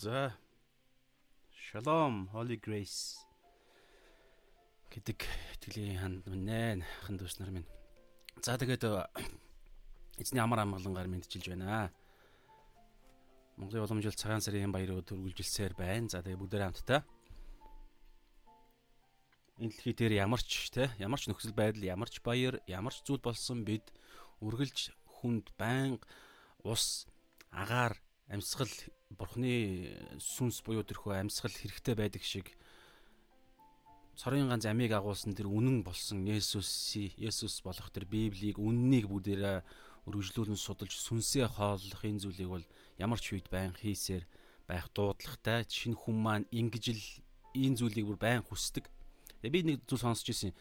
За. Shalom, Holy Grace гэдэг итгэлийн ханд минь хан дүүс нар минь. За тэгээд эзний амар амгалангаар мэдчилж байна. Монголын уламжлалт цагаан сарын баярыг төрүүлжилсээр байна. За тэгээд бүгдээ хамтдаа энэ дэлхий дээр ямар ч те ямар ч нөхцөл байдал ямар ч баяр ямар ч зүйл болсон бид үргэлж хүнд байнга ус агаар амьсгал бурхны сүнс буюу тэрхүү амьсгал хэрэгтэй байдаг шиг цорын ганц амийг агуулсан тэр үнэн болсон Есүс Есүс болох тэр Библийг үннийг бүгдээрээ өргөжлүүлэн судалж сүнсээ хооллох энэ зүйлийг бол ямар ч үед байн хийсээр байх дуудлагатай шинэ хүн маань ингэж л энэ зүйлийг бүр байн хүсдэг. Тэгээ би нэг зүйл сонсч ирсэн.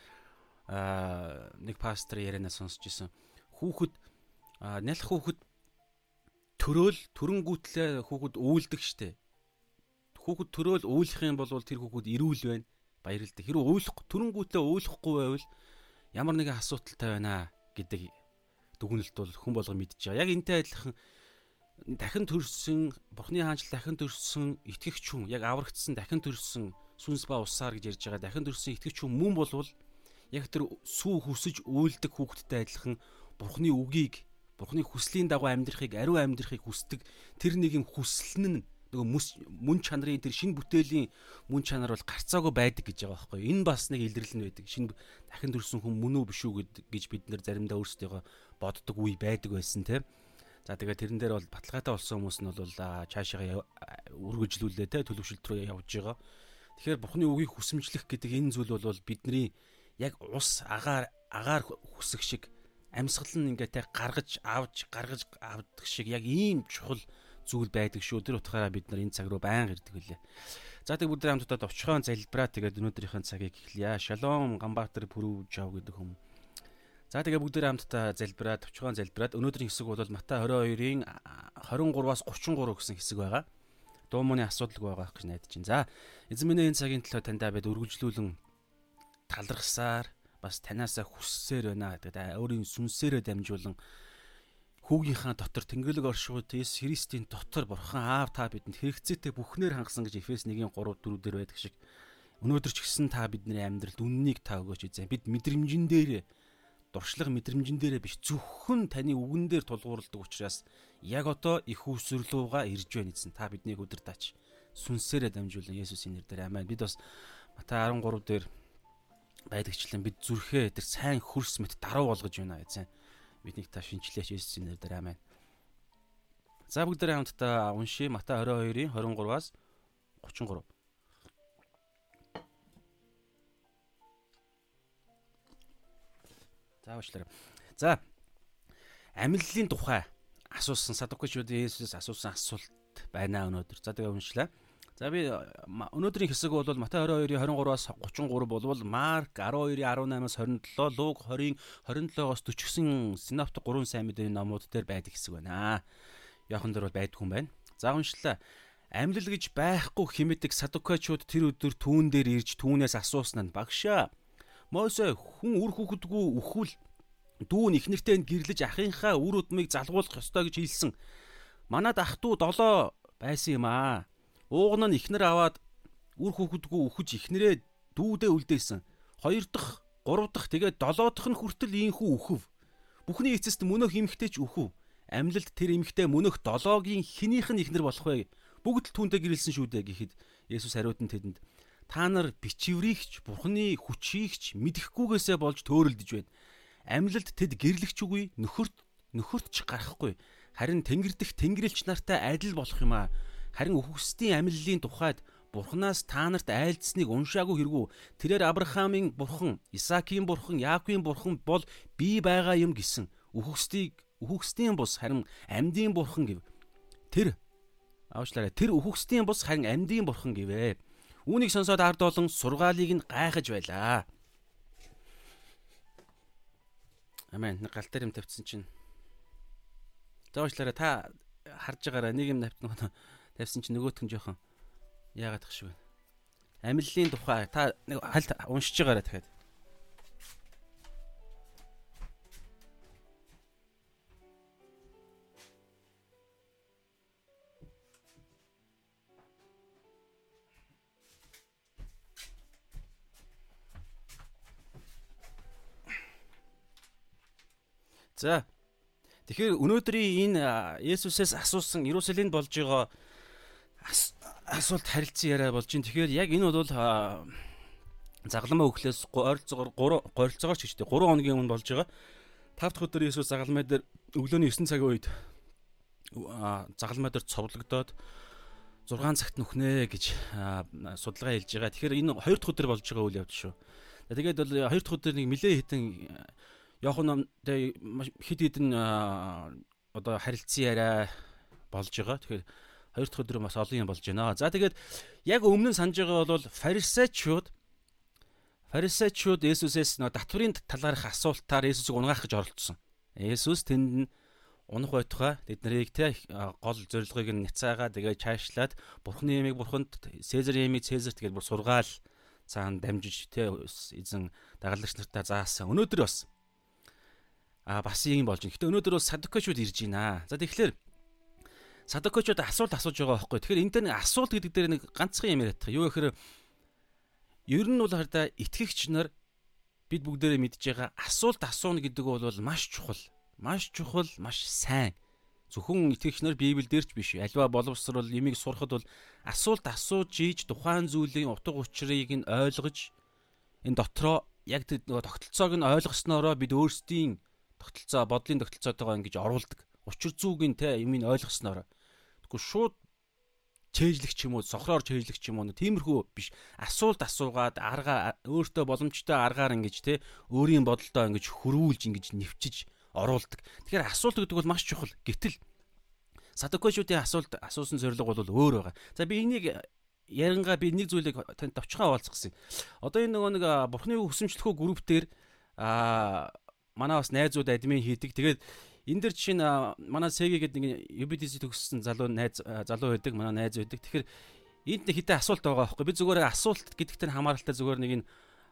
Аа нэг пастор ярианаа сонсч ирсэн. Хүүхэд нялх хүүхэд төрөөл төрөнгүүтлээ хүүхэд үйлдэг штэ. Хүүхэд төрөөл үйлэх юм бол тэр хүүхэд эрүүл байна. Баярлалтай. Хэрвээ үйлэх төрөнгүүтлээ үйлэхгүй байвал ямар нэгэн асуудалтай байна гэдэг дүгнэлт бол хүн болго байгаа. Яг энтэй адилхан дахин төрсөн Бурхны хаанчл дахин төрсөн итгэгч хүн яг аврагдсан дахин төрсөн сүнс ба усаар гэж ярьж байгаа. Дахин төрсөн итгэгч хүн мөн болвол яг тэр сүү хүсэж үйлдэг хүүхэдтэй адилхан Бурхны үгийг Бурхны хүслийн дагуу амьдрахыг, ариун амьдрахыг хүсдэг тэр нэгэн хүсэл нь нөгөө мөн чанарын тэр шин бүтээлийн мөн чанар бол гарцаагүй байдаг гэж байгаа байхгүй. Энэ бас нэг илэрлэл нь байдаг. Шин дахин төрсэн хүн мөн үү биш үү гэж бид нэр заримдаа өөрсдөө боддог үе байдаг байсан тийм. За тэгээ тэрэн дээр бол баталгаатай болсон хүмүүс нь бол цаашаа үргэлжлүүлээ те төлөвшөлт рүү явж байгаа. Тэгэхээр Бурхны үгийг хүсэмжлэх гэдэг энэ зүйл бол бидний яг ус агаар агаар хүсэх шиг амьсгал нь ингээ те гаргаж авч гаргаж авдаг шиг яг ийм чухал зүйл байдаг шүү. Тэр утгаараа бид нар энэ цаг руу байнга ирдэг үлээ. За тэг бүгд хамтдаа овчхон залбираа тэгээд өнөөдрийнхэн цагийг эхлэе. Шалом Ганбаатар Пүрүү Жав гэдэг хүм. За тэгээ бүгд хамтдаа залбираад овчхон залбираад өнөөдрийн хэсэг бол Матай 22-ын 23-аас 33 гэсэн хэсэг байгаа. Дуу мууны асуудалгүй байгаа гэж найдаж байна. За эзэн минь энэ цагийн төлөө таньдаа бид үргэлжлүүлэн талархсаар бас танаасаа хүссээр байна гэдэг өөрийн сүнсээрээ дамжуулан хүүгийнхаа дотор Тэнгэрлэг оршууд Иес Христийн дотор Бурхан Аав та бидэнд хэрэгцээтэй бүхнээр хангасан гэж Эфес 1-ийн 3 4 дээр байдаг шиг. Өнөөдөр ч гэсэн та бидний амьдралд үннийг та өгөөч эзэн бид мэдрэмжэн дээр дуршлаг мэдрэмжэн дээрээ биш зөвхөн таны үгэн дээр тулгуурладаг учраас яг одоо их үсвэрлүүга ирж байна эзэн та биднийг өдөртаач сүнсээрээ дамжуулан Есүсийн нэрээр амин бид бас Матай 13 дээр байдагчлан бид зүрхээ тэр сайн хөрс мэт даруу болгож байна эзэн. Биднийг та шинчлээч Есүсийн нэрээр амин. За бүгдээрээ хамтдаа уншия Матай 22-ийн 23-аас 33. За уучлаарай. За амиллын тухай асуусан садукчуудын Есүсээс асуусан асуулт байна өнөөдөр. За тэгээ уншлаа. За би өнөөдрийн хэсэг бол Матай 22-ийн 23-аас 33 болвол Марк 12-ийн 18-аас 27, Луг 20-ийн 27-оос 40 гэсэн синоптик 3 сайн мэдээний номууд дээр байдаг хэсэг байна. Яахан дээр бол байдгүй юм байна. За уншлаа. Амьлал гэж байхгүй химэдэг садукачууд тэр өдөр түүн дээр ирж түүнээс асуусан нь багшаа. Мосе хүн үр хүүхэдгүй өхвөл дүүн ихнэртэй гэрлэж ахынхаа үр удмыг залгуулах ёстой гэж хэлсэн. Манад ах トゥ долоо байсан юм аа Ууган нь ихнэр аваад үр хүүхэдгүй үхэж ихнэрээ дүүдээ үлдээсэн. Хоёр дахь, гурав дахь тэгээд долоо дахь нь хүртэл ийхүү үхв. Бүхний эцэст мөнөх эмхтэй ч үхв. Амьлалд тэр эмхтэй мөнөх долоогийн хинийх нь ихнэр болох вэ? Бүгд л түүнтэй гэрэлсэн шүү дээ гэхэд Есүс хариуд нь тэдэнд та нар бичвэрийгч бурхны хүчийгч мэдэхгүйгээсээ болж төөрөлдөж байна. Амьлалд тэд гэрлэгч үгүй нөхөрт нөхөрт ч гарахгүй. Харин тэнгэр дэх тэнгэрлэгч нартай адил болох юм аа. Харин үхвсдийн амиллын тухайд Бурханаас та нарт айлдсныг уншаагүй хэрэгүү. Тэрээр Авраамийн бурхан, Исаакийн бурхан, Яаковын бурхан бол би байгаа юм гэсэн. Үхвсдийг үхвсдийн бус харин амьдын бурхан гэв. Тэр аавчлаарай. Тэр үхвсдийн бус харин амьдын бурхан гэвэ. Үүнийг сонсоод ард олон сургаалыг нь гайхаж байлаа. Амен. Галтар юм тавьсан чинь. Заавчлаарай та харж байгаараа нэг юм навтна тавьсан чинь нөгөөх нь жоохон яагаад тах шиг байна. Амиллын тухай та нэг хальт уншиж байгаарай дахиад. За. Тэгэхээр өнөөдрийн энэ Есүсээс асуусан Иерусалимд болж байгаа асуулт харилцан яриа болж байна. Тэгэхээр яг энэ бол загламаа өглөөс ойролцоогоор 3 горилцоогоор ч гэжтэй 3 хоногийн өмнө болж байгаа. 5 дахь өдөр Есүс загалмай дээр өглөөний 9 цагийн үед загалмай дээр цовлогдоод 6 цагт нүхнэ гэж судалгаа хэлж байгаа. Тэгэхээр энэ 2 дахь өдөр болж байгаа үйл явдал шүү. Тэгээд бол 2 дахь өдөр нэг нилээ хитэн Йохан хэд хэдэн одоо харилцан яриа болж байгаа. Тэгэхээр хоёр дахь өдөр бас олон юм болж байна. За тэгээд яг өмнө нь санаж байгаа бол фарисеучуд фарисеучуд Есүсээс нөө татврын талаарх асуултаар Есүсийг унгаах гэж оролцсон. Есүс тэнд нь унах байтугай тэд нарыг те гол зорилгыг нь няцаагаа тэгээ чаашлаад бурхны ямиг бурханд Цезар ямиг Цезарт тэгээд бүр сургаал цаана дамжиж те эзэн дагалдагч нартаа заасан. Өнөөдөр бас а бас юм болж байна. Гэтэ өнөөдөр бол садукачуд ирж байна. За тэгэхээр садукачуд асуулт асууж байгаа байхгүй. Тэгэхээр энэ дээр нэг асуулт гэдэг дээр нэг ганцхан юм яриад байгаа. Юу гэхээр ер нь бол хараа итгэгч нар бид бүгдээрээ мэдж байгаа асуулт асууна гэдэг бол маш чухал. Маш чухал, маш сайн. Зөвхөн итгэгч нар Библи дээр ч биш. Альва боловсрол ямиг сурахад бол асуулт асууж ийж тухайн зүйлийн утга учирыг нь ойлгож энэ дотроо яг тэр нөгөө тогтолцоог нь ойлгосноороо бид өөрсдийн тогтолцоо бодлын тогтолцоотойгоо ингэж оруулдаг. Учир зүгийг те юмыг ойлгосноор. Тэгвэл шууд чэйжлэх ч юм уу, сохроор чэйжлэх ч юм уу тиймэрхүү биш. Асуулт асуугаад арга өөртөө боломжтой аргаар ингэж те өөрийн бодолдоо ингэж хөрвүүлж ингэж нэвчиж оруулдаг. Тэгэхээр асуулт гэдэг бол маш чухал. Гэтэл Садукошуудын асуулт асуусан зорилго бол өөр байгаа. За би энийг ярангаа би нэг зүйлийг танд товчхон хаваалцсан. Одоо энэ нөгөө нэг бурхны хүсэмжлөхөө групп дээр а манай бас найзууд админ хийдэг. Тэгээд энэ дэр жишээ нь манай Сеги гэдэг нэг UBDC төгссөн залуу найз залуу байдаг, манай найз байдаг. Тэгэхээр энд нэг хитэ асуулт байгаа байхгүй. Би зүгээр асуулт гэдэгт нь хамааралтай зүгээр нэг энэ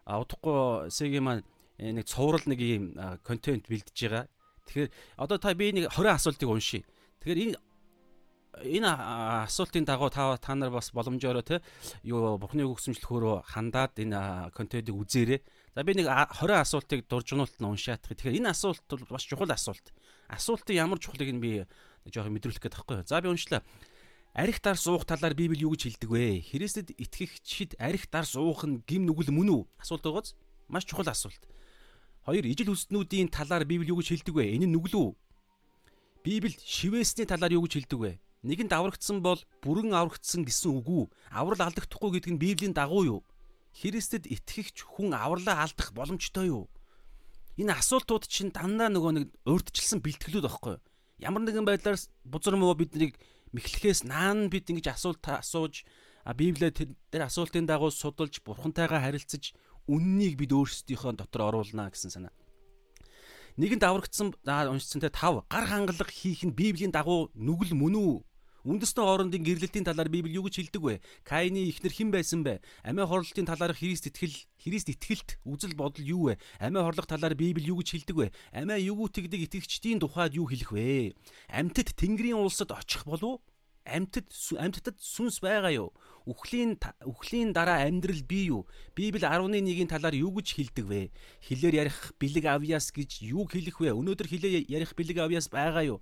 удахгүй Сеги маань э, нэг цуврал нэг юм контент бэлдэж байгаа. Тэгэхээр одоо та би нэг 20 асуултыг уншия. Тэгэхээр энэ энэ асуултын дагуу та та нар бас боломжоор те юу бурхны өгсөмжлөхөөрөө хандаад энэ контентыг үзээрэй. За би нэг 20 асуултыг дуржгнуулт нь уншаадах. Тэгэхээр энэ асуулт бол бас чухал асуулт. Асуултын ямар чухлыг нь би жоохон мэдрүүлэх гээд байхгүй. За би уншлаа. Арих дар суух талаар Библи юу гэж хэлдэг вэ? Христэд итгэгчид арих дар суух нь гим нүгэл мөн үү? Асуулт байгааз маш чухал асуулт. Хоёр ижил хүснүүдийн талаар Библи юу гэж хэлдэг вэ? Энэ нь нүгэл үү? Библи шивээсний талаар юу гэж хэлдэг вэ? Нэгэнд аврагдсан бол бүрэн аврагдсан гэсэн үг үү? Аврал алдагдахгүй гэдэг нь Библийн дагуу юу? Христэд итгэгч хүн авралаа алдах боломжтой юу? Энэ асуултууд чинь дандаа нөгөө нэг урдчилсан бэлтгэлүүд байхгүй юу? Ямар нэгэн байдлаар бузар муу биднийг мэхлэхээс наан бид ингэж асуулт асууж Библиэд тэр асуултын дагуу судалж бурхантайгаа харилцаж үннийг бид өөрсдийнхөө дотор оруулна гэсэн санаа. Нэгэнд аврагдсан уншсан те 5 гар хангалах хийх нь Библийн дагуу нүгэл мөн үү? Үндэстэн хоорондын гэрлэлтийн талаар Библи юу гэж хэлдэг вэ? Каины ихнэр хэн байсан бэ? Амиа хорлолтын талаар Христ итгэл, Христ итгэлт үзэл бодол юу вэ? Амиа хорлох талаар Библи юу гэж хэлдэг вэ? Амиа югүйтгдэг итгэгчдийн тухайд юу хэлэх вэ? Амьтад Тэнгэрийн улсад очих болов амьтад амьтдад сүнс байгаа юу? Үхлийн үхлийн дараа амьдрал бий юу? Библи 11-ийн талаар юу гэж хэлдэг вэ? Хилээр ярих бэлэг авьяас гэж юу хэлэх вэ? Өнөөдөр хилээр ярих бэлэг авьяас байгаа юу?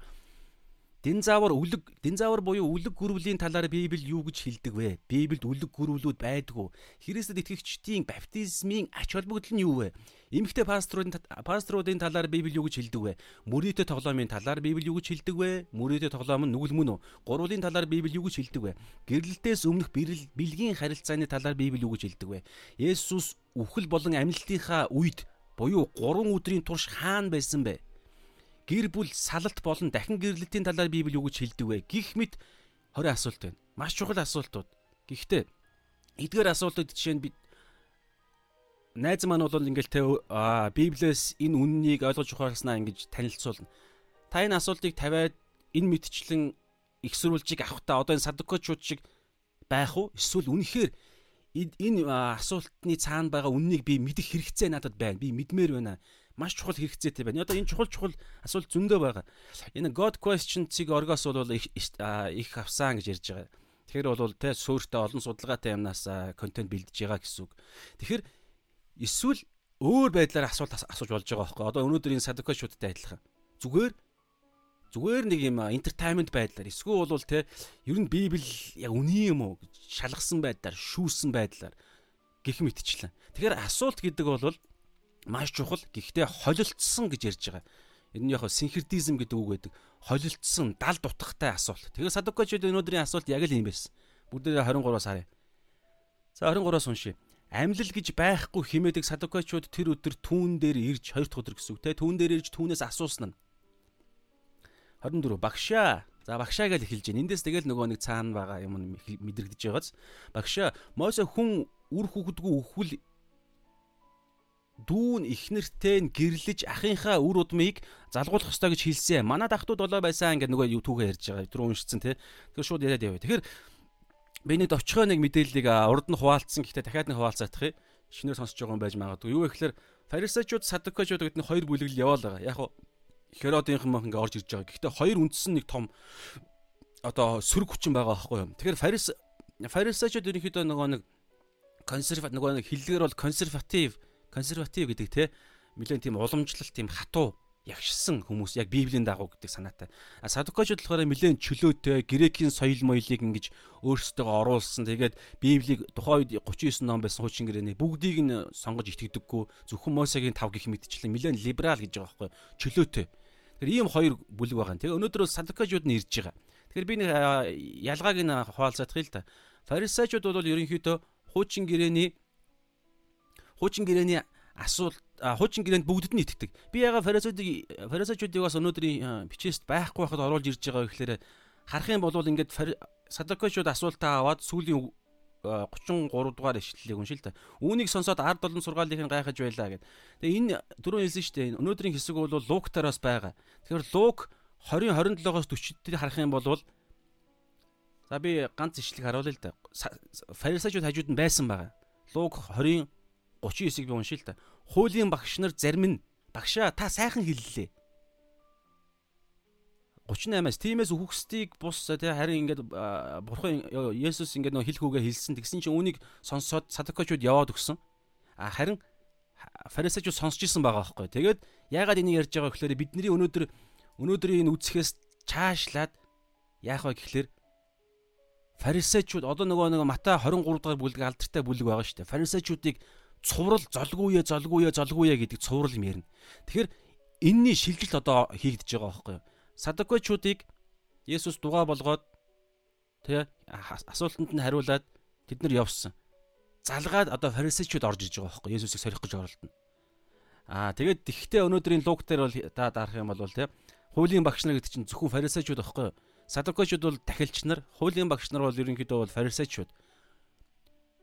Дин заавар үлэг дин заавар буюу үлэг гүрвлийн талаар Библи юу гэж хэлдэг вэ? Библиэд үлэг гүрвлүүд байдгүй. Христэд итгэгчдийн баптизмын ач холбогдол нь юу вэ? Эмэгтэй пасторуудын пасторуудын талаар Библи юу гэж хэлдэг вэ? Мөрөөдө тоглоомын талаар Библи юу гэж хэлдэг вэ? Мөрөөдө тоглоом нь нүгэл мөн үү? Гурвын талаар Библи юу гэж хэлдэг вэ? Гэрлэлтээс өмнөх бэлгийн харилцааны талаар Библи юу гэж хэлдэг вэ? Есүс үхэл болон амьлалтынхаа үед буюу 3 өдрийн турш хаана байсан бэ? Гэр бүл салалт болон дахин гэрлэлтийн талаар Библи юу гэж хэлдэг вэ? Гих мэд 20 асуулт байна. Маш чухал асуултууд. Гэхдээ эдгээр асуултууд жишээ нь бид найз маань бол ингээл тэ Библиэс энэ үннийг ойлгож ухаарснаа ингэж танилцуулна. Та энэ асуултыг тавиад энэ мэдчлэн их сурвалжийг авахтаа одоо энэ садукочууд шиг байх уу? Эсвэл үнэхээр энэ асуултны цаана байгаа үннийг би мэдэх хэрэгцээ надад байна. Би мэдмээр байна маш чухал хэрэгцээтэй байна. Одоо энэ чухал чухал асуулт зөндөө байгаа. Энэ God question-цыг оргоос бол их их авсан гэж ярьж байгаа. Тэгэхээр бол те суурьтай олон судалгаатай юмнаас контент бэлдэж байгаа гэсэн үг. Тэгэхээр эсвэл өөр байдлаар асуулт асууж болж байгаа байхгүй. Одоо өнөөдөр энэ садукашуудтай адилхан. зүгээр зүгээр нэг юм entertainment байдлаар эсвэл бол те ер нь библ яг үний юм уу гэж шалгасан байдлаар шүүсэн байдлаар гих мэтчлэн. Тэгэхээр асуулт гэдэг бол маш чухал гэхдээ холилдсон гэж ярьж байгаа. Энэ нь яг синхрдизм гэдэг үг гэдэг. Холилдсон, дал дутхтай асуулт. Тэгэхээр садукачууд өнөөдрийн асуулт яг л юм байсан. Бүгдээ 23-аас харъя. За 23-аас уншия. Амьлал гэж байхгүй химээдэг садукачууд тэр өдөр түүн дээр ирж хоёр дахь өдөр гэсэн үг те түүн дээр ирж түүнээс асуусан нь 24 багшаа За багшаа гэж эхэлж байна. Эндээс тэгэл нөгөө нэг цаана байгаа юм мэдрэгдэж байгааз. Багшаа Мосе хүн үр хүүхэдгүй өхвөл дүүн ихнэртэй нь гэрлэж ахынхаа үр удмыг залгуулах ёстой гэж хэлсэн. Манай дахтууд болоо байсан ингээд нөгөө юу түүхээ ярьж байгаа. Түр уншицсан тий. Тэгэхээр шууд яриад явъя. Тэгэхээр нэг очихоо нэг мэдээллийг урд нь хуваалцсан. Гэхдээ дахиад нэг хуваалцаадах юм. Шинээр сонсож байгаа юм байж магадгүй. Юу гэхээр фарисеучуд садукачуд гэдэг нь хоёр бүлэглэл яваал байгаа. Яг Херодынхан мах ингээ орж ирж байгаа. Гэхдээ хоёр үндсэн нэг том одоо сөрөг хүчин байгаа байхгүй юу. Тэгэхээр фарис фарисеучуд ерөнхийдөө нөгөө нэг консерватив нөгөө нэг хиллэгээр бол консерватив консерватив гэдэг те нэлээд тийм уламжлалт тийм хатуу ягшсан хүмүүс яг библийн дагуу гэдэг санаатай. А садукачуд болохоор нэлээд чөлөөтэй грекийн соёл моёлыг ингэж өөрсдөө оруулсан. Тэгээд библийг тухайн үед 39 ном байсан хуучин гэрээний бүгдийг нь сонгож итгэдэггүй зөвхөн Мосегийн 5 гих мэдчлэн нэлээд либерал гэж байгаа байхгүй чөлөөтэй. Тэгэхээр ийм хоёр бүлэг байгаа. Тэгээ өнөөдөр бол садукачуд нь ирж байгаа. Тэгэхээр би нэг ялгааг нь хуваалцах л да. Фарисеучуд бол ерөнхийдөө хуучин гэрээний хуучин гэрээний асуулт хуучин гэрээнд бүгдд нь итгэдэг. Би яга фарисеучдыг фарисеучдыг бас өнөөдрийн бичээст байхгүй байхад оруулж ирж байгаа гэхээр харах юм бол ингээд садокочуд асуултаа аваад сүүлийн 33 дугаар ишлэлийг уншил та. Үүнийг сонсоод ард олон сургаалыг гайхаж байлаа гэд. Тэгээ энэ дөрөв хэлсэн шүү дээ. Өнөөдрийн хэсэг бол Луктараас байгаа. Тэгэхээр Лук 20 27-оос 40-д харах юм бол за би ганц ишлэг харуулъя л да. Фарисеучуд хажууд нь байсан байгаа. Лук 20 39-ийг би уншил та. Хуулийн багш нар зарим нь багшаа та сайхан хэллээ. 38-аас тиймээс үхсдийг бус тий харин ингээд бурхан Есүс ингээд нөө хэлхүүгээ хэлсэн. Тэгсэн чинь үүнийг сонсоод садукачууд яваад өгсөн. А харин фарисеучуд сонсч исэн байгаа байхгүй. Тэгээд яагаад энийг ярьж байгаа гэхээр бидний өнөөдөр өнөөдрийн энэ үсгээс чаашлаад яах вэ гэхээр фарисеучуд одоо нөгөө нэг Матай 23 дахь бүлэг алдартай бүлэг байгаа шүү дээ. Фарисеучудыг цуврал золгүйе золгүйе золгүйе гэдэг цуврал юм ярина. Тэгэхээр энэний шилжилт одоо хийгдэж байгаа байхгүй юу? Садукочуудыг Есүс дугаа болгоод тэ асуултанд нь хариулаад тэд нар явсан. Залгаад одоо фарисеучуд орж иж байгаа байхгүй Есүсийг сорих гэж оролдоно. Аа тэгээд тэгхтээ өнөөдрийн луг дээр бол та дарах юм бол тэ хуулийн багш нар гэдэг чинь зөвхөн фарисеучуд байхгүй Садукочуд бол тахилч нар, хуулийн багш нар бол ерөнхийдөө бол фарисеучуд.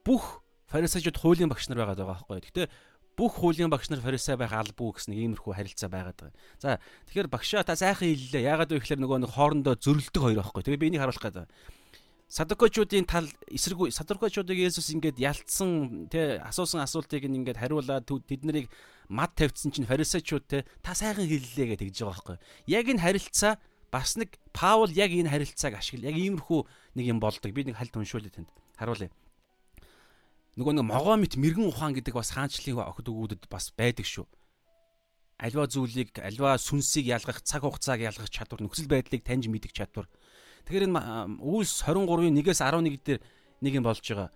Бүх фарисеучуд хуулийн багш нар байгаад байгаа байхгүй. Гэхдээ бүх хуулийн багш нар фарисей байх албагүй гэсэн иймэрхүү харилцаа байгаад байгаа. За тэгэхээр багшаа та сайхан хэллээ. Яагаад вэ гэхээр нөгөө нэг хоорондоо зөрөлдөг хоёр байхгүй. Тэгээ би энийг харуулах гэдэг. Садукочуудын тал эсрэг садукочуудыг Есүс ингээд ялцсан тэ асуусан асуултыг ингээд хариулаад тэд нарыг мад тавьчихсан чинь фарисеучуд тэ та сайхан хэллээ гэж тэгж байгаа байхгүй. Яг энэ харилцаа бас нэг Паул яг энэ харилцааг ашигла. Яг иймэрхүү нэг юм болдог. Би нэг хальт уншуулъя танд. Харуулъя нөгөө нэг могоомит мэрэгэн ухаан гэдэг бас хаанчлалын охид өгүүдэд бас байдаг шүү. Альва зүйлийг, альва сүнсийг ялгах, цаг хугацааг ялгах чадвар, нөхцөл байдлыг таньж мэдэх чадвар. Тэгэхээр энэ Үлс 23-ын 1-ээс 11 дээр нэг юм болж байгаа.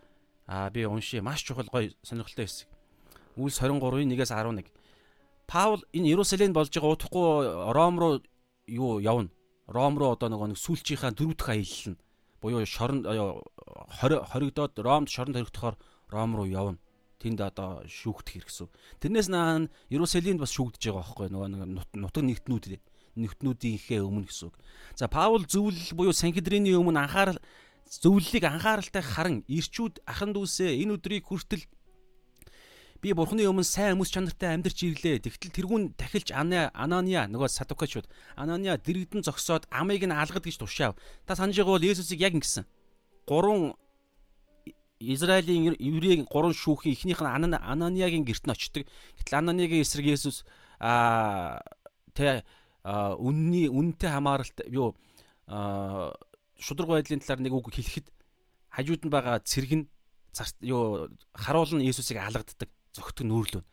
Аа би уншия. Маш чухал гоё сонирхолтой хэсэг. Үлс 23-ын 1-ээс 11. Паул энэ Иерусалимд болж байгаа утахгүй Ром руу юу явна. Ром руу одоо нөгөө нэг сүүлчийнхаа дөрөв дэх аялал нь буюу шорон хоригдоод Ромд шоронд хоригдохоор Ром руу явна. Тэнд одоо шүүгдэх хэрэгсв. Тэрнээс наан Иерусалимд бас шүүгдэж байгаа байхгүй нөгөө нэг нутаг нэгтнүүд нэгтнүүдийнхээ өмнө гэсэн үг. За Паул зөвлөл буюу Санхедрины өмнө анхаарал зөвлөлийг анхааралтай харан ирчүүд ахан дүүсээ энэ өдрийг хүртэл би бурхны өмнө сайн өмс чанартай амьдарч ирлээ. Тэгтэл тэрүүн тахилч Анания нөгөө садукачуд Анания дэрэгдэн зогсоод амыг нь алгад гэж тушаав. Та санаж байгаа бол Есүсийг яг ингэсэн. Гурван Израилийн еврейг гурван шүүхийн эхнийх нь Ананиагийн герт нь очдог. Гэтэл Ананиагийн эсрэг Есүс аа тэ үнний үнэтэй хамааралт юу шудраг байдлын талаар нэг үг хэлэхэд хажууд нь байгаа цэрэг нь юу харуулна Есүсийг алгаддаг, зөгтөг нүүрлүүн.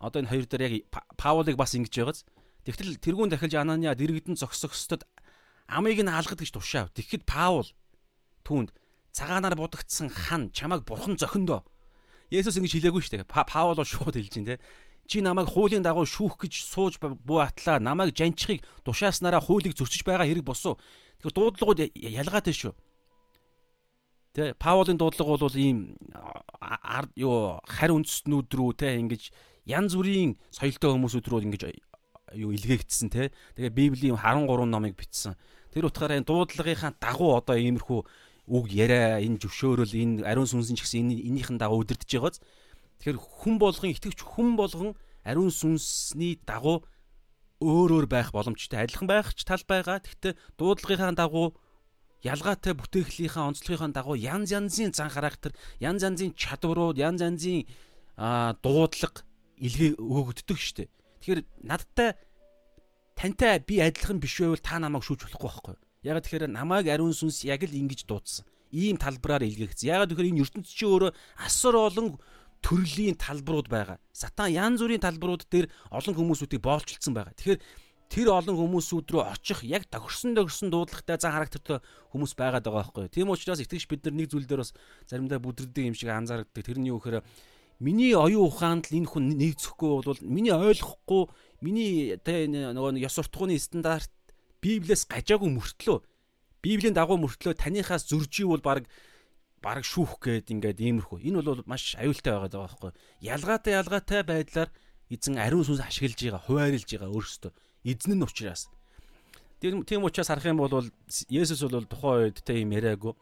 Одоо энэ хоёр дээр яг Паулыг бас ингэж байгааз. Тэгтэл тэрүүн дахилж Анания дэрэгдэн зогсогчдод амийг нь алгад гэж тушаав. Тэгэхэд Паул түүнд цагаанаар будагдсан хан чамайг бурхан зохиндоо. Есүс ингэж хэлээгүй шүү дээ. Паул бол шууд хэлж те. Чи намайг хуулийн дагуу шүүх гэж сууж буу атлаа. Намайг жанчхыг тушааснараа хуулийг зөрчиж байгаа хэрэг босуу. Тэгэхээр дуудлагууд ялгаатай шүү. Тэ Паулын дуудлага бол ийм юу харь үндэстнүүд рүү те ингэж янз бүрийн соёлтой хүмүүсүүд рүү ингэж юу илгээгдсэн те. Тэгээ Библийн 13 номыг бичсэн. Тэр утгаараа энэ дуудлагынхаа дагуу одоо иймэрхүү үг яриа, энэ зөвшөөрөл, энэ ариун сүнсэн ч гэсэн энэ энийхэн дагуу өдөрдөж байгааз. Тэгэхээр хүн болгон итгэвч хүн болгон ариун сүнсний дагуу өөр өөр байх боломжтой. Адилхан байх ч тал байгаа. Гэхдээ дуудлагынхаа дагуу ялгаатай бүтээхлийнхаа онцлогынхаа дагуу янз янзын зан характер, янз янзын чадварууд, янз янзын дуудлага илгээ өгөгддөг штеп. Тэгэхээр надтай тантай би адилхан биш байвал та намайг шүүж болохгүй байхгүй. Яг тэгэхээр намайг ариун сүнс яг л ингэж дуудсан. Ийм талбараар илгээгдсэн. Яг тэгэхээр энэ ертөнцийн чи өөрөө асар олон төрлийн талбарууд байгаа. Сатан янз бүрийн талбарууд дээр олон хүмүүсүүдийг боолчилсан байгаа. Тэгэхээр тэр олон хүмүүсүүд рүү очих яг тохирсон тохирсон дуудлагатай зан характертай хүмүүс байгаад байгаа байхгүй. Тийм учраас итгэж бид нар нэг зүйл дээр бас заримдаа бүдрдэг юм шиг анзаардаг. Тэрний юу гэхээр миний оюун ухаанд л энэ хүн нэгцэхгүй бол миний ойлгохгүй миний тэ нөгөө ёс суртахууны стандарт Библиэс гажаагүй мөртлөө Библийн дагуу мөртлөө таныхаас зөржий бол баг баг шүүх гээд ингээд иймэрхүү. Энэ бол маш аюултай байгаад байгаа байхгүй. Ялгаатай ялгаатай байдлаар эзэн ариун сүнс ашиглаж байгаа, хуваарлж байгаа өөрөөсөө. Эзэн нь учраас. Тийм учраас харах юм бол Есүс бол тухайн үед тэ юм яриаггүй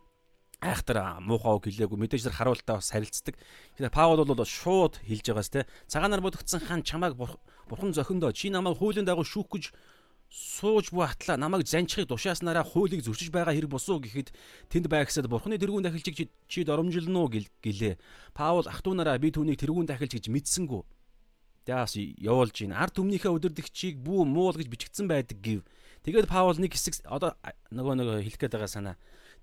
айхтар муухай үг хэлээгүй мэдээж зэрэг харуултаа бас харилцдаг. Тэгэхээр Паул бол шууд хэлж байгаас те цагаанаар бодогдсон хан чамайг бурхан зохиндоо чи намайг хуулийн дагуу шүүх гэж сууж буй атлаа намайг занчхыг тушааснараа хуулийг зөрчиж байгаа хэрэг босуу гэхэд тэнд байгсад бурхны тэргүүн дахилчиг чи доромжилно уу гэлээ. Паул ах トゥ нараа би түүнийг тэргүүн дахилж гэж мэдсэнгүү. Тэгээс явуулж гин ард түмнийхээ өдөрдөгчийг бүү муул гэж бичигдсэн байдаг гэв. Тэгээд Паул нэг хэсэг одоо нөгөө нөгөө хэлэх гээд байгаа санаа.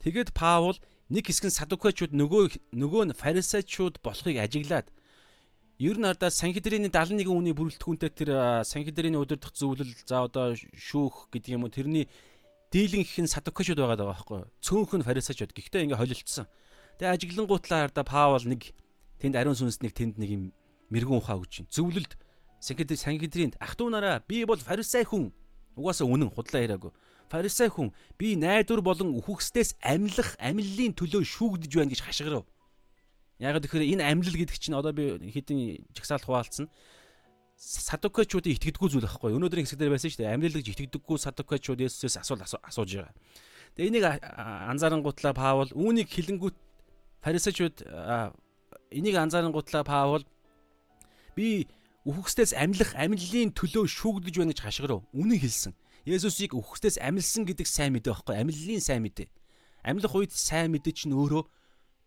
Тэгээд Паул нэг хэсэг нь садукачууд нөгөө нөгөө нь фарисеучуд болохыг ажиглаад ер нь ардаа санхедрийн 71 үний бүрэлдэхүүнтэй тэр санхедрийн өдөрдох зөвлөл за одоо шүүх гэдэг юм уу тэрний дийлэн их нь садукачуд байгаа даа байхгүй цөөнх нь фарисеучуд гэхдээ ингээ холилдсон. Тэгээ ажиглангуутлаа ардаа Паул нэг тэнд ариун сүнс нэг тэнд нэг юм мэрэгэн ухаа өгч чинь зөвлөлд санхедр санхедрийн ах トゥ нараа би бол фарисей хүн угаасаа үнэн худлаа яриагүй. Фарисей хүн би найдвар болон үхэгсдээс амьлах амьллын төлөө шүүгдэж байна гэж хашгирав. Яг тэгэхээр энэ амьлал гэдэг чинь одоо би хэдийн жагсаалт хуваалцсан. Садукачуудын итгэдэггүй зүйл байхгүй. Өнөөдрийн хэсэгдэр байсан шүү дээ. Амьлал гэж итгэдэггүй садукачууд Есүсээс асуул асууж байгаа. Тэгээ энийг анзаарангуутлаа Паул үүнийг хилэнгүүт фарисеучуд энийг анзаарангуутлаа Паул би үхэгсдээс амьлах амьллын төлөө шүүгдэж байна гэж хашгирав. Үнэн хэлсэн. Есүсийг үхсдээс амилсан гэдэг сайн мэдээ байхгүй амиллын сайн мэдээ. Амьлах үед сайн мэдээ чинь өөрөө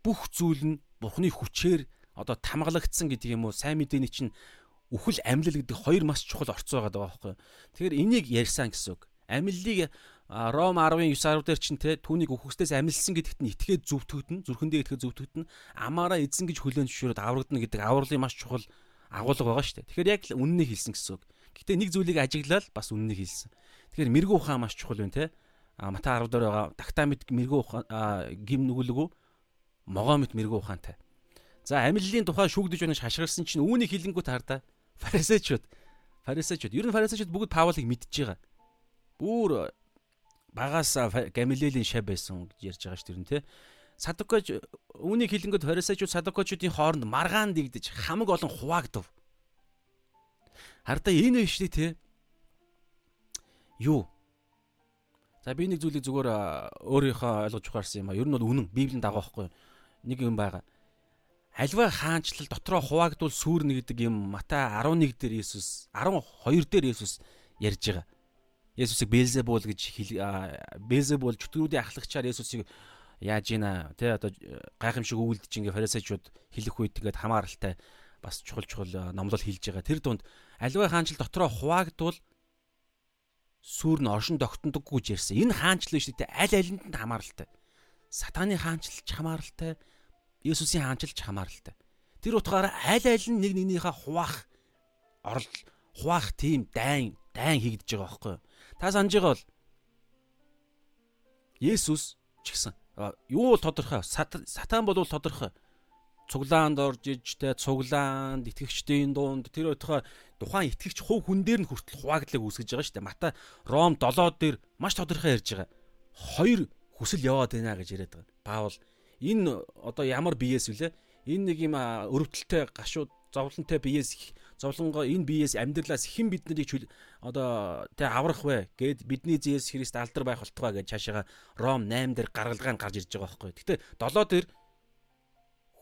бүх зүйл нь Бурхны хүчээр одоо тамгалагдсан гэдэг юм уу сайн мэдээний чинь үхэл амьлал гэдэг хоёр маш чухал орцоо байгаа байхгүй. Тэгэхээр энийг ярьсан гэсэн үг. Амьллыг Ром 10-ын 9-10 дээр чинь те түүнийг үхсдээс амилсан гэдэгт нь итгээд зөвтгөгдөн, зүрхэндээ итгээд зөвтгөгдөн, амаараа эзэн гэж хүлээн зөвшөөрөд аврагдана гэдэг авралын маш чухал агуулга байгаа шүү дээ. Тэгэхээр яг л үннийг хэлсэн гэсэн үг. Гэтэ нэг зүйлийг ажиглал бас үннийг хэлсэн. Тэгэхээр мэрэгүү ухаан маш чухал байна те. А Матай 10 дээр байгаа тактамид мэрэгүү ухаан гим нүгэлгүй могоомит мэрэгүү ухаантай. За амиллын тухай шүүгдэж байна шашгирсан чинь үүнийг хилэнгүү таарда. Фарисеучуд. Фарисеучуд. Ер нь фарисеучуд бүгд Паулыг мэдж байгаа. Бүр багаас Гамилелийн шав байсан гэж ярьж байгаа ш тэр нь те. Садукоч үүнийг хилэнгүүд фарисеучуд садукочуудын хооронд маргаан дигдэж хамаг олон хуваагдав. Хардаа энэ биш тий юу? За би нэг зүйлийг зүгээр өөрийнхөө ойлгож ухаарсан юм а. Ер нь бол үнэн. Библийн дагуу байхгүй. Нэг юм байгаа. Альва хаанчлал дотроо хуваагдвал сүрнэ гэдэг юм Матай 11 дээр Есүс 12 дээр Есүс ярьж байгаа. Есүсийг Белзебул гэж Белзебул чөтгөрүүдийн ахлагчаар Есүсийг яаж ийна тэ одоо гайхамшиг өгүүлдэж ингээ фарисеучуд хэлэх үед тэгээд хамааралтай бас чухал чухал номлол хэлж байгаа. Тэр дунд альва хаанчлал дотроо хуваагдвал сүүр нь оршин тогтнодоггүй гэж ярьсан. Энэ хаанчлал шүү дээ. Аль алинд нь хамааралтай. Сатаны хаанчлал ч хамааралтай. Есүсийн хаанчлал ч хамааралтай. Тэр утгаараа аль аль нь нэг нэгнийхээ хуваах орол хуваах тийм дайн дайн хийгдэж байгаа байхгүй юу? Та санаж байгаа бол Есүс ч гэсэн юу бол тодорхой сатан бол тодорхой цуглаанд орж иж тэ цуглаанд итгэгчдийн дунд тэр өтхөө тухайн итгэгч хувь хүн дээр нь хүртэл хуваагдлыг үүсгэж байгаа шүү дээ. Мата Ром 7 дээр маш тодорхой ярьж байгаа. Хоёр хүсэл яваад байна гэж яриад байгаа. Паул энэ одоо ямар биеэс вүлээ? Энэ нэг юм өрөвдөлтөй гашууд зовлонтой биеэс зовлонгоо энэ биеэс амьдралаас хэн бид нарыг одоо тэ аврах вэ гэд бидний Зэс Христ алдар байх болтугай гэж цаашаага Ром 8 дээр гаргалгаа гарч ирж байгаа байхгүй. Гэтэ 7 дээр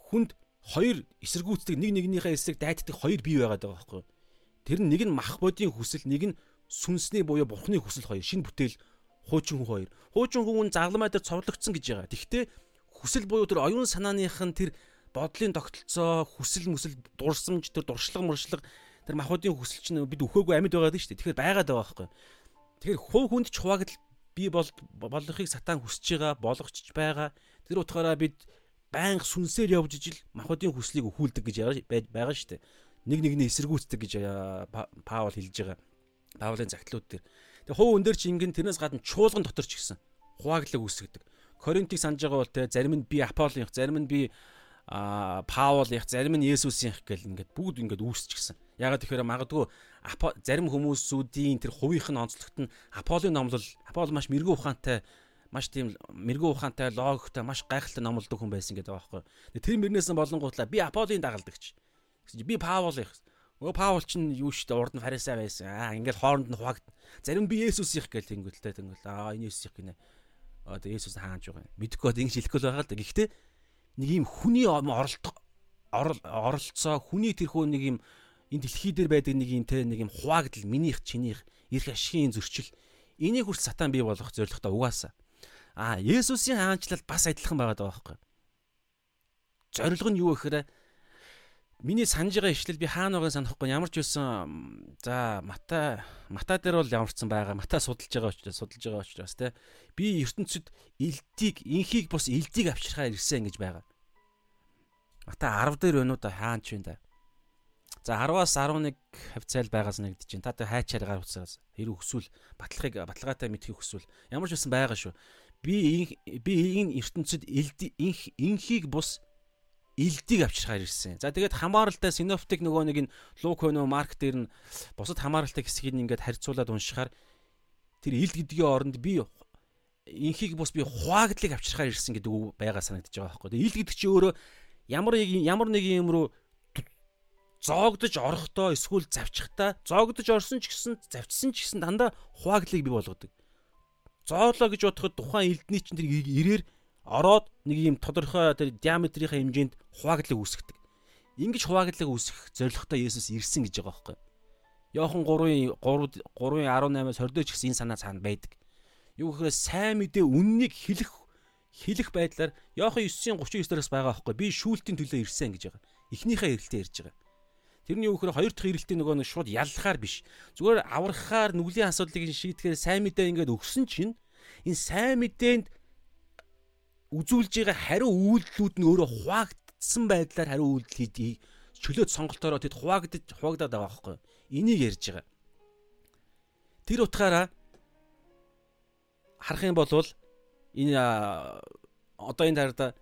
хүнд хоёр эсэргүүцдэг нэг нэгнийхээ эсрэг дайддаг хоёр бие байгаад байгаа байхгүй. Тэр нь нэг нь мах бодийн хүсэл, нэг нь сүнсний буюу бурхны хүсэл хоёр. Шинэ бүтээл хуучин хүн хоёр. Хуучин хүн загламай дээр цовдлогдсон гэж байгаа. Тэгэхдээ хүсэл буюу тэр оюун санааных нь тэр бодлын тогтолцоо, хүсэл мүсэл, дурсамж, тэр дуршлаг муршлаг тэр махуудын хүсэл чинь бид өхөөгүй амьд байгаад шүү дээ. Тэгэхээр байгаад байгаа байхгүй. Тэгэхээр хувь хүнд ч хуваагдал би бол болохыг сатан хүсэж байгаа, болгоч байгаа. Тэр утгаараа бид байнга сүнсээр явж ижил махуудын хүслийг өхүүлдэг гэж байгаа шүү дээ. Нэг нэгний эсэргүүцдэг гэж Паул хэлж байгаа. Паулын загтлууд дээр. Тэгээ хуу өндөр чи ингэн тэрнээс гадна чуулган дотор ч гэсэн хувааглаг үүсгдэг. Коринтыг санаж байгаа бол те зарим нь би Аполлоных, зарим нь би а Паулынх, зарим нь Есүсийнх гэл ингээд бүгд ингээд үүсчихсэн. Ягаад тэгэхээр магадгүй зарим хүмүүсүүдийн тэр хувийнх нь онцлогт нь Аполлын номлол Апол маш мэрэгүү ухаантай маш тийм мэрэгүү ухаантай логиктой маш гайхалтай номлодог хүн байсан гэдэг байгаа байхгүй. Тэр мөрнөөс нь болонгуутлаа би Аполлын дагалдагч. Би Паул их. Өө Паул чинь юу штэ урд нь фарисей байсан. Аа ингээл хооронд нь хуваагд. Зарим би Есүс их гэл тэнгүүлтэй тэнгүүл. Аа энэ Есүс их гинэ. Аа тэгээ Есүс хаанж байгаа юм. Мэдхгүй бод ингэж хэлэхгүй л байгаа л да. Гэхдээ нэг юм хүний оролт оролцоо хүний тэрхүү нэг юм энэ дэлхий дээр байдаг нэг юм те нэг юм хуваагдл минийх чинийх эрх ашигын зөрчил энийг хүрт сатан бий болгох зорилготой угаасаа А Есүсийн хаанчлал бас адилхан байгаа даа байхгүй. Зорилго нь юу гэхээр миний санаж байгаа ишлэл би хаана байгааг санахгүй ямар ч байсан за Матай Матай дээр бол ямарчсан байгаа Матай судалж байгаа учраас судалж байгаа учраас те би ертөнцид элдийг инхийг бус элдийг авчрахаар ирсэн гэж байгаа. Матай 10 дээр байна уу да хаан ч вэ да. За 10-аас 11 хавцайл байгаас нэгдэж чинь. Та тэ хайчаар гар утсаас хэрэг өсвөл батлагыг баталгаатай мэдхийг өсвөл ямар ч байсан байгаа шүү би би энэ ертөнцид инх инхийг бус элдийг авчрахаар ирсэн. За тэгээд хамааралтай синоптик нөгөө нэг нь Лук хөнөө Марк дээр нь бусад хамааралтай хэсгийг ингээд харьцуулаад уншихаар тэр элд гэдгийн оронд би инхийг бус би хуваагдлыг авчрахаар ирсэн гэдэг үг байгаа санагдаж байгаа байхгүй. Тэгээд элд гэдэг чи өөрөө ямар нэг ямар нэг юм руу зоогдож орохдоо эсвэл завчихтаа зоогдож орсон ч гэсэн завчсан ч гэсэн дандаа хуваагдлыг бий болгодог зоолоо гэж бодоход тухайн элдний чинь тэр ирээр ороод нэг юм тодорхой тэр диаметрийнхаа хэмжээнд хуваагдлыг үүсгдэг. Ингиж хуваагдлыг үүсгэх зорилготой Есүс ирсэн гэж байгаа байхгүй. Йохан 3-ын 3 3-18-аас 20 ч гэсэн энэ санаа цаана байдаг. Юу гэхээр сайн мэдээ үннийг хэлэх хэлэх байдлаар Йохан 9-ийн 39-оос байгаа байхгүй. Би шүүлтийн төлөө ирсэн гэж байгаа. Эхнийхээ эрэлтээ ярьж байгаа. Тэрний юу гэхээр хоёр дахь эрэлтийн нөгөө нэг шууд яллахаар биш. Зүгээр аврахаар нүглийн асуудлыг шийдэхээр сайн мэдээ ингээд өгсөн чинь энэ сайн мэдээнд үзүүлж байгаа хариу үйлдэлүүд нь өөрөө хуваагдсан байдлаар хариу үйлдэл хийдгийг чөлөөт сонголтоороо тэд хуваагдаж хуваагдаад байгаа байхгүй. Энийг ярьж байгаа. Тэр утгаараа харах юм бол энэ одоо энэ тарда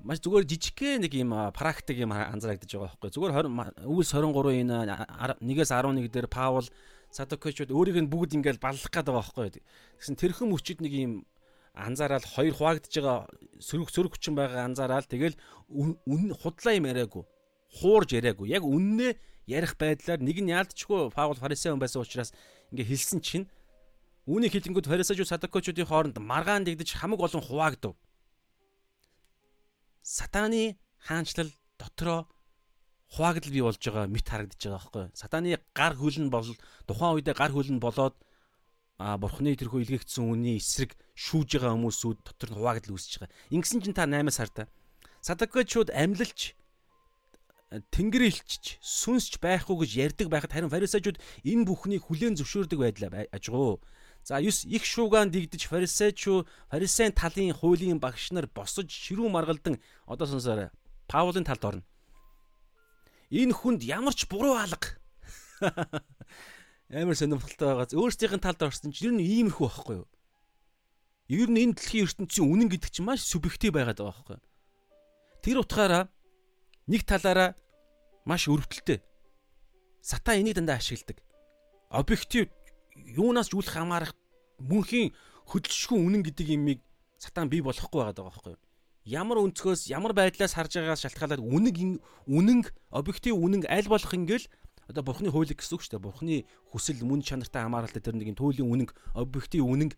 маш зүгээр жижигхэн нэг юм практик юм анзаарагдаж байгаа байхгүй. Зүгээр 20 өвс 23 энэ 1-ээс 11 дээр Паул Садокочуд өөрийг нь бүгд ингээл баллах гээд байгаа байхгүй. Тэгсэн тэрхэн мөчид нэг юм анзаараад хоёр хуваагдж байгаа сөрөг сөрөг хүчин байгаа анзаараад тэгэл үн худлаа юм яриаггүй. Хуурж яриаггүй. Яг үннээ ярих байдлаар нэг нь яалтчгүй Паул фарисеун байсан учраас ингээ хэлсэн чинь үүнийг хэлэнгүүд фарисеучуд садокочуудын хооронд маргаан дэгдэж хамаг олон хуваагдав сатаны хаанчлал дотроо хуваагдал бий болж байгаа мэт харагдаж байгаа байхгүй. Сатаны гар хөлн бол тухайн үедээ гар хөлн болоод а бурхны тэрхүү илгээгдсэн үний эсрэг шүүж байгаа хүмүүсүүд дотор нь хуваагдал үүсэж байгаа. Ингэсэн чинь та 8-аас хартаа. Садакочуд амьлалч тэнгэр илчж сүнсч байхгүй гэж ярьдаг байхад харин фарисеучуд энэ бүхнийг хүлээн зөвшөөрдөг байдлаа ажгуу. За 9 их шуугаан дигдэж фарисеучу фарисеийн талын хуулийн багш нар босож ширүү маргалдан одоо сонсоорой. Паулын талд орно. Энэ хүнд ямар ч буруу алга. Амар сонирхолтой байгаа. Өөрсдийнх нь талд орсон чинь ер нь иймэрхүү байхгүй юу? Ер нь энэ дэлхийн ертөнцийн үнэн гэдэг чинь маш субъектив байгаад байгаа байхгүй юу? Тэр утгаараа нэг талаараа маш өрөвдөлттэй. Сатан энийг дандаа ашигладаг. Объектив юунаас ч үл хамаарах мөнхийн хөдөлшгүй үнэн гэдэг юмыг сатан бий болохгүй байгаа байхгүй юу? Ямар өнцгөөс ямар байдлаас харж байгаагаас шалтгаалаад үнэг үнэн объектив үнэн аль болох ингээл одоо бурхны хуулийг гэсэн үг шүү дээ. Бурхны хүсэл мөн чанартай хамааралтай тэр нэг туйлын үнэн, объектив үнэн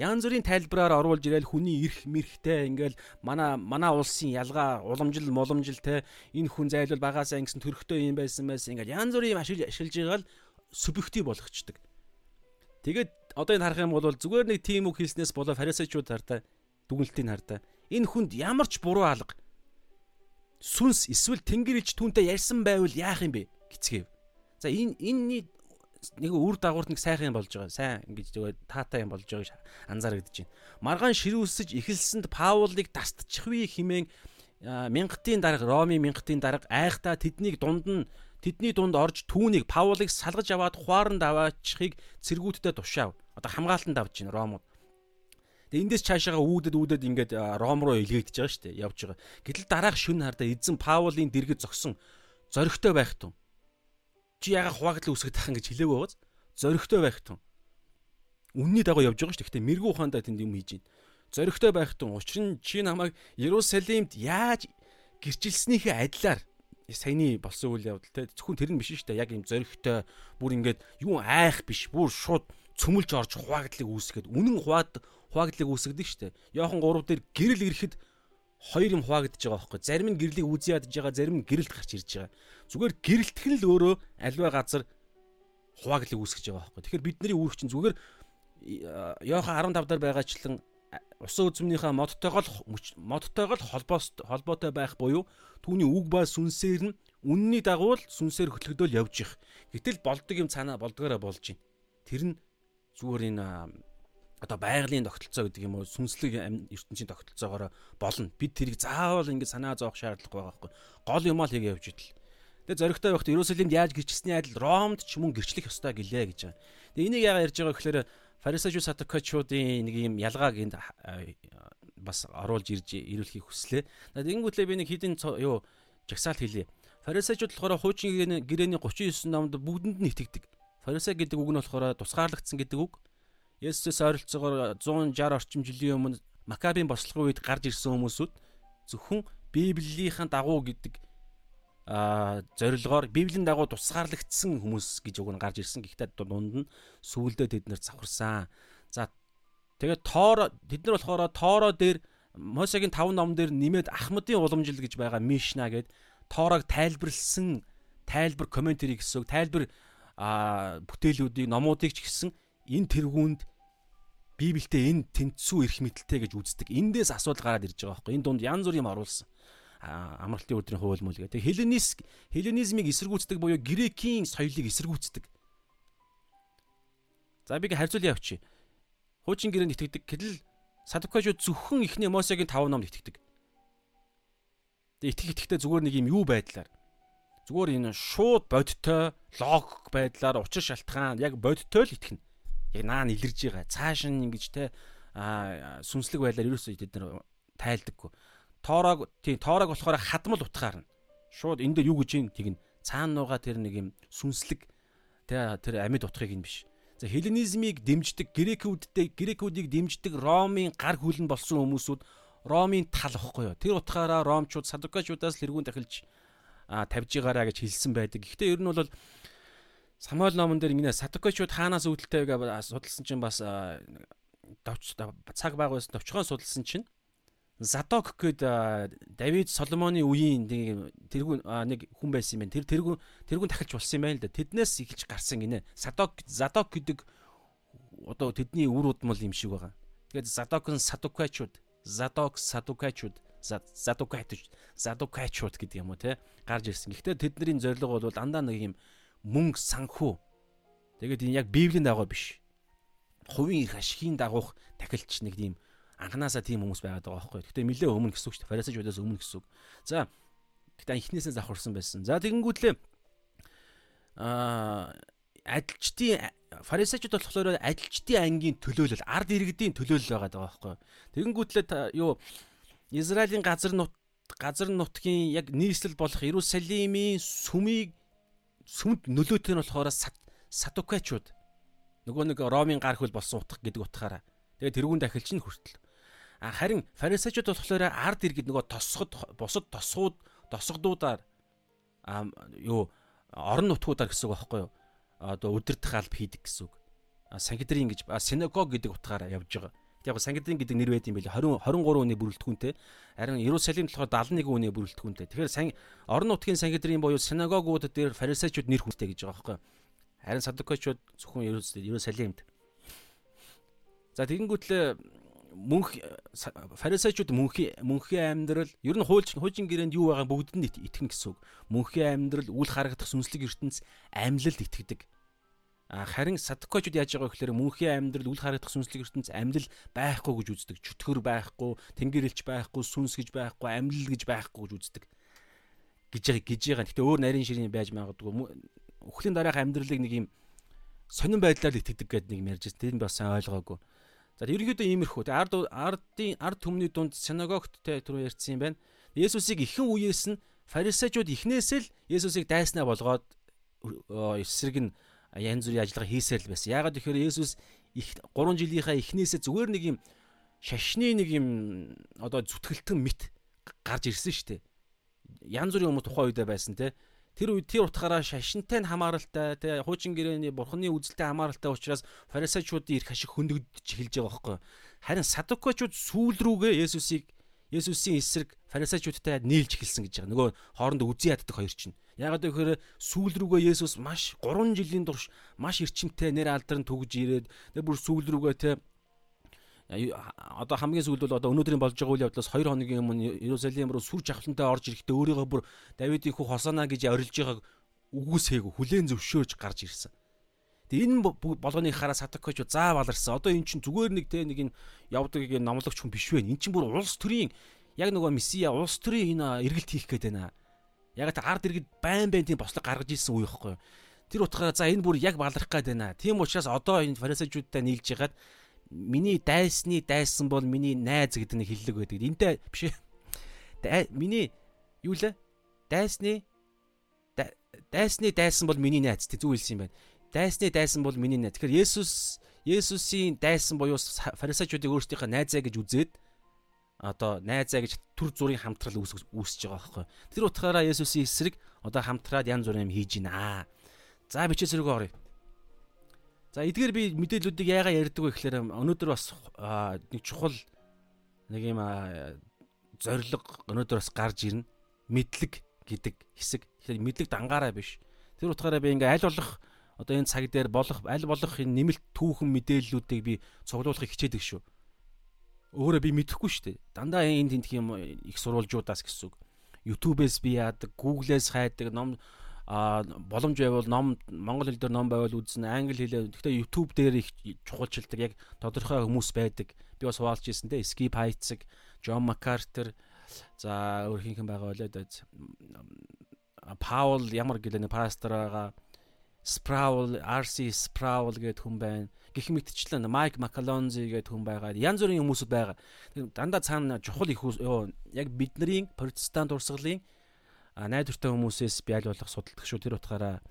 янз бүрийн тайлбараар оруулж ирээл хүний эрх мэрхтэй ингээл манай манай улсын ялгаа уламжил моламжил те энэ хүн зайлвал багасаа ингэсэн төрхтэй юм байсан байсан ингээл янз бүрийн ашиг ашиглаж байгаа л субъектив болгочдөг. Тэгээд одоо энэ харах юм бол зүгээр нэг тим үг хэлснээс болоо фарисеучуд хартаа дүгнэлтийг хартаа энэ хүнд ямар ч буруу алга сүнс эсвэл тэнгэр ич түүнтэй ярьсан байвал яах юм бэ гэцгээв. За энэ энэний нэг үр дагавар нэг сайхан юм болж байгаа. Сайн ингэж зүгээр таатай юм болж байгааг анзаарэгдэж байна. Маргаан ширүүсэж эхэлсэнд Паулыг тастчихвээ химэн мянгатын дарга Роми мянгатын дарга айхтаа тэднийг дунд нь тэдний дунд орж түүнийг Паулыг салгаж аваад хуаранд аваачихыг цэргүүдтэй тушаав. Одоо хамгаалтанд авч байна Ромууд. Тэгээ эндээс цаашаага үүдэд үүдэд ингээд Ром руу илгээгдэж байгаа шүү дээ. Явж байгаа. Гэтэл дараах шүн хардаа эзэн Паулын дэргэд зогсон зоригтой байх тун чи яга хуваагдал үүсгэх тахын гэж хэлээгүй байгааз зоригтой байх тун. Үнний дагуу явж байгаа шүү. Гэхдээ мэрэгүү ухаандаа тэнд юм хийж байна. Зоригтой байх тун. Учир нь чи намайг Иерусалимд яаж гэрчилснийхээ адилаар саяны болсон үйл явдал те зөвхөн тэр нь биш шүү дээ. Яг юм зоригтой бүр ингээд юу айх биш. Бүр шууд цөмөлж орж хуваагдлыг үүсгээд үнэн хуваад хуваагдлыг үүсгэдэг шүү дээ. Йохан 3 дээр гэрэл ирэхэд хоёр юм хуваагдж байгаа байхгүй. Зарим нь гэрлийг үзий ядж байгаа, зарим нь гэрэлт гарч ирж байгаа. Зүгээр гэрэлтхэн л өөрөө альва газар хувааглыг үүсгэж байгаа байхгүй. Тэгэхээр бидний үүрэг чинь зүгээр Йохан 15 дээр байгаачлан усан үзмнийхээ модтойгоо л модтойгоо л холбоос холбоотой байх буюу түүний үг ба сүнсээр нь үнний дагуу л сүнсээр хөтлөгдөөл явж их. Гэтэл болдог юм цаанаа болдгоороо болж байна. Тэр нь зүгээр энэ одоо байгалийн тогтолцоо гэдэг юм уу сүнслэг ертөнцийн тогтолцоогоор болно. Бид тэрийг заавал ингэ санаа зовох шаардлага байгаа байхгүй. Гол юм аа л хийгээ явж идэл. Тэгээ зоригтой байхад Иерусалимд яаж гэрчсэний адил Ромд ч мөн гэрчлэх ёстой гэлээ гэж байгаа. Тэгээ энийг яагаад ярьж байгаа гэхээр фарисеучуд садукачуудын нэг юм ялгааг энд бас оруулж ирж ирүүлэхийг хүслээ. Тэгэнгүүтлээ би нэг хідэн юу жагсаалт хэлье. Фарисеучуд болохоор хуучин гэрээний 39 номд бүгдэнд нь итгэдэг. Фарисе гэдэг үг нь болохоор тусгаарлагдсан гэдэг үг. Есүс ойролцоогоор 160 орчим жилийн өмнө Макабийн бослогын үед гарч ирсэн хүмүүсүүд зөвхөн Библийн дагуу гэдэг а зорилгоор Библийн дагуу тусгаарлагдсан хүмүүс гэж үг нь гарч ирсэн. Гэхдээ дунд нь сүулдэ тэд нэр завхарсан. За тэгээд тоор тэд нар болохоор тоороо дээр Мосегийн 5 ном дээр нэмээд Ахмадын уламжил гэж байгаа Мишна гэд тоорог тайлбарлсан тайлбар комментари гэсэн үг тайлбар а бүтээлүүдийг номуудыг ч гэсэн энэ тэргуунд Библиэд энэ тэнцүү эрх мэдэлтэй гэж үздэг. Эндээс асуудал гараад ирж байгаа байхгүй. Энэ дунд янз бүр юм оруулсан. Амралтын өдрийн хууль мөл гэдэг. Хелленис хелленизмыг эсэргүүцдэг буюу грекийн соёлыг эсэргүүцдэг. За би харьцуулъя явчих. Хуучин гэрээнд итгэдэг. Гэтэл садукачууд зөвхөн ихний Мосегийн 5 номд итгэдэг. Тэгээ итгэх итгэхдээ зүгээр нэг юм юу байдлаар зүгээр энэ шууд бодтой логик байдлаар учир шалтгаан яг бодтой л итгэнэ яг наа нь илэрж байгаа. Цааш нь ингэж те сүнслэг байдлаар ерөөсөө тэд нар тайлдаггүй. Тоорог тий тоорог болохоор хадмал утгаарна. Шууд энэ дээр юу гэж юм тэгнэ. Цаана нуугаа тэр нэг юм сүнслэг тэ тэр амьд утгыг юм биш. За хеленизмыг дэмждэг грекүүдтэй грекүүдийг дэмждэг Ромын гар хүлэн болсон хүмүүсүүд Ромын тал واخгүй юу. Тэр утгаараа Ромчууд садукачуудаас л эргүүн тахилж а тавьж байгаараа гэж хэлсэн байдаг. Гэхдээ ер нь бол Самуэль номон дээр ингэ садукачууд хаанаас үүдэлтэй вэ гэж судалсан чинь бас давч цаг баг байсан товчхон судалсан чинь Задок гээд Давид Соломоны үеийн тэргүүн нэг хүн байсан юм байна. Тэр тэргүүн тэргүүн тахилж болсон юм байна л да. Тэднээс эхэлж гарсан гинэ. Задок Задок гэдэг одоо тэдний үр удмал юм шиг байгаа. Тэгээд Задок нь Садукачууд, Задок Садукачууд, Задукачууд, Задукачууд гэдэг юм уу те гарч ирсэн. Гэхдээ тэдний зорилго бол дандаа нэг юм мөнгө санхүү. Тэгээд энэ яг библийн дагуу биш. Хувийн эрх ашигын дагуух тахилч нэг тийм анханасаа тийм хүмүүс байгаад байгаа байхгүй. Гэхдээ нэлээ өмнө гэсэн үг шүү дээ. Фарисеучудаас өмнө гэсэн үг. За гэхдээ эхнээсээ завхарсан байсан. За тэгэнгүүтлээ аа ажилчдын фарисеучуд болохоор ажилчдын ангийн төлөөлөл, ард иргэдийн төлөөлөл байгаа даа байхгүй. Тэгэнгүүтлээ юу Израилийн газар нут газар нутгийн яг нийслэл болох Иерусалимийн сүмийг сүмд нөлөөтэй нь болохоор садукачууд нөгөө нэг Ромын гар хөл болсон утга гэдэг утгаараа. Тэгээд тэрүүн дахилч нь хүртэл. А харин фарисеучуд болохоор ард иргэд нөгөө тосгод бусад тосгууд тосгодуудаар а юу орон нутгуудаар гэсэн үг байхгүй юу? Одоо өдөртөх алба хийдэг гэсэн үг. Сангидрийн гэж синагог гэдэг утгаараа явж байгаа. Яг Сангидрин гэдэг нэр байд юм бэл 20 23 үний бүрэлдэхүүнтэй. Харин Иерусалим болохоор 71 үний бүрэлдэхүүнтэй. Тэгэхээр сан орон нутгийн Сангидрин буюу синагогууд дээр фарисеучуд нэр хүнтэй гэж байгаа байхгүй. Харин садукачууд зөвхөн Иерусалимд. За тэгэнгүүтлээ мөнх фарисеучуд мөнхийн мөнхийн амьдрал ер нь хуульч хуучин гэрээнд юу байгаа бүгд нь итгэн гэсэн үг. Мөнхийн амьдрал үл харагдах сүнслэг ертөнц амьлалд итгэдэг. Харин садкочуд яаж байгаа гэхээр мөнхийн амьдрал үл харагдах сүнслэг ертөнц амьлал байхгүй гэж үздэг. Чөтгөр байхгүй, тэнгэр элч байхгүй, сүнс гэж байхгүй, амьлал гэж байхгүй гэж үздэг. гэж гэж байгаа. Гэтэ өөр нарийн ширийн байж магадгүй. Өхлийн дараах амьдралыг нэг юм сонирн байдлаар итгэдэг гэдэг нэг юм ярьж байна. Тэр нь бас сайн ойлгоогүй. За ерөнхийдөө иймэрхүү. Ард ардын ард түмний дунд синагогт түрүү ярьсан юм байна. Есүсийг ихэнх үеэс нь фарисеучуд ихнээс л Есүсийг дайснаа болгоод эсрэг нь янз бүрийн ажиллагаа хийсээр л байсан. Яагаад гэхээр Есүс их 3 жилийнхаа эхнээсээ зүгээр нэг юм шашны нэг юм одоо зүтгэлтэн мэт гарч ирсэн шүү дээ. Янз бүрийн хүмүүс тухайн үедээ байсан те. Тэр үед тэр утгаараа шашинтай нь хамааралтай те хуучин гэрээний бурхны үзэлтэй хамааралтай учраас фарисеучуудын ирэх ашиг хөндөгдөж эхэлж байгаа байхгүй. Харин садукачууд сүүл рүүгээ Есүсийг Есүсийн эсрэг фарисеучудтай нийлж эхэлсэн гэж байгаа. Нөгөө хоорондоо үзий яддаг хоёр чинь. Ягаад гэхээр сүүл рүүгээ Есүс маш 3 жилийн турш маш эрчимтэй нэр алдран түгж ирээд тэр бүр сүүл рүүгээ те одоо хамгийн сүүлд бол одоо өнөөдрийн болж байгаа үйл явдлаас 2 хоногийн өмнө Иерусалим руу сүр жавхлантай орж ирэхдээ өөрийгөө бүр Давидын хүү Хосана гэж орилж байгааг үгүйсээгүү хүлээн зөвшөөрж гарч ирсэн. Тэгээ энэ болгоныг хараа Садокоч заа баларсан. Одоо эн чинь зүгээр нэг те нэг энэ явдаг нэг номлогч хүн биш вэ? Эн чинь бүр улс төрийн яг нөгөө месиа улс төрийн энэ эргэлт хийх гээд байна. Яг та ард иргэд байн байн тийм бослог гаргаж ирсэн үе байхгүй юу? Тэр утгаараа за энэ бүр яг баларх гээд байна. Тийм учраас одоо энэ фарисеучудтай нийлж ягаад миний дайсны дайсан бол миний найз гэдэг нэг хиллэг байдаг. Энтэй биш ээ. Миний юу лээ? Дайсны дайсны дайсан бол миний найз тий зүг хэлсэн юм байна дайсны дайсан бол миний найз. Тэгэхээр Есүс Есүсийн дайсан буюу фарисеучуудыг өөрсдийнхөө найзаа гэж үзээд одоо найзаа гэж төр зүрийн хамтрал үүсгэж байгаа байхгүй. Тэр утгаараа Есүсийн эсрэг одоо хамтраад янз бүрийн юм хийж байна. За бичээ зэрэг оръё. За эдгээр би мэдээллүүдийг яагаад ярьдаг вэ гэхээр өнөөдөр бас нэг чухал нэг юм зориг өнөөдөр бас гарч ирнэ. Мэдлэг гэдэг хэсэг. Тэгэхээр мэдлэг дангаараа биш. Тэр утгаараа би ингээ аль болох одоо энэ цаг дээр болох аль болох энэ нэмэлт түүхэн мэдээллүүдийг би цуглуулахыг хичээдэг шүү. Өөрөө би мэдэхгүй шүү дээ. Дандаа энэ тентх юм их сурвалжуудаас гэсэн үг. YouTube-ээс би яадаг, Google-ээс хайдаг, ном а боломж байвал ном монгол хэл дээр ном байвал үзнэ англи хэлээр гэхдээ YouTube дээр их чухалчилдаг яг тодорхой хүмүүс байдаг би бас хуваалж ирсэн те Skip Heights John MacArthur за өөр хинхэн байгаа болоо Паул ямар гэлээ пастор байгаа Sproul, RC Sproul гэдэг хүн байна. Гэх мэтчлэн Mike McAlonzi гэдэг хүн байгаа. Янз бүрийн хүмүүсүүд байгаа. Дандаа цаана чухал их яг бидний протестант урсгалын найдвартай хүмүүсээс би аль болох судалдаг шүү. Тэр утгаараа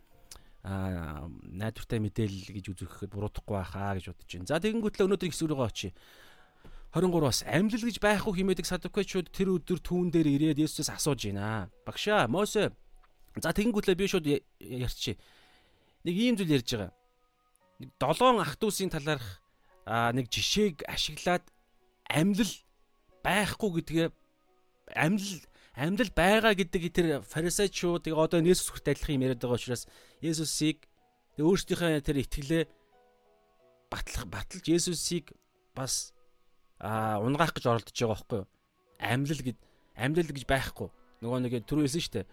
а найдвартай мэдээлэл гэж үзэхэд буруудахгүй байхаа гэж бодож байна. За тэгэнгүүтлээ өнөөдрийн хэсэг рүү очие. 23 бас амьлал гэж байхгүй хэмээдэг садукачууд тэр өдөр түүн дээр ирээд Есүсээс асууж байна. Багшаа, Мосе. За тэгэнгүүтлээ би шууд ярьчих нэг ийм зүйл ярьж байгаа. Нэг долоон ах トゥ усийн талаарх аа нэг жишээг ашиглаад амьлал байхгүй гэдгээ амьлал амьлал байгаа гэдэг тэр фарисеучуудыг одоо Есүс хүрт адилхан юм яриад байгаа учраас Есүсийг өөрсдийнхөө тэр итгэлээ батлах баталж Есүсийг бас аа унгаах гэж оролдож байгаа байхгүй юу? Амьлал гэд амьлал гэж байхгүй. Нөгөө нэг түрүү хэлсэн шүү дээ.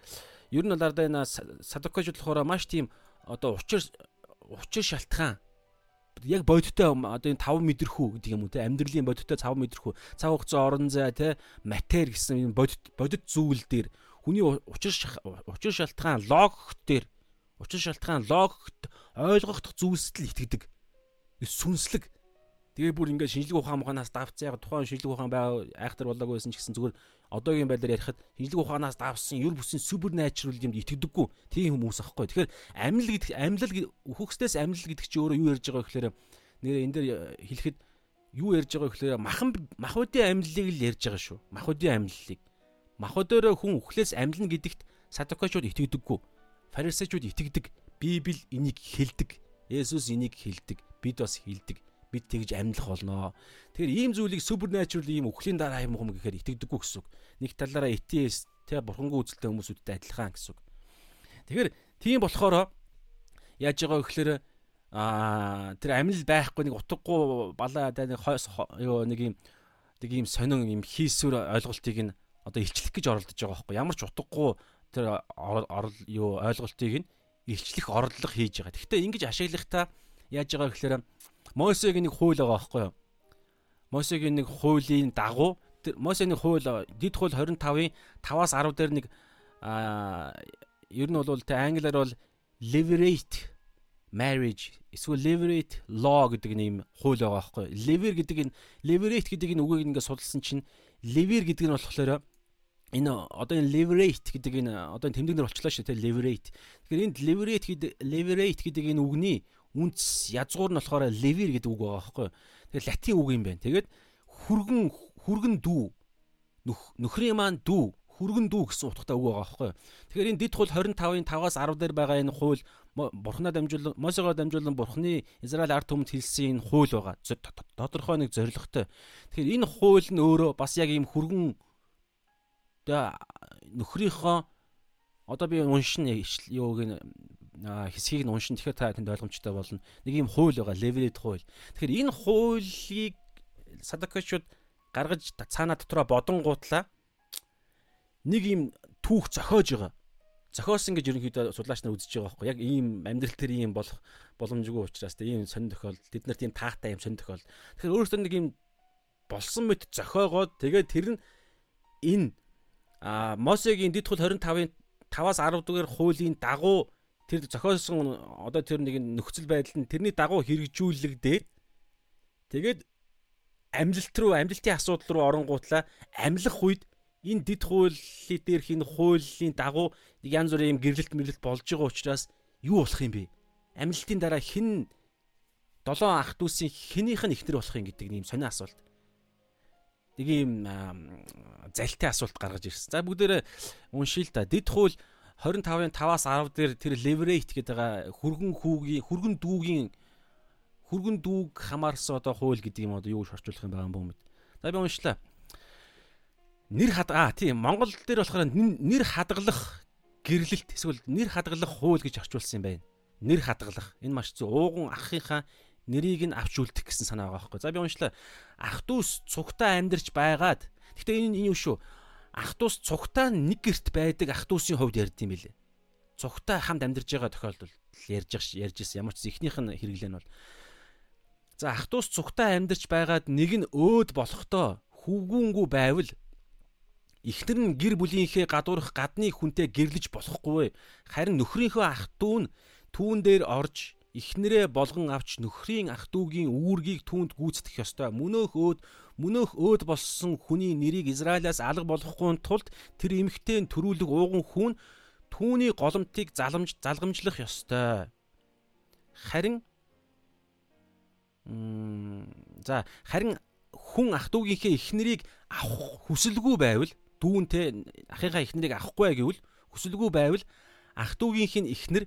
Ер нь бол ардаа энэ садокочуд болохоор маш тийм одоо учир учир шалтгаан яг бодиттой одоо энэ 5 мэдрэхүү гэдэг юм уу те амьдралын бодиттой 5 мэдрэхүү цаг хугацаа орон зай те матер гэсэн энэ бодит бодит зүйл дээр хүний учир учир шалтгаан логик дээр Учир шалтгаан логикт ойлгох зүйлсэд л итгэдэг. Сүнслэг. Тэгээ бүр ингээд шинжлэх ухаан ухаанаас давцсан яг тухайн шинжлэх ухаан байга айхтар болоогүй байсан ч гэсэн зүгээр одоогийн байдлаар ярихад шинжлэх ухаанаас давсан ер бүсийн супер натурал юмд итгэдэггүй тийм хүмүүс аахгүй. Тэгэхээр амьлал гэдэг амьлал үхэгчдээс амьлал гэдэг чинь өөрөө юу ярьж байгаа гэхээр нэр энэ дээр хэлэхэд юу ярьж байгаа гэхээр махан махуудын амьлалыг л ярьж байгаа шүү. Махуудын амьлалыг. Махуудаараа хүн үхлээс амьлна гэдэгт садукачууд итгэдэггүй. Фарисеучуд итгэдэг. Библи энийг хэлдэг. Есүс энийг хэлдэг. Бид бас хэлдэг. Бид тэгж амьлах болноо. Тэгэхээр ийм зүйлийг supernatural ийм үхлийн дараа юм юм гэхээр итгэдэггүй гэсэн үг. Нэг талаараа atheist тэ бурхангүй үзэлтэй хүмүүсүүдтэй адилхан гэсэн үг. Тэгэхээр тийм болохоор яаж байгаа гэхээр аа тэр амил байхгүй нэг утгагүй балаа нэг хойс юу нэг юм нэг юм сонин юм хийсвэр ойлголтыг нь одоо илчлэх гэж оролдож байгаа байхгүй ямар ч утгагүй тэр орол юу ойлголтыг нь илчлэх орлого хийж байгаа. Гэхдээ ингэж ашиглахдаа яаж байгаа гэхээр Мосегийн нэг хууль байгаа байхгүй юу? Мосегийн нэг хуулийн дагуу тэр Мосений хууль дид хууль 25-ын 5-аас 10 дээр нэг аа ер нь бол тэ англиар бол levirate marriage эсвэл levirate law гэдэг нэм хууль байгаа байхгүй. Lever гэдэг энэ levirate гэдэг энэ үгийг ингээд судалсан чинь lever гэдэг нь болохоор энэ одоо энэ leverate гэдэг энэ одоо тэмдэгнэр болчлоо шүү те leverate. Тэгэхээр энд leverate гэдэг leverate гэдэг энэ үгний үндэс язгуур нь болохоор lever гэдэг үг байгаа байхгүй. Тэгэхээр латин үг юм байна. Тэгээд хүргэн хүргэн дүү нөхрийн маань дүү хүргэн дүү гэсэн утгатай үг байгаа байхгүй. Тэгэхээр энэ дид хууль 25-ын 5-аас 10 дээр байгаа энэ хууль бурхнаа дамжуулан Мосегоор дамжуулан бурхны Израиль ард түмэнд хэлсэн энэ хууль байгаа. Тодорхой нэг зорилготой. Тэгэхээр энэ хууль нь өөрөө бас яг ийм хүргэн нөхрийнхөө одоо би уншин юуг нь хэсгийг нь уншин тэгэхээр та тэнд ойлгомжтой болно. Нэг ийм хууль байгаа, leverage хууль. Тэгэхээр энэ хуулийг садакачуд гаргаж цаана дотроо бодонгуутлаа нэг ийм түүх зохиож байгаа. Зохиосон гэж ерөнхийдөө судлаач нар үзэж байгаа байхгүй яг ийм амьдрал төр ийм болох боломжгүй учраас тийм сонир тохиолдол тэд нарт ийм таатай ийм сонир тохиолдол. Тэгэхээр өөрөөсөө нэг ийм болсон мэт зохиогоод тэгээд тэр нь энэ а Мосегийн дэд хул 25-ын 5-аас 10 дугаар хуулийн дагуу тэр зохиосон одоо тэр нэг нөхцөл байдал нь тэрний дагуу хэрэгжүүлэгдээд тэгээд амьлалт руу амьлалтын асуудал руу оронгуутлаа амьлах үед энэ дид хуулийн дээрх энэ хуулийн дагуу нэг янз бүрийн юм гэрлэлт мэрлэлт болж байгаа учраас юу болох юм бэ? Амлалтын дараа хэн долоон ах дүүсийн хэнийх нь ихнэр болох юм гэдэг нэм сонио асуулт. Нэг юм залтай асуулт гаргаж ирсэн. За бүгдээрээ уншия л да. Дид хууль 25-ын 5-аас 10 дээр тэр leverage гэдэг байгаа хүргэн хүүгийн хүргэн дүүгийн хүргэн дүүг хамаарсан одоо хууль гэдэг юм одоо юу гэж орчуулах юм байгаа юм бөөмөд. За би уншлаа нэр хадгаа тийм Монгол дээр болохоор нэр хадгалах гэрлэлт эсвэл нэр хадгалах хууль гэж орчуулсан юм байна. Нэр хадгалах. Энэ маш зөв. Ууган ахынхаа нэрийг нь авч үлдэх гэсэн санаа байгаа байхгүй. За би уншлаа. Ах дүүс цугтаа амьдарч байгаад. Гэтэ энэ энэ юу шүү. Ах дүүс цугтаа нэг герт байдаг ах дүүсийн хувьд ярьд юм билээ. Цугтаа хамт амьдарч байгаа тохиолдолд ярьж ярьж ирсэн. Ямар ч ихнийх нь хэрэглэн бол. За ах дүүс цугтаа амьдарч байгаад нэг нь өөд болохдоо хүүгүүнгүй байвал Эхнэр нь гэр бүлийнхээ гадуурх гадны хүнтэй гэрлэж болохгүй. Харин нөхрийнхөө ах дүү нь түүн дээр орж эхнэрээ болгон авч нөхрийн ах дүүгийн үүргийг түүнд гүйцэтгэх ёстой. Мөнөөх өөд мөнөөх өөд болсон хүний нэрийг Израилаас алга болгохгүй тулд тэр эмэгтэй төрүүлэг ууган хүн түүний голомтыг заламж залгамжлах ёстой. Харин за харин хүн ах дүүгийнхээ эхнэрийг авах хүсэлгүй байвал дүүнтэй ахыгаа эхнэрийг авахгүй гэвэл хүсэлгүй байвал ах дүүгийнх нь эхнэр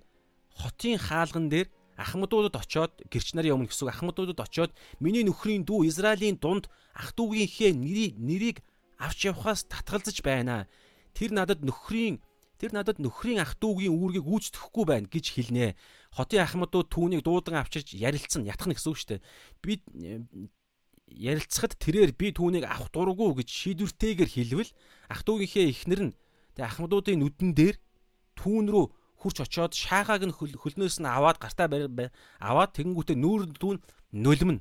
хотын хаалган дээр ахмадуудад очоод гэрч нарын өмнө гэсэн ахмадуудад очоод миний нөхрийн дүү Израилийн дунд ах дүүгийнхээ нэрийг нэрийг авч явхаас татгалзаж байна. Тэр надад нөхрийн тэр надад нөхрийн ах дүүгийн үүргийг гүйцэтгэхгүй байна гэж хэлнэ. Хотын ахмадууд түүнийг дуудан авчирч ярилцсан ятгах гэсэн үг шүү дээ. Би ярилцахад тэрээр би түүнийг авах дурггүй гэж шийдвэртэйгээр хэлвэл ах トゥ угийнхээ эхнэр нь тэгээ ахмадуудын нүдэн дээр түүн рүү хурч очоод шаагааг нь хөлнөөс нь аваад гартаа аваад тэгэнгүүтээ нүүр дүүн нулимн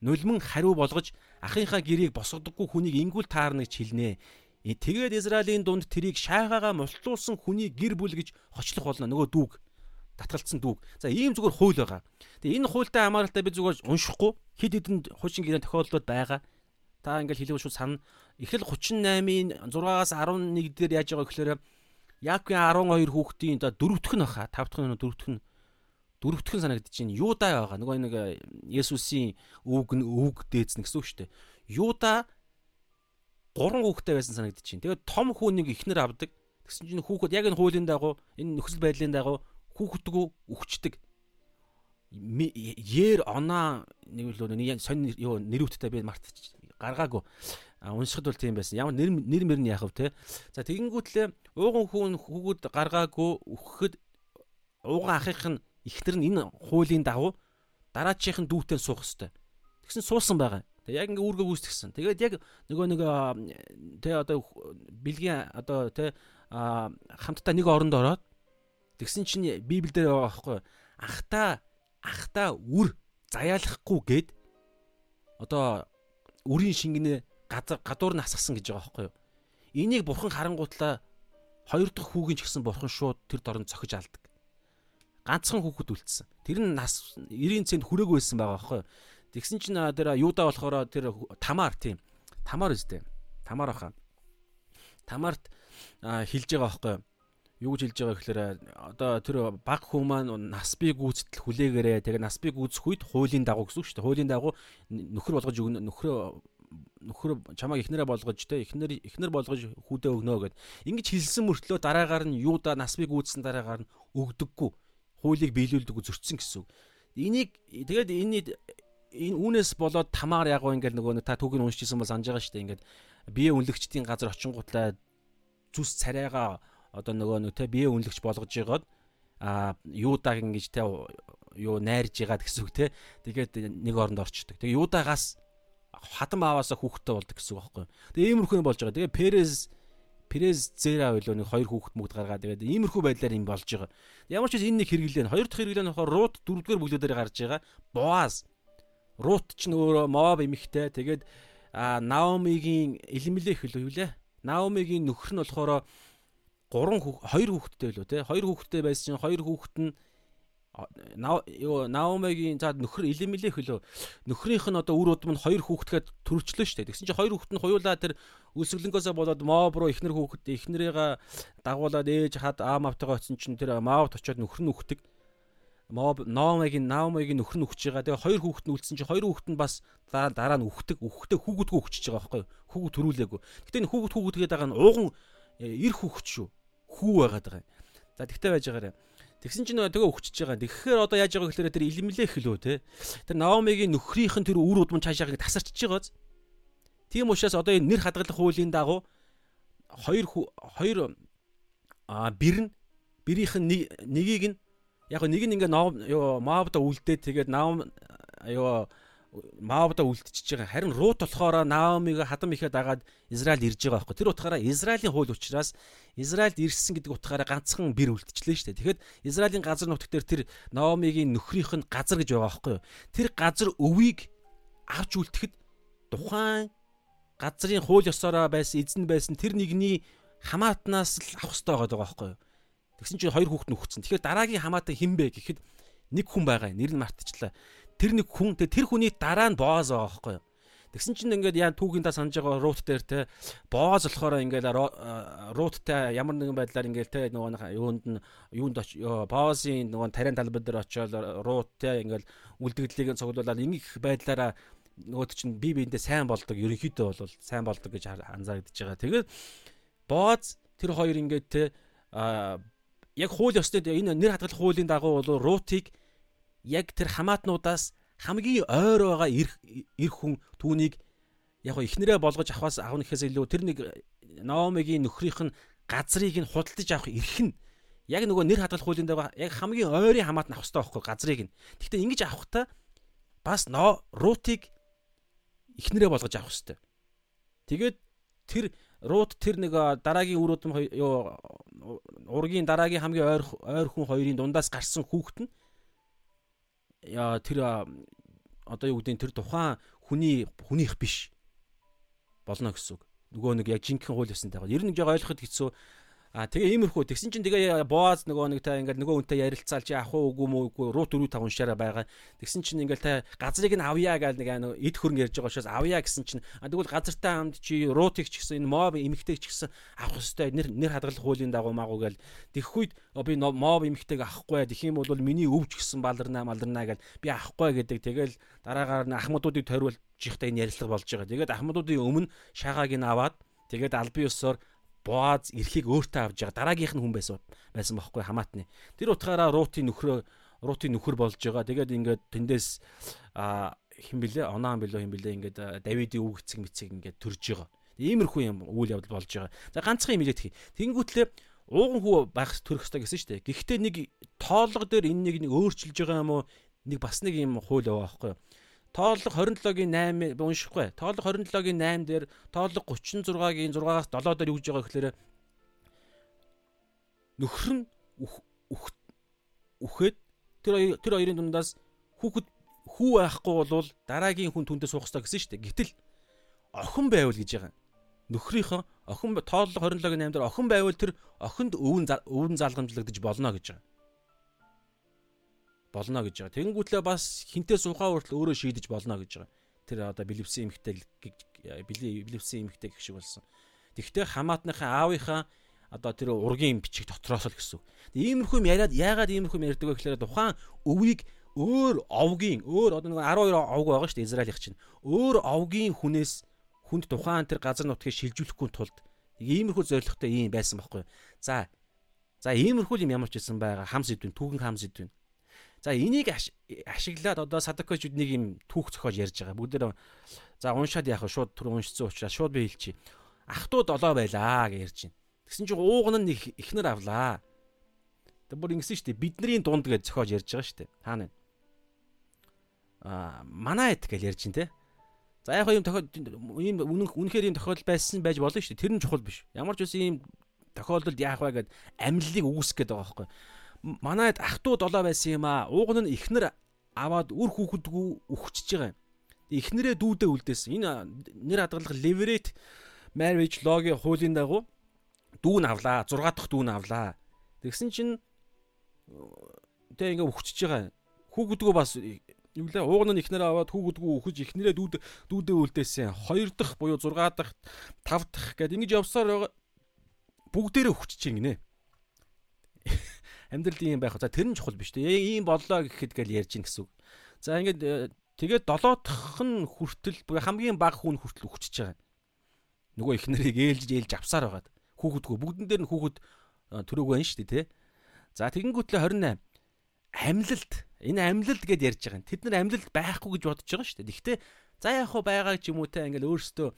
нулимн хариу болгож ахынхаа гэрийг босгодоггүй хүнийг ингүүл таарна гэж хэлнэ. Э, тэгээд Израилийн дунд тэрийг шаагаагаа мултлуулсан хүний гэр бүл гэж хочлох болно нөгөө дүүг. татгалцсан дүүг. За ийм зүгээр хууль байгаа. Тэгээ энэ хуультай хамааралтай би зүгээр уншихгүй хэд хэдэнд хуучин гэрээ тохиолдлууд байгаа. Та ингээл хэлэв шүү сана. Эхлэл 38-ийн 6-аас 11 дээр яаж байгаа гэхээр Яаковын 12 хүүхдийн одоо дөрөвдөх нь баха. Тавдах нь дөрөвдөх нь дөрөвдөх нь санагдчихээн. Юуда байгаа. Нөгөө нэг Есүсийн үг нь үг дээдс үг шүү дээ. Юуда гурван хүүхдтэй байсан санагдчихээн. Тэгээд том хүү нэг ихнэр авдаг. Тэгсэн чинь хүүхэд яг энэ хуулийн дагуу энэ нөхцөл байдлын дагуу хүүхдгүү өгчдөг. Ер оноо нэг л нэг сонь юу нэрүүдтэй би мартчих гаргаагүй. Уншихад бол тийм байсан. Ямар нэр нэр мөр нь яах вэ те. За тэгэнгүүтлээ ууган хүүн хүүгүүд гаргаагүй өгөхөд ууган ахих нь ихтер нь энэ хуулийн дагуу дараачихын дүүтэн суух хэвээр. Тэгсэн суусан байгаа. Тэг яг ингээ үүргээ гүйцэтгсэн. Тэгээд яг нөгөө нэг тэ одоо бэлгийн одоо тэ хамтдаа нэг оронд ороод тэгсэн чинь Библиэлд байгаа байхгүй ахта ахта үр заяалахгүй гээд одоо үрийн шингэнэ газар гадуур нь асгасан гэж байгаа байхгүй юу. Энийг бурхан харангуутлаа хоёр дахь хүүгийн ч гэсэн бурхан шууд тэр дорн цохиж алдаг. Ганцхан хүүхэд үлдсэн. Тэр нь нас 90 цент хүрээгүй байсан байгаа байхгүй юу. Тэгсэн чинь тэр юуда болохоор тэр тамаар тийм. Тамаар үстэй. Тамаар баха. Тамаарт хилж байгаа байхгүй юу юу гэж хэлж байгаа гэхээр одоо тэр баг хүн маань нас би гүйцэтгэл хүлээгээрээ тэгээ нас би гүйцэх үед хуулийн дагуу гэсэн үг шүү дээ. Хуулийн дагуу нөхөр болгож өгнө нөхрөө нөхөр чамайг ихнэрээ болгож те ихнэр ихнэр болгож хүүдээ өгнө гэд ингэж хэлсэн мөртлөө дараагаар нь юуда нас би гүйцсэн дараагаар нь өгдөггүй хуулийг биелүүлдэг зөрчсөн гэсэн. Энийг тэгээд энэ энэ үүнээс болоод тамаар яг ингээл нөгөө та түүхийг уншижсэн бол санаж байгаа шүү дээ. Ингээд бие үнэлэгчдийн газар очингуутлаа зүс царайгаа одоо нөгөө нэг те бие үнэлэгч болгож байгаад а юудаг ингэж те юу найрж ягаад гэсэн үг те тэгээд нэг оронд орчдөг. Тэгээ юудагаас хатан ааваасаа хүүхдтэй болдог гэсэн үг байхгүй. Тэгээ иймэрхүү юм болж байгаа. Тэгээ Перез Перез Зера байлоо нэг хоёр хүүхэд мөгд гаргаад тэгээд иймэрхүү байдлаар юм болж байгаа. Ямар ч энэ нэг хэрэглэн хоёр дахь хэрэглэн болохоор Рут дөрөвдүгээр бүлгүүдээр гарч байгаа. Боаз Рут ч нөгөө Моаб эмэгтэй тэгээд Наомигийн Элмелех хөлөө юу лээ. Наомигийн нөхөр нь болохоор гурван хоёр хүүхэдтэй лөө те хоёр хүүхэдтэй байсан чинь хоёр хүүхэд нь юу Наомигийн за нөхөр Илемилех хөлөө нөхрийнх нь одоо үр удам нь хоёр хүүхэдгээд төрөвчлөө шүү дээ. Тэгсэн чинь хоёр хүүхэд нь хоёулаа тэр үлсгэлэнгөөсөө болоод Моб руу ихнэр хүүхэд ихнэрийгээ дагуулад ээж хад аам автайгаа очсон чинь тэр Мавд очиод нөхөр нь үхдэг. Моб Наомигийн Наомигийн нөхөр нь үхэж байгаа. Тэгээ хоёр хүүхэд нь үлдсэн чинь хоёр хүүхэд нь бас дараа нь үхдэг. Үхтээ хүүхэдгүй үхчихэж байгаа байхгүй юу? Хүүхэд төрүүлээгүй. Гэтэ энэ хүүхэд хүүхэдгээд байгаа нь ууган эр хүүхэд шүү хүү байгаад байгаа. За тэгтэй байж байгаарай. Тэгсэн чинь нөгөө тэгээ өгчөж байгаа. Тэгэхээр одоо яаж байгаа гэхээр тэр илмлэх лөө те. Тэр Наомигийн нөхрийнх нь тэр үр удман цаашаа тасарч байгааз. Тийм учраас одоо энэ нэр хадгалах хуулийн дагуу хоёр хоёр а бэр нь бэрийнх нь нэгийг нь яг нэг нь ингээ Маавда үлдээд тэгээд Наом ёо Маавда үлдчихэж байгаа. Харин Рут болохоор Наомиг хадам ихэд дагаад Израиль ирж байгаа байхгүй. Тэр утгаараа Израилийн хууль учраас Израильд ирсэн гэдэг утгаараа ганцхан бэр үлдчихлээ шүү дээ. Тэгэхэд Израилийн газар нутаг дээр тэр Наомигийн нөхрийнх нь газар гэж байгаа байхгүй. Тэр газар өвийг авч үлдэхэд тухайн газрын хууль ёсороо байсан эзэн байсан тэр нэгний хамаатнаас л авах хэрэгтэй байгаа байхгүй. Тэгсэн чинь хоёр хүүхэд нөхцөн. Тэгэхээр дараагийн хамаатан хэн бэ гэхэд нэг хүн байгаа. Нэр нь мартчихлаа тэр нэг хүн тэр хүний дараа нь бооз байгаа байхгүй юу. Тэгсэн чинь ингээд яа түүхийн та санаж байгаа рут дээр те бооз болохоор ингээд руттай ямар нэгэн байдлаар ингээд те нөгөө юунд нь юунд боозын нөгөө тариан талбар дээр очиод рут те ингээд үлдэгдлийг цуглуулаад ингээх байдлаараа нөгөөд чинь бие биендээ сайн болдог ерөнхийдөө бол сайн болдог гэж анзаагдж байгаа. Тэгээд бооз тэр хоёр ингээд те яг хууль ёсны энэ нэр хадгалах хуулийн дагуу бол рутыг яг тэр хамаатнуудаас хамгийн ойр байгаа эр хүн түүнийг яг ихнэрээ болгож авахаас авах нэхээс илүү тэр нэг Наомигийн нөхрийнх нь газрыг нь худалдаж авах эрх нь яг нөгөө нэр хадгалах хуулийн дээр яг хамгийн ойрын хамаат нь авах хэрэгтэй байхгүй газрыг нь. Гэхдээ ингэж авахтаа бас рутыг ихнэрээ болгож авах хэрэгтэй. Тэгээд тэр рут тэр нэг дараагийн үр удам юу ургийн дараагийн хамгийн ойр ойр хүн хоёрын дундаас гарсан хүүхэд нь тэр одоо юу гэдэг тэр тухайн хүний хүнийх биш болно гэсэн үг. Нөгөө нэг яг жинхэнэ хууль ёсонтойгоо. Ер нь жоо ойлгоход хэцүү. А тэгээ иймэрхүү тэгсэн чинь тэгээ Боаз нөгөө нэг та ингээл нөгөө хүнтэй ярилцаал чи авах уу үгүй мүү үгүй руу дөрөв та уншаараа байгаа. Тэгсэн чинь ингээл та газрыг нь авъя гээл нэг эд хөрн ярьж байгаа учраас авъя гэсэн чинь. Тэгвэл газартай хамт чи руутыг ч гэсэн энэ моб эмэгтэйг ч гэсэн авах хэвээр нэр нэр хадгалах хуулийн дагуу магуу гээл тэгэх үед би моб эмэгтэйг авахгүй. Тэгэх юм бол миний өвч гэсэн баларнаа маларнаа гээл би авахгүй гэдэг. Тэгэл дараагаар нь ахмадуудыг тойрвол жихтэй энэ ярилцлага болж байгаа. Тэгээд ахмадуудын өмнө шаагааг нь аваад тэгээд албан ёсоор Боаз эрхийг өөртөө авж байгаа дараагийнх нь хүн байсан байсан бохоггүй хамаатны. Тэр утгаараа Рутын нөхрөө Рутын нөхөр болж байгаа. Тэгээд ингээд тэндээс а хин блэ онаан билүү хин блэ ингээд Давидын үг эцэг мэцэг ингээд төрж байгаа. Иймэрхүү юм үйл явдал болж байгаа. За ганцхан юм хэлээд хий. Тэнгүүтлээ ууган хүү байх төрөх ёстой гэсэн шүү дээ. Гэхдээ нэг тоолго дээр энэ нэг нэг өөрчилж байгаа юм уу? Нэг бас нэг юм хууль байгаа байхгүй юу? Тооллого 27-гийн 8 уншихгүй. Тооллого 27-гийн 8 дээр тооллого 36-гийн 6-аас 7 дээр юу гэж байгаа гэхээр нөхөр нь үхээд тэр тэр хоёрын дундаас хүүхэд хүү байхгүй бол дараагийн хүн түндээ суух хэрэгтэй гэсэн шүү дээ. Гэтэл охин байвал гэж байгаа. Нөхрийнхөө охин тооллого 27-гийн 8 дээр охин байвал тэр охинд өвөн өвөн залгамжлагдаж болно гэж байгаа болно гэж байгаа. Тэнгүүтлээ бас хинтээ сунхаа хүртэл өөрөө шийдэж болно гэж байгаа. Тэр одоо билевсэн эмхтэй билевсэн эмхтэй гэх шиг болсон. Тэгвэл хамаатныхаа аавынхаа одоо тэр ургийн бичиг дотроос л гэсэн. Иймэрхүү юм яриад яагаад иймэрхүү юм ярьдаг вэ гэхээр тухайн өвийг өөр овгийн өөр одоо нэг 12 овг байгаа шүү дээ Израилийнх чинь. Өөр овгийн хүнээс хүнд тухайн тэр газар нутгийг шилжүүлэхгүй тулд иймэрхүү зорилготой юм байсан байхгүй. За За иймэрхүү юм ямар ч байсан байгаа хам сэдвэн түүхэн хам сэдвэн. За энийг ашиглаад одоо садакочуд нэг юм түүх зохиож ярьж байгаа. Бүгдээр за уншаад яах вэ? Шууд түр уншицсан учраас шууд би хэлчихье. Ах トゥ долоо байлаа гэж ярьж байна. Тэгсэн чинь ууган нь ихнэр авлаа. Тэг бүр ингэсэн шүү дээ. Бидний дунд гэж зохиож ярьж байгаа шүү дээ. Хаана вэ? Аа, манайд гэж ярьж байна те. За яг юм тохиол үнэн үнэхээр ийм тохиолдол байсан байж болно шүү дээ. Тэр нь чухал биш. Ямар ч үсэн ийм тохиолдолд яах вэ гэд амиллыг үүсгэх гээд байгаа байхгүй манайд ах トゥ долоо байсан юм аа. Ууган нь ихнэр аваад үр хүүхэдгүү өгчөж байгаа юм. Ихнэрээ дүүдээ үлдээсэн. Энэ нэр хадгалах leverage marriage law-гийн хуулийн дагуу дүүн авлаа. 6 дахь дүүн авлаа. Тэгсэн чинь тэг ингээ өгчөж байгаа. Хүүхэдгүү бас юу лээ ууган нь ихнэрээ аваад хүүхэдгүү өгөж ихнэрээ дүүд дүүдээ үлдээсэн. 2 дахь буюу 6 дахь 5 дахь гэд ингэж явсаар бүгдээрээ өгчөж гинэ амьдрал ийм байх. За тэр нь чухал биш үү? Ийм боллоо гэхэд гэл ярьж гин гэсэн үг. За ингээд э, тэгээд долоодох нь хүртэл хамгийн бага хүн хүртэл өгчөж байгаа. Нөгөө их нарыг ээлж ээлж авсаар байгаад хүүхэдгөө бүгдэн дээр нь хүүхэд э, төрөөг байна шүү дээ, тэ. За тэгэнгүүтлээ 28 амьлалт энэ амьлалт гэд ярьж байгаа. Тэд нар амьлалт байхгүй гэж бодож байгаа шүү дээ. Гэхдээ за яг хуу байгаа ч юм уу те ингээл өөрсдөө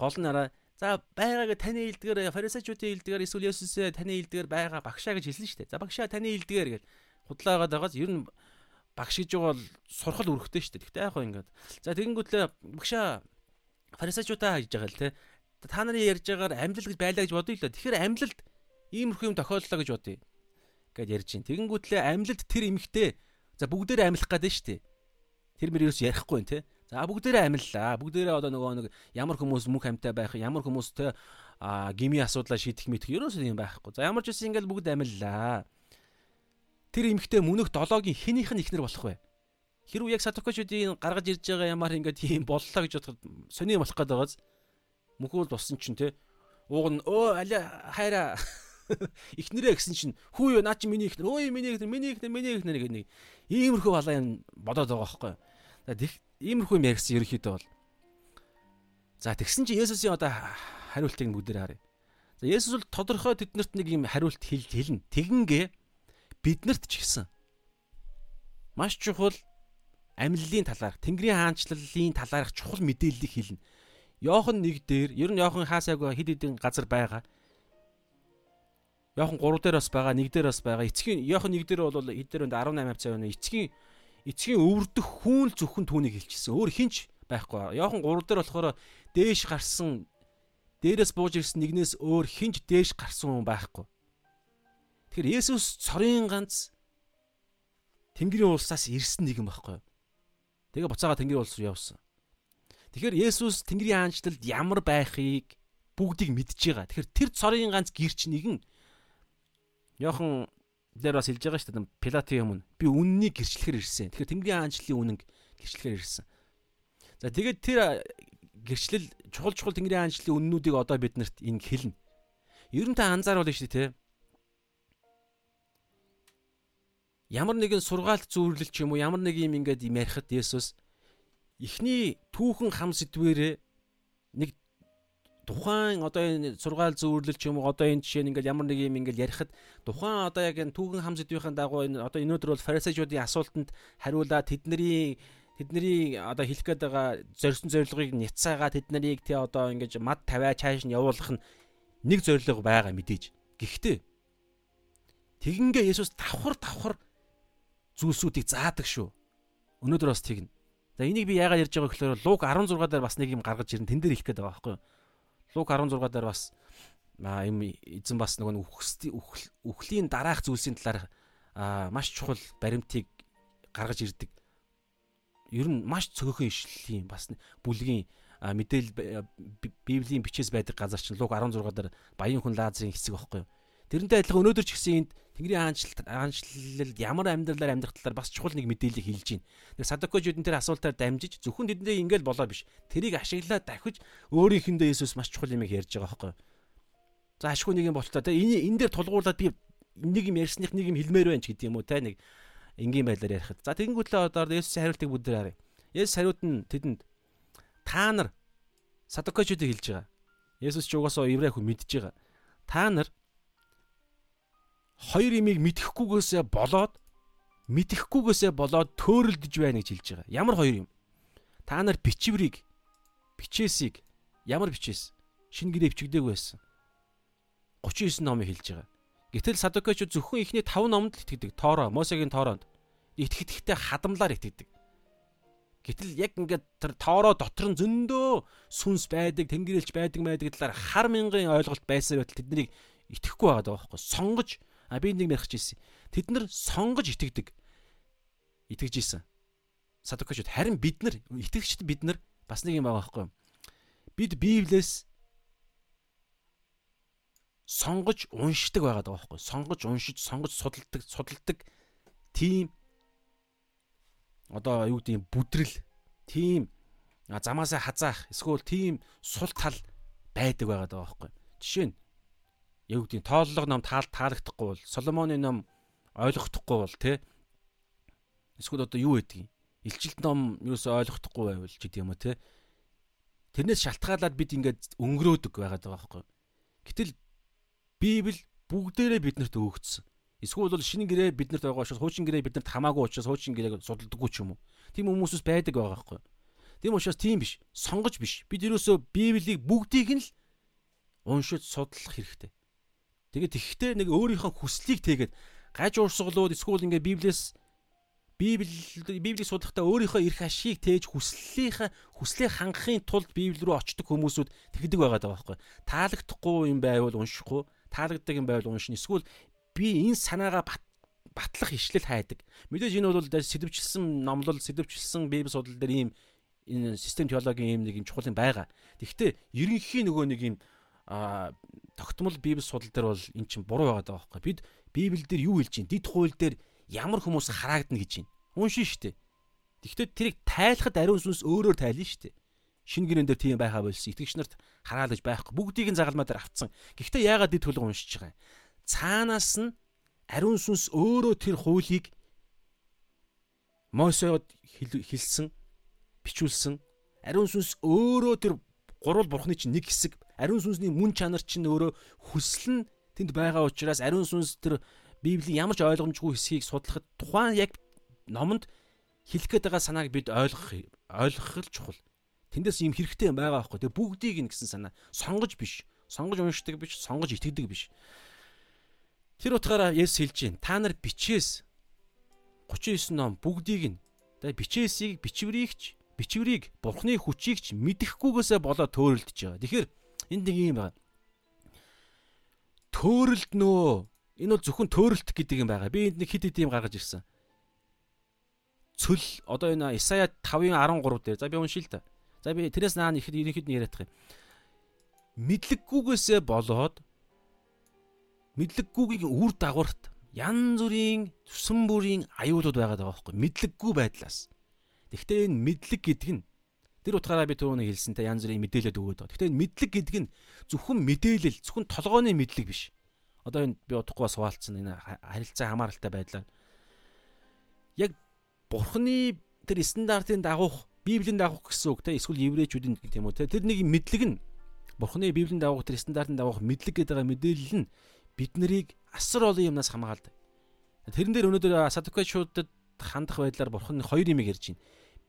гол нараа За байгаагаа таны илдгээр фарисеучуудын илдгээр эсвэл Есүсээ таны илдгээр байгаа багшаа гэж хэлсэн шүү дээ. За багшаа таны илдгээр гэж худлаагаад байгаас ер нь багш гэж бол сурхал өрхтэй шүү дээ. Тэгтээ яг хоо ингээд. За тэгэнгүүтлээ багшаа фарисеучудаа гэж байгаа л те. Та нарын ярьж байгаагаар амьлал гэж байлаа гэж бодъё л да. Тэгэхээр амьлалд иймэрхүү юм тохиоллоо гэж бодъё. Гэт ярьж чинь. Тэгэнгүүтлээ амьлалд тэр эмхтэй за бүгдээрээ амьлах гэдэг шүү дээ. Тэр мөр ерөөс ярихгүй юм те. За бүгдээрээ амиллаа. Бүгдээрээ одоо нөгөө нэг ямар хүмүүс мөнх амьтай байх, ямар хүмүүстэй а гими асуудлаа шийдэх мэдэх ерөөсөө юм байхгүй. За ямар ч үсэн ингээл бүгд амиллаа. Тэр эмхтэй мөнөх долоогийн хэнийх нь ихнэр болох вэ? Хэрвээ яг сатокочуудын гаргаж ирж байгаа ямар ингээд тийм боллоо гэж бодоход сони болох гээд байгааз мөнхөл болсон чинь те ууг нь өө аля хайра ихнэрээ гэсэн чинь хүү юу наа чи миний ихнэр өө миний ихнэр миний ихнэр миний ихнэр гэх нэг иймэрхүү балаа юм бодоод байгаа байхгүй. Иймэрхүү юм ярьсан ерөнхийдөө бол. За тэгсэн чинь Есүсийн одоо хариултыг бүгдээр харъя. За Есүс бол тодорхой тэднэрт нэг юм хариулт хэлж хэлнэ. Тэгингээ биднэрт ч гэсэн маш чухал амьллын талаарх, Тэнгэрийн хаанчлалын талаарх чухал мэдээллийг хэлнэ. Йохан нэг дээр, ер нь Йохан хаасаагүй хэд хэдэн газар байгаа. Йохан 3 дээр бас байгаа, нэг дээр бас байгаа. Эцгийн Йохан нэг дээр бол хэд дээр 18 цай байна. Эцгийн эцгийн өвөрдөх хүн л зөвхөн түүнийг хилчсэн. Өөр хинч байхгүй. Яохан 3 дээр болохоор дээш гарсан дээрээс бууж ирсэн нэгнээс өөр хинч дээш гарсан хүн байхгүй. Тэгэхээр Есүс цорын ганц Тэнгэрийн улсаас ирсэн нэгэн байхгүй. Тэгээ буцаага Тэнгэрийн улс руу явсан. Тэгэхээр Есүс Тэнгэрийн хаанчлалд ямар байхыг бүгдийг мэдж байгаа. Тэгэхээр тэр цорын ганц гэрч нэгэн Йохан Бид бас хэлж байгаа шүү дээ. Пилатын өмнө би үннийг гэрчлэхэр ирсэн. Тэгэхээр Тэнгэрийн хаанчлалын үнэнг гэрчлэхэр ирсэн. За тэгээд тэр гэрчлэл чухал чухал Тэнгэрийн хаанчлалын үннүүдийг одоо бид нарт энэ хэлнэ. Ер нь та анзаарвал шүү дээ, тэ. Ямар нэгэн сургаалт зүйрлэл ч юм уу, ямар нэг юм ингээд юм ярихад Есүс эхний түүхэн хам сэдвэрээ нэг тухайн одоо энэ сургаал зөвөрлөл ч юм уу одоо энэ жишээ нь ингээл ямар нэг юм ингээл ярихад тухайн одоо яг энэ түүхэн хам сэдвийн дагуу энэ одоо өнөөдөр бол фарисеучуудын асуултанд хариулаа тэдний тэдний одоо хэлэх гээд байгаа зорьсон зорилгыг няцаагаа тэднийг тий одоо ингэж мад тавиа чааш нь явуулах нь нэг зорилго байгаа мэдээж. Гэхдээ тэгингээ Есүс давхар давхар зүйлсүүдийг заадаг шүү. Өнөөдөр бас тэгнэ. За энийг би яагаад ярьж байгаа гэхээр луг 16 дээр бас нэг юм гаргаж ирнэ. Тэн дээр хэлэх гээд байгаа байхгүй юу? Лук 16 дээр бас юм эзэн бас нөгөө үхлийн дараах зүйлсийн талаар маш чухал баримтыг гаргаж ирдэг. Ер нь маш цөөхөн ишлэлийн бас бүлгийн мэдээлэл библийн бичээс байдаг газар чинь Луг 16 дээр баян хүн Лазарын хэсэг байхгүй юу. Тэрнтэй адилхан өнөөдөр ч гэсэн энд Тэнгэрийн хаанчлалд хаанчлалд ямар амьдралаар амьдрах талаар бас чухал нэг мэдээлэл хэлж байна. Тэр Садокожууд энэ төр асуултаар дамжиж зөвхөн тэдэндээ ингээл болоо биш. Тэрийг ашиглаад дахиж өөрийнхөндөө Есүс маш чухал юм ярьж байгаа хөөхгүй. За ашгүй нэг юм болтой те энэ энэ дээр тулгуурлаад би нэг юм ярьсных нэг юм хэлмээр байна ч гэдэг юм уу те нэг энгийн байдлаар ярихад. За тэгэнгүүтлээ одоо Есүсийн хариултыг бүдээр харъя. Есүс хариулт нь тэдэнд та нар Садокожуудыг хэлж байгаа. Есүс ч угаасаа еврей хүн мэдж байгаа. Та нар хоёр имийг мэдхгүйгээсээ болоод мэдхгүйгээсээ болоод төөрөлдөж байна гэж хэлж байгаа. Ямар хоёр юм? Та нар бичвэрийг бичээсийг ямар бичээс шинэ гэрээ бичигдээгүй байсан. 39 номыг хэлж байгаа. Гэтэл садукачууд зөвхөн ихний 5 номонд л итгэдэг. Тоороо, Мосегийн тоороонд итгэдэгтэй хадамлаар итгэдэг. Гэтэл яг ингээд тэр тоороо дотор нь зөндөө сүнс байдаг, тэнгэрэлч байдаг байдаг талаар хар мянган ойлголт байсаар байтал тэднийг итгэхгүй байгаа даа байхгүй. Сонгож А би нэг ярих гэжсэн. Тэд нар сонгож итгэдэг. Итгэж исэн. Садукачуд харин бид нар итгэгчд бид нар бас нэг юм байгаа байхгүй юу? Бид Библиэс сонгож уншдаг байгаад байгаа байхгүй юу? Сонгож уншиж, сонгож судалдаг, судалдаг тийм одоо юу гэдэг бүдрэл тийм замаасаа хазаах эсвэл тийм сул тал байдаг байгаад байгаа байхгүй юу? Жишээ нь яг үгдийн тооллого ном таал таалагдахгүй бол Соломоны ном ойлгохдохгүй бол тэ эсвэл одоо юу гэдгийг илчилт ном юусоо ойлгохдохгүй байвал ч гэдэм юм те тэрнээс шалтгаалаад бид ингээд өнгөрөөдөг байгаад байгаа байхгүй гэтэл библ бүгдээрээ биднэрт өгөгдсөн. Эсвэл бол шинэ гэрээ биднэрт байгаа учраас хуучин гэрээ биднэрт хамаагүй учраас хуучин гэрээг судалдаггүй ч юм уу? Тийм хүмүүсс байдаг байгаа байхгүй тийм учраас тийм биш сонгож биш. Бид юусоо библийг бүгдийг нь л уншиж судлах хэрэгтэй. Тэгээд тэгхтээ нэг өөрийнхөө хүслийг тэгээд гаж уурсгалууд эсвэл ингээд Библиэс Библи Библийг судлахтаа өөрийнхөө эрх ашиг тээж хүслийнхаа хүслээ хангахын тулд Библи рүү очдог хүмүүсүүд тэгдэг байгаа даа байхгүй. Таалагдахгүй юм байвал уншихгүй, таалагддаг юм байвал уншина. Эсвэл би энэ санаагаа батлах ишлэл хайдаг. Мэдээж энэ бол сэдвчилсэн номлол, сэдвчилсэн Библи судлал дээр ийм энэ систем теологийн ийм нэг юм чухал юм байгаа. Тэгвэл ерөнхийн нөгөө нэг юм а тогтмол библи судал дээр бол эн чинь буруу байгаа даа байхгүй. Бид библиэл дээр юу хэлж байна дид хууль дээр ямар хүмүүс харагдана гэж байна уншин штэ? Тэгвэл тэрийг тайлахад ариун сүнс өөрөөр тайлна штэ. Шин гэрэн дээр тийм байха болсон. Итгэгч нарт хараалж байхгүй. Бүгдийг нь загалмаа дээр автсан гэхдээ яагаад дид хуулийг уншиж байгаа юм? Цаанаас нь ариун сүнс өөрөө тэр хуулийг Мосед хэлсэн бичүүлсэн ариун сүнс өөрөө тэр гурвал бурхны чинь нэг хэсэг Ариун сүнсний мөн чанар чинь өөрөө хүсэл нь тэнд байгаа учраас ариун сүнс тэр Библийн ямар ч ойлгомжгүй хэсгийг судлахад тухайн яг номонд хэлэх гээд байгаа санааг бид ойлгох ойлгох л чухал. Тэндээс юм хэрэгтэй байгаа байхгүй. Тэгээ бүгдийг нь гэсэн санаа сонгож биш. Сонгож уншдаг биш, сонгож итгэдэг биш. Тэр утгаараа Есүс хэлж байна. Та нар бичээс 39 ном бүгдийг нь тэгээ бичээсийг бичвэрийгч, бичвэрийг Бурхны хүчийг ч мэдэхгүйгээсээ болоо төрөлдөж байгаа. Тэгэхээр Энд нэг юм байна. Төөрөлд нөө. Энэ бол зөвхөн төөрөлт гэдэг юм байгаа. Би энд нэг хит хит юм гаргаж ирсэн. Цөл одоо энэ Исая 5:13 дээр. За би уншил та. За би тэрээс наа ихэд ерөнхийд нь яриадах юм. Мэдлэггүйгээсээ болоод мэдлэггүйгийн үр дагаварт ян зүрийн төсөн бүрийн аюулууд байгаад байгаа байхгүй мэдлэггүй байдлаас. Тэгвэл энэ мэдлэг гэдэг нь тэр утгаараа би түрүүний хэлсэнтэй янз бүрийн мэдээлэлд өгöd байгаа. Гэхдээ энэ мэдлэг гэдэг нь зөвхөн мэдээлэл, зөвхөн толгойн мэдлэг биш. Одоо энэ би удахгүй бас хуваалцсан энэ харилцаа хамааралтай байдлаар яг бурхны тэр стандартын дагуух, библийн дагуух гэсэн үг те эсвэл еврейчүүдийн гэх юм уу те тэр нэг мэдлэг нь бурхны библийн дагуух тэр стандартын дагуух мэдлэг гэдэг мэдээлэл нь бид нарыг асар олон юмнаас хамгаалдаг. Тэрэн дээр өнөөдөр садукачуудад хандах байдлаар бурхан хоёр юм ярьж байна.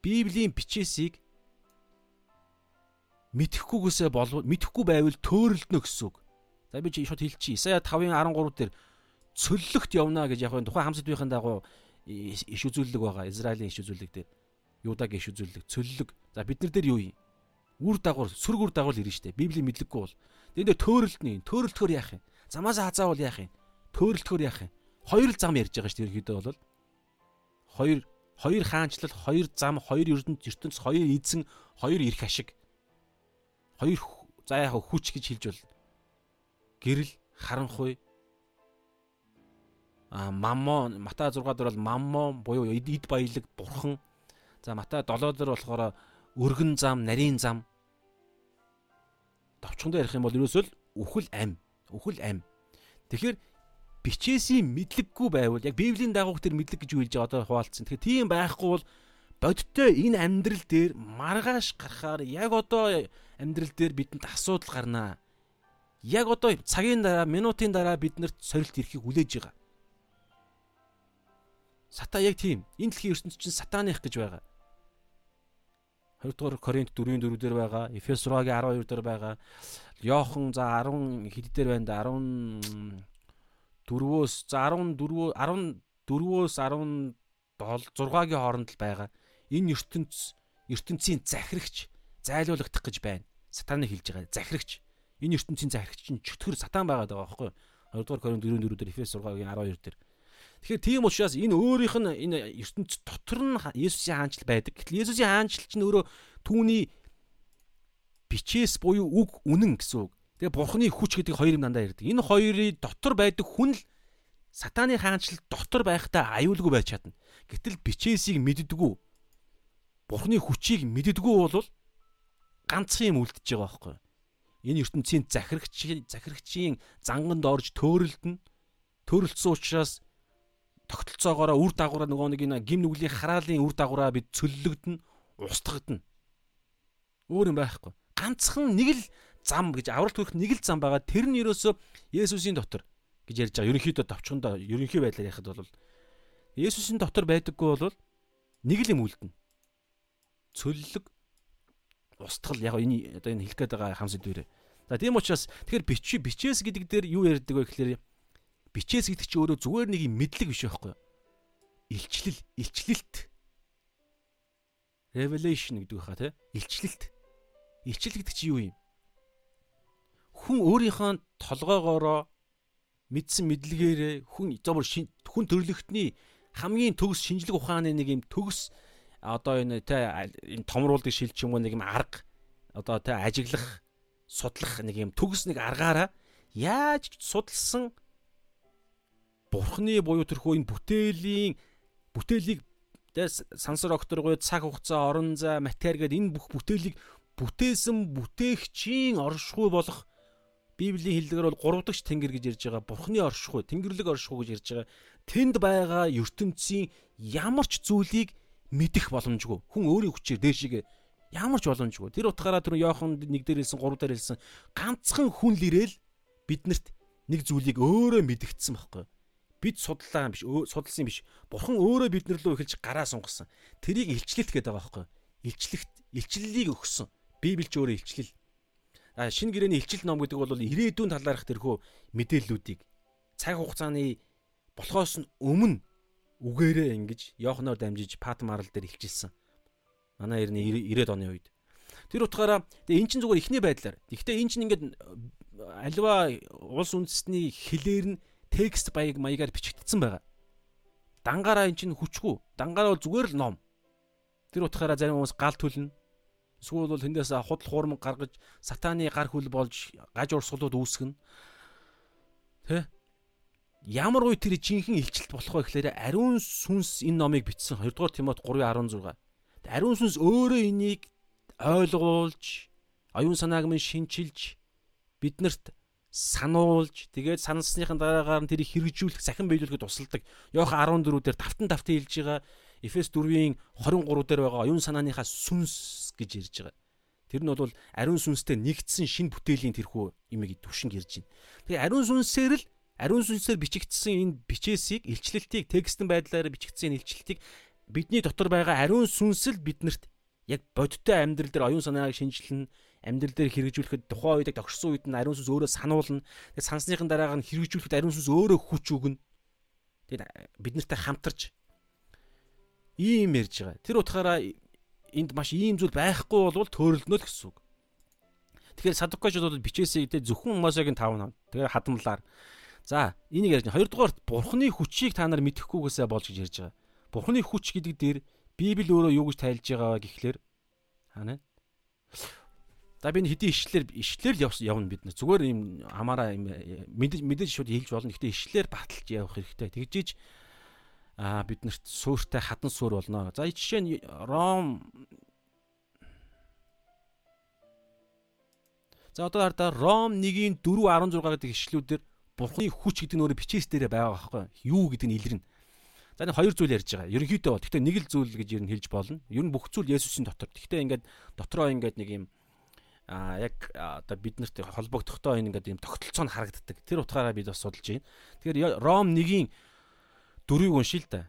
Библийн бичээсийг мэдхгүйгээсээ болов мэдхгүй байвал төөрөлднө гэсэн үг. За би шууд хэлчихье. Исая 5-ын 13 дээр цөллөгт явна гэж яг энэ тухайн хамсдвийн дагуу иш үзүүлэлэг байгаа. Израилийн иш үзүүлэлэг дээр Юдагийн иш үзүүлэлэг цөллөг. За бид нар дээр юу юм? Үр дагавар, сүрг үр дагавар ирнэ штэ. Библийн мэдлэггүй бол. Энд дээр төөрөлднө. Төөрөлдөхөр яах юм? Замаасаа хазаавал яах юм? Төөрөлдөхөр яах юм? Хоёр л зам ярьж байгаа штэ ерөөдөө бол. Хоёр хоёр хаанчлал, хоёр зам, хоёр ертөнц, ертөнц, хоёр эзэн, хоёр эрх ашиг. Хоёр за яг хүч гэж хэлж бол. Гэрэл, харанхуй, а маммон Матай 6 дээр бол маммон буюу эд баялаг бурхан. За Матай 7 дээр болохоор өргөн зам, нарийн зам. Товчхондоо ярих юм бол ерөөсөө л үхэл ам, үхэл ам. Тэгэхээр бичээсийн мэдлэггүй байвал яг Библийн дагуух тэр мэдлэг гэж хэлж байгаа одоо хуваалцсан. Тэгэхээр тийм байхгүй бол бодиттой энэ амьдрал дээр маргааш гарахаар яг одоо амьдрал дээр бидэнд асуудал гарнаа. Яг одоо цагийн дараа, минутын дараа биднэрт сорилт ирэхийг хүлээж байгаа. Сатан яг тийм. Энэ дэлхийн ертөнцийн чинь сатаных гэж байгаа. 2 дугаар Коринт 4-ийн 4 дээр байгаа. Эфес 6-гийн 12 дээр байгаа. Йохан за 10 хэд дээр байна да 14-өөс за 14 14-өөс 16-гийн хооронд л байгаа. Энэ ертөнц ертөнцийн захирагч зайлуулагдах гэж байна. Сатаныг хэлж байгаа. Захирагч. Энэ ертөнцийн захирагч нь чөтгөр сатан байгаад байгаа байхгүй юу? 2 дугаар Коринт 4-ийн 4 дээр Эфес 6-гийн 12 дээр. Тэгэхээр тийм учраас энэ өөрийнх нь энэ ертөнц дотор нь Есүсийн хаанчл байдаг. Гэтэл Есүсийн хаанчл чинь өөрөө түүний бичээс буюу үг үнэн гэсэн үг. Тэгээ бурхны хүч гэдэг хоёр юм дандаа ярьдаг. Энэ хоёрын дотор байдаг хүн л сатааны хаанчл дотор байхдаа аюулгүй байж чадна. Гэтэл бичээсийг мэддэггүй. Бурхны хүчийг мэддэггүй бол ганцхан юм үлдчихэж байгаа байхгүй. Энэ ертөнцийн захирагч захирагчийн занганд орж төөрөлдөн төөрөлдсөн учраас тогтолцоогоороо үр дагавраа нөгөө нэг энэ гим нүглийн хараалын үр дагавраа бид цөллөгдөн устгагдана. Өөр юм байхгүй. Ганцхан нэг л зам гэж авралт хүрэх нэг л зам байгаа. Тэр нь ерөөсөө Есүсийн дотор гэж ярьж байгаа. Ерөнхийдөө товчхондоо ерөнхий байдлаар яхад бол Есүсийн дотор байдаггүй бол нэг л юм үлдэнэ. Цөллөг устгал яг энэ одоо энэ хэлэх гээд байгаа хамс дээрээ. За тийм учраас тэгэхээр бичи бичээс гэдэг дээр юу ярьдаг вэ гэхээр Бичээс гэдэг чи өөрөө зүгээр нэг юм мэдлэг биш байхгүй юу? Илчлэл, илчлэлт. Revelation гэдэг хаа тий? Илчлэлт. Илчлэл гэдэг чи юу юм? Хүн өөрийнхөө толгоогоороо мэдсэн мэдлэгээрээ хүн зобор хүн төрлөختний хамгийн төгс шинжлэх ухааны нэг юм төгс одоо энэ тэ энэ томруулдаг шил ч юм уу нэг юм арга одоо тэ ажиглах судлах нэг юм төгс нэг аргаараа яаж судалсан бурхны буюу тэрхүү энэ бүтээлийн бүтээлийг сансар окторгой цаг хугацаа орон зай матери гэдэг энэ бүх бүтээлийг бүтээсэн бүтээгчийн оршихуй болох Библийн хэллэгээр бол гурав дахь тэнгэр гэж ярьж байгаа. Бурхны оршихуй, тэнгэрлэг оршихуй гэж ярьж байгаа. Тэнд байгаа ертөнцийн ямар ч зүйлийг мэдэх боломжгүй. Хүн өөрийн хүчээр дээшигээ ямар ч боломжгүй. Тэр утгаараа тэр Йохан 1 дээр хэлсэн, 3 дээр хэлсэн ганцхан хүн л ирээл биднэрт нэг зүйлийг өөрөө мэдгдсэн байхгүй бид судлаа биш судалсан биш. Бурхан өөрөө биднэр лөө эхэлж гараа сунгасан. Тэрийг илчлэлт гэдэг байгаа байхгүй. Илчлэгт илчлэлийг өгсөн. Библи ч өөрөө илчлэл. А шинэ гэрээний илчлэл ном гэдэг бол ирээдүйн талаарх тэрхүү мэдээллүүдийг цаг хугацааны болохоос нь өмнө үгээрээ ингэж Йоханоор дамжиж Патмарл дээр илчилсэн. Манай эртний 90-ад оны үед. Тэр утгаараа эн чинь зүгээр ихний байдлаар. Гэхдээ эн чинь ингээд альва улс үндэстний хэлээр нь текст баяг маягаар бичигдсэн байгаа. Дангаараа эн чинь хүчгүй. Дангаараа бол зүгээр л ном. Тэр утгаараа зарим хүмүүс гал төлнө. Эсвэл бол тэндээс худал хуурмаг гаргаж сатааны гар хүл болж гаж урсгалууд үүсгэнэ. Тэ? Ямар үе тэр жинхэнэ илчилт болох вэ гэхээр ариун сүнс энэ номыг бичсэн 2 дугаар Тимот 3:16. Ариун сүнс өөрөө энийг ойлгуулж, оюун санааг минь шинчилж, биднэрт сануулж, тэгээд саналсныхын дараагаар нь тэрийг хэрэгжүүлэх, сахин биелүүлэхэд тусалдаг. Йохан 14 дээр тавтан тавтан хэлж байгаа Эфес 4-ийн 23 дээр байгаа оюун санааныхаа сүнс гэж ярьж байгаа. Тэр нь бол ариун сүнстэй нэгдсэн шин бүтээлийн тэрхүү имийг төвшин гэрж байна. Тэгээ ариун сүнсээр л ариун сүнсээр бичигдсэн энэ бичээсийг илчлэлтийг текстэн байдлаар бичигдсэн илчлэлтийг бидний дотор байгаа ариун сүнсэл биднэрт яг бодиттой амьдрал дээр оюун санааг шинжилнэ амьдрал дээр хэрэгжүүлэхэд тухайн үед тогтсон үед нь ариун сүнс өөрөө сануулна. Тэгээд сансныхын дараагаар нь хэрэгжүүлэхэд ариун сүнс өөрөө хүч өгнө. Тэгээд бид нартай хамтарч ийм ярьж байгаа. Тэр утгаараа энд маш ийм зүйл байхгүй бол төөрөлднө л гэсэн үг. Тэгэхээр садуккачууд бол бичээсээ тэ зөвхөн Мосегийн 5 нам. Тэгээ хадамлаар. За, энийг ярьж. Хоёрдугаар бурхны хүчийг та нар мэдэхгүйгээсээ болж гэж ярьж байгаа. Бурхны хүч гэдэг дээр Библи өөрөө юу гэж тайлж байгаа гэхлээр хаана? За би хэдийн ишлэлээр ишлэлээр явна бид нар. Зүгээр юм хамаараа юм мэдээж мэдээж шууд хэлж болно. Гэхдээ ишлэлээр баталж явах хэрэгтэй. Тэгжиж аа биднэрт сууртай хатан суур болно. За жишээ нь Ром За одоо хардаа Ром 1-ийн 4:16 гэдэг ишлүүдээр Бурхны хүч гэдэг нь өөрөө бичээс дээрээ байгаа байхгүй юу гэдэг нь илэрнэ. За нэг хоёр зүйл ярьж байгаа. Ерөнхийдөө гэхдээ нэг л зүйл гэж ер нь хэлж болно. Ер нь бүх зүйл Есүсийн дотор. Гэхдээ ингээд дотроо ингээд нэг юм а яг одоо биднэрт холбогдохдоо энэ ингээд юм тогтолцоо нь харагддаг. Тэр утгаараа бид бас судалж байна. Тэгэхээр Ром 1-ийн дөрвийг уншия л да.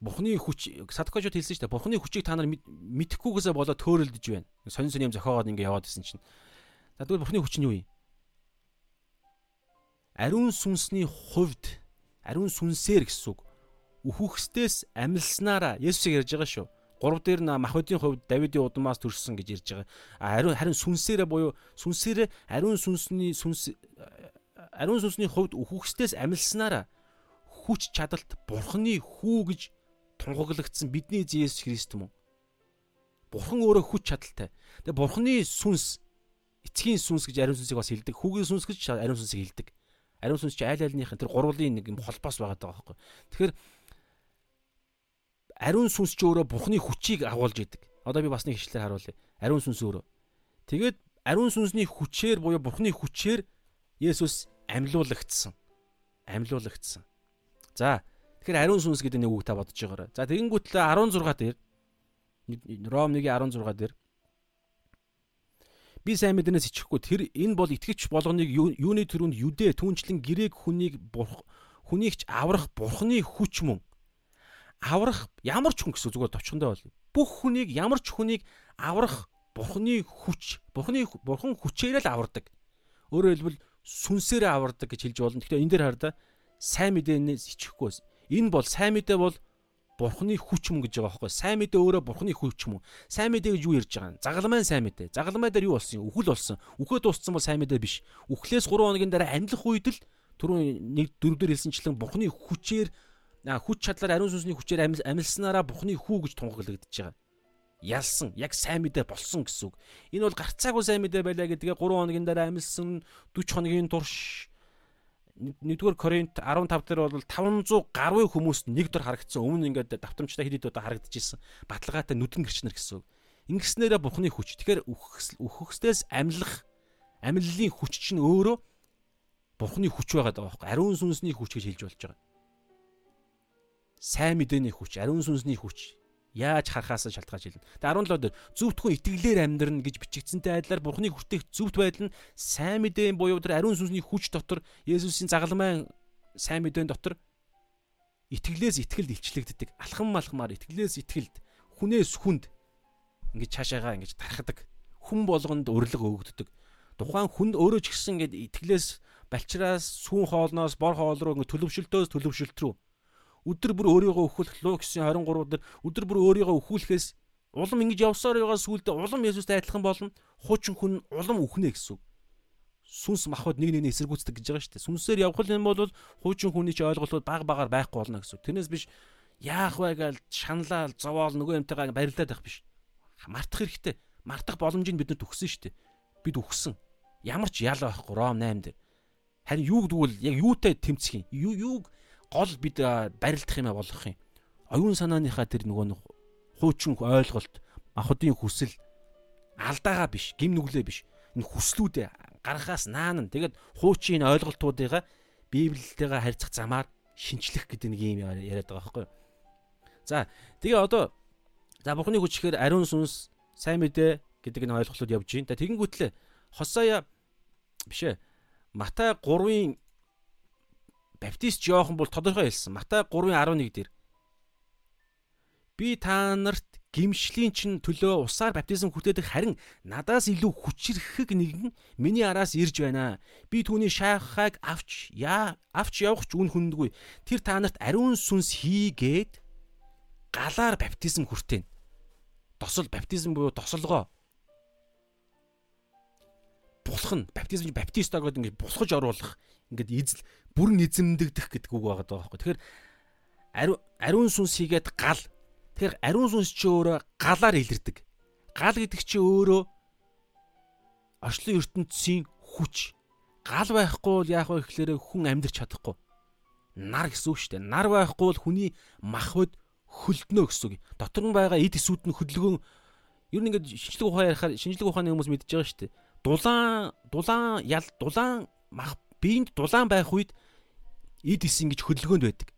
Бурхны хүч садкожууд хэлсэн шүү дээ. Бурхны хүчийг та нар мэдхгүйгээсээ болоод төөрөлдөж байна. Сонин сонин зохиогоод ингэ яваад исэн чинь. За тэгвэл Бурхны хүч нь юу юм? Ариун сүнсний хувьд ариун сүнсээр гэсэн үг. Үхүхстээс амилснараа Есүсийг ярьж байгаа шүү. Гурав дээр нь Махбодийн хувьд Давидын удамаас төрсөн гэж ярьж байгаа. Ариун харин сүнсээрээ буюу сүнсээрээ ариун сүнсний сүнс ариун сүнсний хувьд үхүхстээс амилснараа хүч чадалт Бурхны хүү гэж тунхаглагдсан бидний Есүс Христ мөн. Бурхан өөрөө хүч чадалтай. Тэгээ Бурхны сүнс эцгийн сүнс гэж ариун сүнсийг бас хэлдэг. Хүүгийн сүнс гэж ариун сүнсийг хэлдэг. Ариун сүнс чи айл айлныхын тэр гурвын нэг юм холбоос байгаа даа байхгүй. Тэгэхээр ариун сүнс ч өөрөө Бурхны хүчийг агуулж идэг. Одоо би бас нэг ишлэлээр харуулъя. Ариун сүнс өөрөө. Тэгээд ариун сүнсний хүчээр буюу Бурхны хүчээр Есүс амьлуулагдсан. Амьлуулагдсан. За тэгэхээр ариун сүнс гэдэг нэг үг та бодож байгаарай. За тэгэнгүүтлээ 16 дээр Ром 1:16 дээр би сайн мэднээс ичихгүй тэр энэ бол итгэвч болгоныг юуны төрөнд юдэ түнчлэн грек хүнийг хүнийгч аврах бурхны хүч мөн аврах ямар ч хүн гэсэн зүгээр товчхондоо бол бүх хүнийг ямар ч хүнийг аврах бурхны хүч бурхны бурхан хүчээр л авардаг өөрөөр хэлбэл сүнсээрээ авардаг гэж хэлж болно. Тэгэхээр энэ дээр хараа сайн мэдээнээс ичихгүй. Энэ бол сайн мэдээ бол Бурхны хүч мөн гэж байгаа байхгүй. Сайн мэдээ өөрөө Бурхны хүч мөн. Сайн мэдээ гэж юу ярьж байгаа юм? Загалмайн сайн мэдээ. Загалмай дээр юу болсон юм? Үхэл болсон. Үхээ дууссан бол сайн мэдээ биш. Үхлээс 3 хоногийн дараа амьлах үед л түрүүн нэг дөрөвдөр хэлсэнчлэн Бурхны хүчээр хүч чадлаар ариун сүнсний хүчээр амилснараа Бурхны хүү гэж тунхаглагдчихж байгаа. Ялсан, яг сайн мэдээ болсон гэсэн үг. Энэ бол гарцаагүй сайн мэдээ байлаа гэдгээ 3 хоногийн дараа амилсан 40 хоногийн турш нэгдүгээр Коринт 15 дээр бол 500 гаруй хүмүүст нэг дор харагдсан. Өмнө ингээд давтамжтай хэд хэд удаа харагдчихсэн. Баталгаатай нүдэн гэрчнэр гэсэн үг. Ингэснээрээ Бурхны хүч. Тэгэхээр үхөхстээс амьлах амьллын хүч чинь өөрөө Бурхны хүч байгаад байгаа байхгүй. Ариун сүнсний хүч гэж хэлж болж байгаа. Сайн мэдээний хүч, ариун сүнсний хүч Яаж харахаас шалтгаалж хэлнэ. Тэгээ 17 дээр зөвхөн итгэлээр амьдрна гэж бичигдсэнтэй адилаар Бурхны хүртээх зөвхт байдал нь сайн мэдээний буюу тэр ариун сүнсний хүч дотор Есүсийн загалмайн сайн мэдээний дотор итгэлээс итгэлд илчлэгддэг. Алхам малхмаар итгэлээс итгэлд хүнээс хүнд ингэж цаашаагаа ингэж тархадаг. Хүн болгонд урилга өгөгддөг. Тухайн хүнд өөрөө ч гэсэн ингэж итгэлээс балчраас сүүн хоолноос бор хоол руу ингэ төлөвшөлтөөс төлөвшөлт рүү өдөр бүр өөрийгөө өхүүлэх луу гэсэн 23 дээр өдөр бүр өөрийгөө өхүүлэхээс улам ингэж явсаар байгаа сүулдэ улам Есүстэй адилхан болно. Хуучин хүн улам үхнэ гэсэн. Сүнс махбод нэг нэгний эсэргүүцдэг гэж байгаа шүү дээ. Сүнсээр явхал юм бол хуучин хүний чи ойлголтууд баг багаар байхгүй болно гэсэн. Тэрнээс биш яах вэ гэж шаналал зовоол нөгөө юмтайгаа барилдаад байх биш. Мартах хэрэгтэй. Мартах боломжийг бидэнд өгсөн шүү дээ. Бид өгсөн. Ямар ч ял байхгүй Ром 8 дээр. Харин юуг дгвэл яг юутай тэмцэх юм? Юу юуг гол бид барилдах юм а болох юм? Оюун санааныхаа тэр нөгөө хуучин ойлголт, махуудын хүсэл алдаагаа биш, гим нүглээ биш. Энэ хүслүүдээ гарахаас наана. Тэгээд хуучин ойлголтуудыгаа Библиэлтэйгээ харьцах замаар шинчлэх гэдэг нэг юм яриад байгаа байхгүй юу? За тэгээ одоо за Бурхны хүч ихээр ариун сүнс сайн мэдээ гэдэг нэг ойлголтууд явж байна. Тэгэнгүүтлээ Хосая биш ээ. Матай 3-ын баптист Иохан бол тодорхой хэлсэн. Матай 3:11 дээр би та нарт гимшлийн чин төлөө усаар баптизм хүртээдэг харин надаас илүү хүчрэхэг нэгэн миний араас ирж байна. Би түүний шайхаг авч яа авч явах ч үн хүндгүй. Тэр та нарт ариун сүнс хийгээд галаар баптизм хүртэнэ. Досол баптизм буюу тосолгоо. Булах нь баптизм баптист гэдэг ингэж бусгаж оруулах ингээд эзэл бүрэн эзэмдэгдэх гэдэг үг байгаа даа байхгүй. Тэгэхээр ариун сүнс хийгээд гал Тэгэхээр ариун сүнс чи өөрөө галаар илэрдэг. Гал гэдэг чи өөрөө орчлон ертөнцийн хүч. Гал байхгүй бол яах вэ гэхээр хүн амьдрч чадахгүй. Нар гэсэн үг шүү дээ. Нар байхгүй бол хүний махбод хөлднө гэсэн үг. Дотор нь байгаа эд эсүүд нь хөдөлгөөн ер нь ингээд шинжлэх ухаан ярихаар шинжлэх ухааны хүмүүс мэдж байгаа шүү дээ. Дулаан дулаан ял дулаан мах биеинд дулаан байх үед эд эс ингэж хөдөлгөөнд байдаг.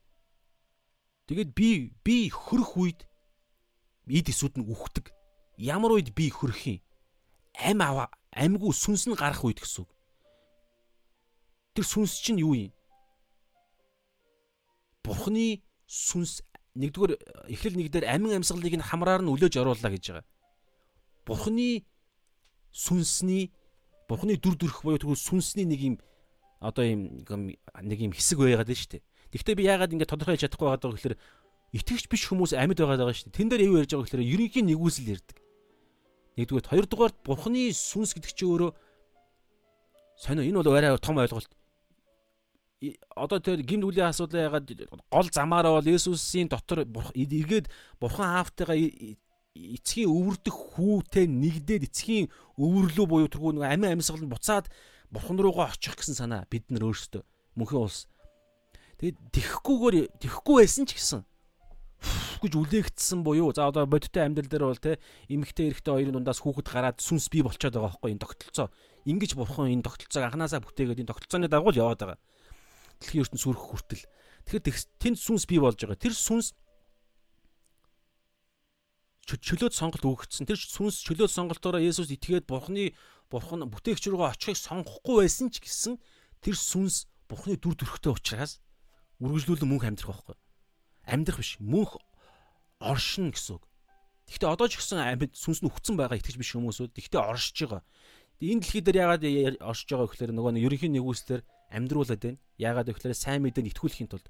Тэгээд би би хөрөх үед эд эсүүд нь үхдэг. Ямар үед би хөрөх юм? Ам ава амьгүй сүнс нь гарах үед гэсэн. Тэр сүнс чинь юу юм? Бурхны сүнс нэгдүгээр эхлэл нэг дээр амин амьсгалыг нь хамраар нь үлээж оруулаа гэж байгаа. Бурхны сүнсний Бурхны дүр төрх буюу тэгвэл сүнсний нэг юм одоо юм нэг юм хэсэг байгаад байна шүү дээ. Гэхдээ би яагаад ингэ тодорхой хэлж чадахгүй байгаа гэхээр итгэвч биш хүмүүс амьд байгаа даа шүү дээ. Тэн дээр юу ярьж байгаа гэхээр ерөнхий нэгүсэл ярьдаг. Нэгдүгээр хоёрдугаарт бурхны сүнс гэдэг чинь өөрөө сонио энэ бол арай том ойлголт. Одоо тэр гимд үлийн асуудал ягаад гол замаараа бол Есүсийн дотор эргээд бурхан аавтайгаа эцгийн өвөрдөх хүүтэй нэгдээд эцгийн өвөрлөө буюу тэргүй нэг амин амьсгал нь буцаад бурхан руугаа очих гэсэн санаа бид нар өөрсдөө мөнхийн улс. Тэгээд тэххгүйгээр тэххгүй байсан ч гэсэн гэж үлээгдсэн буюу за одоо бодиттой амьдрал дээр бол те эмэгтэй эрэгтэй хоёрын дундаас хүүхэд гараад сүнс бий болчиход байгаа байхгүй энэ тогтолцоо. Ингиж бурхан энэ тогтолцоог анханасаа бүтээгээд энэ тогтолцооны дагуу л яваад байгаа. Дэлхийн ертөнц сүрэх хүртэл. Тэгэхээр тэнд сүнс бий болж байгаа. Тэр сүнс чөлөөт сонголт өгөгдсөн. Тэр сүнс чөлөөт сонголтоороо Есүс итгээд Бурхны Бурхан бүтээгч рүүгээ очихыг сонгохгүй байсан ч гэсэн тэр сүнс Бурхны дүр төрхтэй учраас үргэлжлүүлэн мөнх амьдрах байхгүй. Амьдрах биш, мөнх оршин гэсэн үг. Гэхдээ одоо ч гэсэн амьд сүнс нь өгцөн байгаа итгэж биш хүмүүсүүд. Гэхдээ оршиж байгаа. Энэ дэлхий дээр яагаад оршиж байгаа гэхээр нөгөө нь ерөнхий нэгүслэр амьдруулад байна. Яагаад гэхээр сайн мэдээнд итгүүлэхийн тулд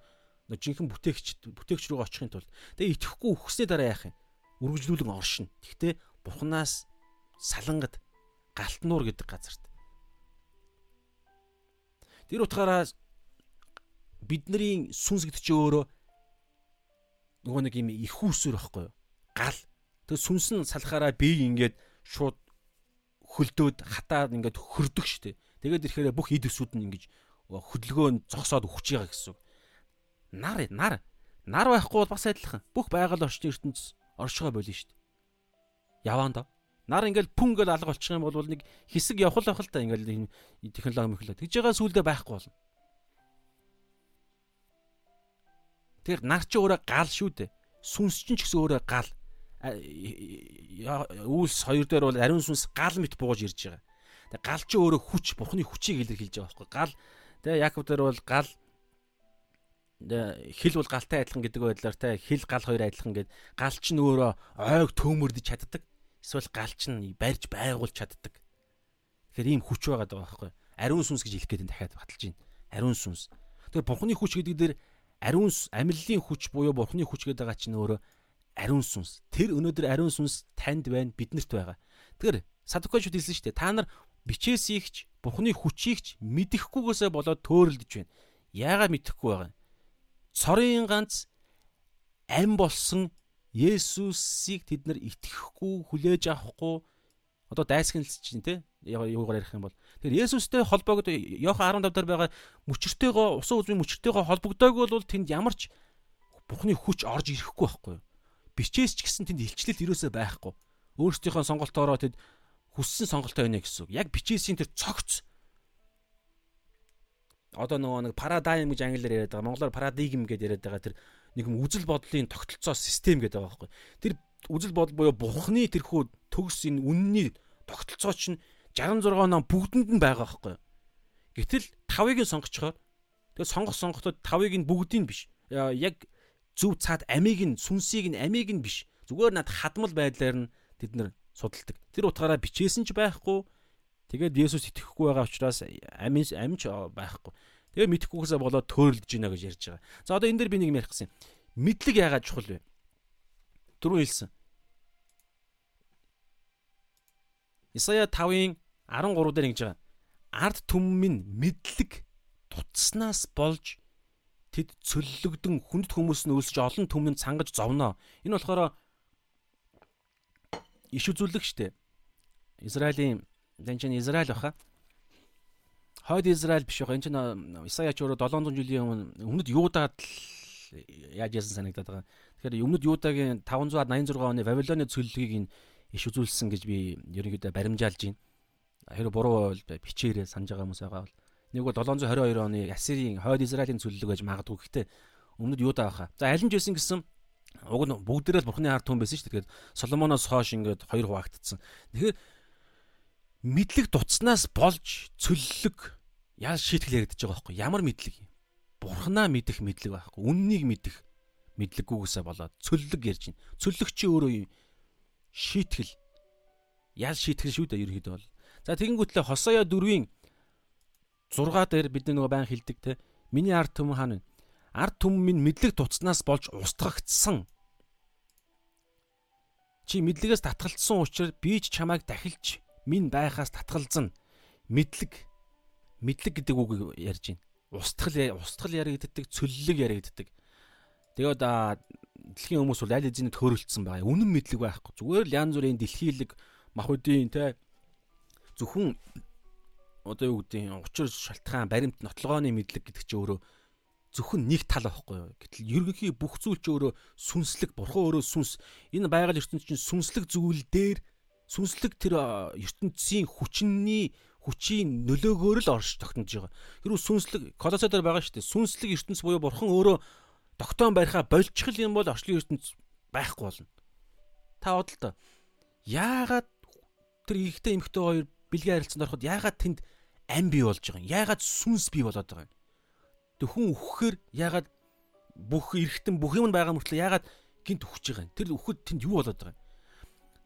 жинхэнэ бүтээгч бүтээгч рүү очихын тулд тэгээ итгэхгүй өгснээ дараа яах юм? Үргэлжлүүлэн оршин. Гэхдээ бурхнаас салангад галтнуур гэдэг газарт. Тэр утгаараа бидний сүнс гэдэг чинь өөрөө нөгөө нэг юм их усүр байхгүй юу? Гал. Тэгээ сүнс нь салахаараа бие ингээд шууд хөлдөөд хатаад ингээд хөрдөг штеп. Тэгээд ирэхээр бүх эд өсүүд нь ингэж хөдөлгөөн зогсоод өгч байгаа гэсэн үг. Нар нар нар байхгүй бол бас адилхан. Бүх байгаль орчны ертөнц оршихоо болно штеп. Яваанда. Нар ингээл пүн гэл алга болчих юм бол нэг хэсэг явах л байх л та ингээл технологи мөхлөө. Тэгж байгаа сүулдэ байхгүй болно. Тэгэхээр нар чи өөрөө гал шүү дээ. Сүнс чинь ч гэсэн өөрөө гал. Үйлс хоёр дээр бол ариун сүнс гал мэт бууж ирж байгаа. Тэгээ гал чи өөрөө хүч, бурхны хүчийг илэрхийлж байгаа байхгүй. Гал тэгээ Яков дээр бол гал хил бол галтай адилхан гэдэг байдлаар те хил гал хоёр адилхан гэд гал чинь өөрөө ойг төмөрдөж чаддаг. Эсвэл гал чинь барьж байгуулж чаддаг. Тэгэхээр ийм хүч байгаа даа байхгүй. Ариун сүнс гэж хэлэх гээд дахиад баталж байна. Ариун сүнс. Тэгэхээр бурхны хүч гэдэг дээр ариун амьллын хүч буюу бурхны хүч гэдэг байгаа чинь өөрөө ариун сүнс. Тэр өнөөдөр ариун сүнс танд байна, биднэрт байгаа. Тэгэхээр садукачуд хэлсэн шүү дээ. Та нар бичээсийгч, бурхны хүчийгч мэдэхгүйгээсээ болоод төөрөлдөж байна. Яагаад мэдэхгүй байгаа юм? Цорын ганц ам болсон Есүсийг тэд нар итгэхгүй, хүлээж авахгүй Одоо дайсагналч чинь те юугаар ярих юм бол тэгэхээр Есүстэй холбоогд Иохан 15 дээр байгаа мөчөртэйгөө усан үзмийн мөчөртэйгөө холбогдоогүй бол тэнд ямар ч Бурхны хүч орж ирэхгүй байхгүй? Бичээс ч гэсэн тэнд илчлэл юусоо байхгүй. Өөрсдийнхөө сонголтоороо тэд хүссэн сонголтоо өгнө гэсэн үг. Яг бичээсийн тэр цогц одоо нөгөө нэг парадайм гэж англиар яриад байгаа. Монголоор парадигм гэдээ яриад байгаа тэр нэг юм үзэл бодлын тогтолцоо систем гэдэг байгаа байхгүй. Тэр үзэл бодол буюу бурхны тэрхүү төгс энэ үнний тогтолцоо чинь 66 ном бүгдэнд нь байгаа байхгүй. Гэтэл 5-ыг нь сонгочхоор тэгээ сонгох сонгоход 5-ыг нь бүгдийг нь биш. Яг зөв цаад амийг нь сүнсийг нь амийг нь биш. Зүгээр над хадмал байдлаар нь тэд нар судалдаг. Тэр утгаараа бичээсэн ч байхгүй. Тэгээд Есүс итгэхгүй байгаа учраас амин амч байхгүй. Тэгээ мэдхгүйгээсээ болоод төөрөлдөж гинэ гэж ярьж байгаа. За одоо энэ дээр би нэг юм ярих гэсэн. Мэдлэг яагаад чухал вэ? Дөрөв хэлсэн. Исая 5-ын 13 дээр ингэж байгаа. Ард түмэн мэдлэг тутснаас болж тэд цөллөгдөн хүнд хүмүүс нь өлсөж олон түмэнд цангаж зовноо. Энэ болохоор иш үзүүлэг штэ. Израилийн энэ чинь Израиль баха. Хойд Израиль биш баха. Энэ чинь Исая ч өөрөө 700 жилийн өмнө өмнөд Юудад яаж яасан санагдаад байгаа. Тэгэхээр өмнөд Юудагийн 586 оны Вавилоны цөллөгийг энэ иш үзүүлсэн гэж би ерөнхийдөө баримжаалж байна. Хэрэв буруу бол бичээрээ санаж байгаа хүмүүс байгаа бол нэг бол 722 оны Ассирийн хойд Израилийн цөллөг гэж магадгүй гэхдээ өмнөд Юуда баха. За аль нь ч байсан гэсэн уг нь бүгдээрээ л бурхны ард түмэн байсан шүү дээ. Тэгэхээр Соломоноос хойш ингээд хоёр хуваагдсан. Тэгэхээр мэдлэг дуцснаас болж цөллөг яа шийтгэл яригдаж байгаа байхгүй ямар мэдлэг бурхнаа мэдэх мэдлэг байхгүй үннийг мэдэх мэдлэггүйгээсээ болоод цөллөг ярьж байна цөллөг чи өөрөө шийтгэл ял шийтгэл шүү дээ ерөөхдөө бол. За тэгэнгүүтлээ хосоё дөрвийн 6 дээр бид нөгөө байн хилдэг те. Миний ард түмэн хаана вэ? Ард түмэн минь мэдлэг туцнаас болж устгагдсан. Чи мэдлэгээс татгалцсан учраас би ч чамайг дахилж минь байхаас татгалзан. Мэдлэг мэдлэг гэдэг үг ярьж байна. Устгал устгал яригддаг, цөллөг яригддаг. Тэгээд дэлхийн хүмүүс бол аль хэзээ төрөлцсөн байгаа. Үнэн мэдлэг байхгүй. Зүгээр л янз бүрийн дэлхийлэг махуудын те зөвхөн одоо юу гэдэг нь учир шалтгаан баримт нотлогооны мэдлэг гэдэг чинь өөрөө зөвхөн нэг тал байхгүй юу. Гэтэл ерөнхий бүх зүйл ч өөрөө сүнслэг, бурхан өөрөө сүнс. Энэ байгаль ертөнц чинь сүнслэг зүйл дээр сүнслэг тэр ертөнцийн хүчний хүчийн нөлөөгөөр л орж тогтнож байгаа. Хэрвээ сүнслэг колосо дээр байгаа шүү дээ. Сүнслэг ертөнц буюу бурхан өөрөө тогтоон барихаа болчихл юм бол орчлын ертөнц байхгүй болно. Та бодол та. Яагаад тэр ихтэй эмхтэй хоёр бэлгийн харилцаанд ороход яагаад тэнд ам бий болж байгаа юм? Яагаад сүнс бий болоод байгаа юм? Тэг хүн өгөхээр яагаад бүх эргэтэн бүх юм байгаа мөртлөө яагаад гинт өгч байгаа юм? Тэр өгөхөд тэнд юу болоод байгаа юм?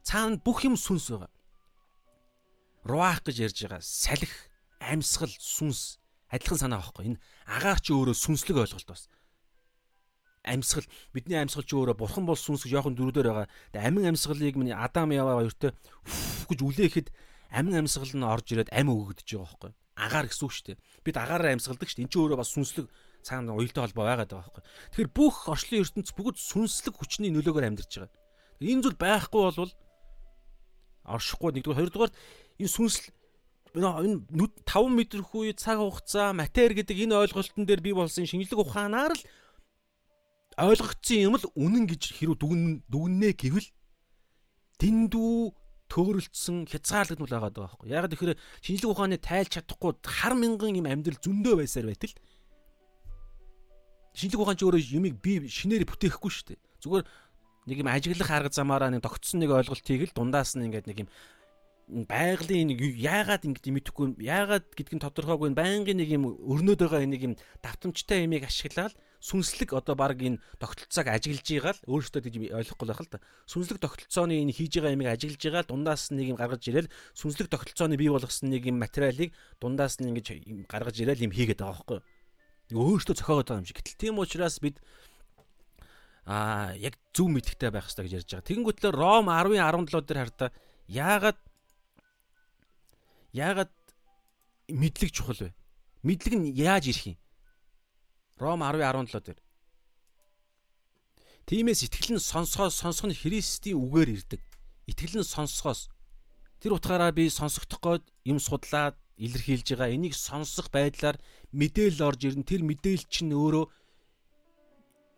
Цаана бүх юм сүнс байгаа. Руах гэж ярьж байгаа. Салхи, амьсгал, сүнс адилхан санаа байхгүй. Энэ агаар ч өөрөө сүнслэг ойлголт бас амьсгал бидний амьсгал ч өөрөө бурхан бол сүнс гэж яохон дөрүүдээр байгаа. Тэгээ амин амьсгалыг миний Адам Ява хоёртой гэж үлээхэд амин амьсгал нь орж ирээд ам өгөгдөж байгаа байхгүй. Агаар гэсэн үг шүү дээ. Бид агаараар амьсгалдаг шүү дээ. Энд чинь өөрөө бас сүнслэг цаана уялдаа холбоо байгаад байгаа байхгүй. Тэгэхээр бүх орчлын ертөнц бүгд сүнслэг хүчний нөлөөгөөр амьдарч байгаа. Энэ зүйл байхгүй болвол оршихгүй нэгдүгээр хоёрдугаар энэ сүнсл энэ 5 мэдрэхүй цаг хугацаа матер гэдэг энэ ойлголтын дээр бий болсон шинжлэх ухаанаар л ойлгогдсон юм л үнэн гэж хэрүү дүгн дүгнээ гэвэл дэндүү төөрөлдсөн хязгаарлагдмал байгаа даа байхгүй. Яг тэгэхээр шинжлэх ухааны тайлж чадахгүй хар мянган юм амьдрал зөндөө байсаар байтал шинжлэх ухаан ч өөрөө юмыг би шинээр бүтээхгүй шүү дээ. Зүгээр нэг юм ажиглах арга замаараа нэг тогтсон нэг ойлголтыг л дундаас нь ингээд нэг юм байгалийн яагаад ингэж мэдэхгүй яагаад гэдг нь тодорхойгүй байнгын нэг юм өрнөд байгаа нэг юм давтамжтай юмыг ашиглаад сүнслэг одоо баг энэ тогтолцоог ажиглаж байгаа л өөрөөсөө гэж ойлгохгүй байх л та. Сүнслэг тогтолцооны энэ хийж байгаа юмыг ажиглаж байгаа л дундаас нэг юм гаргаж ирэл сүнслэг тогтолцооны бий болгосон нэг юм материалыг дундаас нь ингэж гаргаж ирэл юм хийгээд байгаа байхгүй юу? Өөрөөсөө зохиогоод байгаа юм шиг. Гэтэл тийм учраас бид аа яг зөв мэдхтэй байх хэрэгтэй гэж ярьж байгаа. Тэгэнгүүтлээ Ром 10:17 дээр хардаа яагаад яагаад мэдлэг чухал вэ? Мэдлэг нь яаж ирэх юм? Ром 10:17 дээр. Тиймээс итгэл нь сонсохоос сонсох нь Христийн үгээр ирдэг. Итгэл нь сонсохоос Тэр утгаараа би сонсогдох гээд юм судлаад илэрхийлж байгаа. Энийг сонсох байдлаар мэдээлэл орж ирнэ. Тэр мэдээлэл чинь өөрөө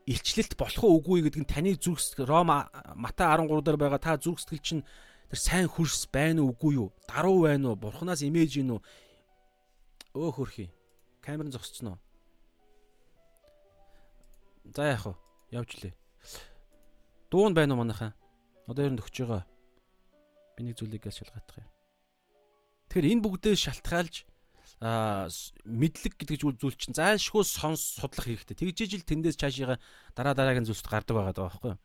илчлэлт болох уу үгүй гэдэг нь таны зүрх Ром Мата 13 дээр байгаа та зүрх сэтгэл чинь тэр сайн хөрс байна уу үгүй юу? Даруу байна уу? Бурханаас имэж гин үү? Өө хөрхий. Камерын зогсчихно. За яах вэ? Явж лээ. Дуун байна уу манайхаа? Одоо ер нь өгч байгаа. Би нэг зүйлийг гал шалгаадах юм. Тэгэхээр энэ бүгдээ шалтгаалж мэдлэг гэдэг зүйл чинь зайлшгүй сонс судлах хэрэгтэй. Тэгжиж ил тэндээс цаашаа дараа дараагийн зүйлсд гардаг байгаа даа байхгүй юу?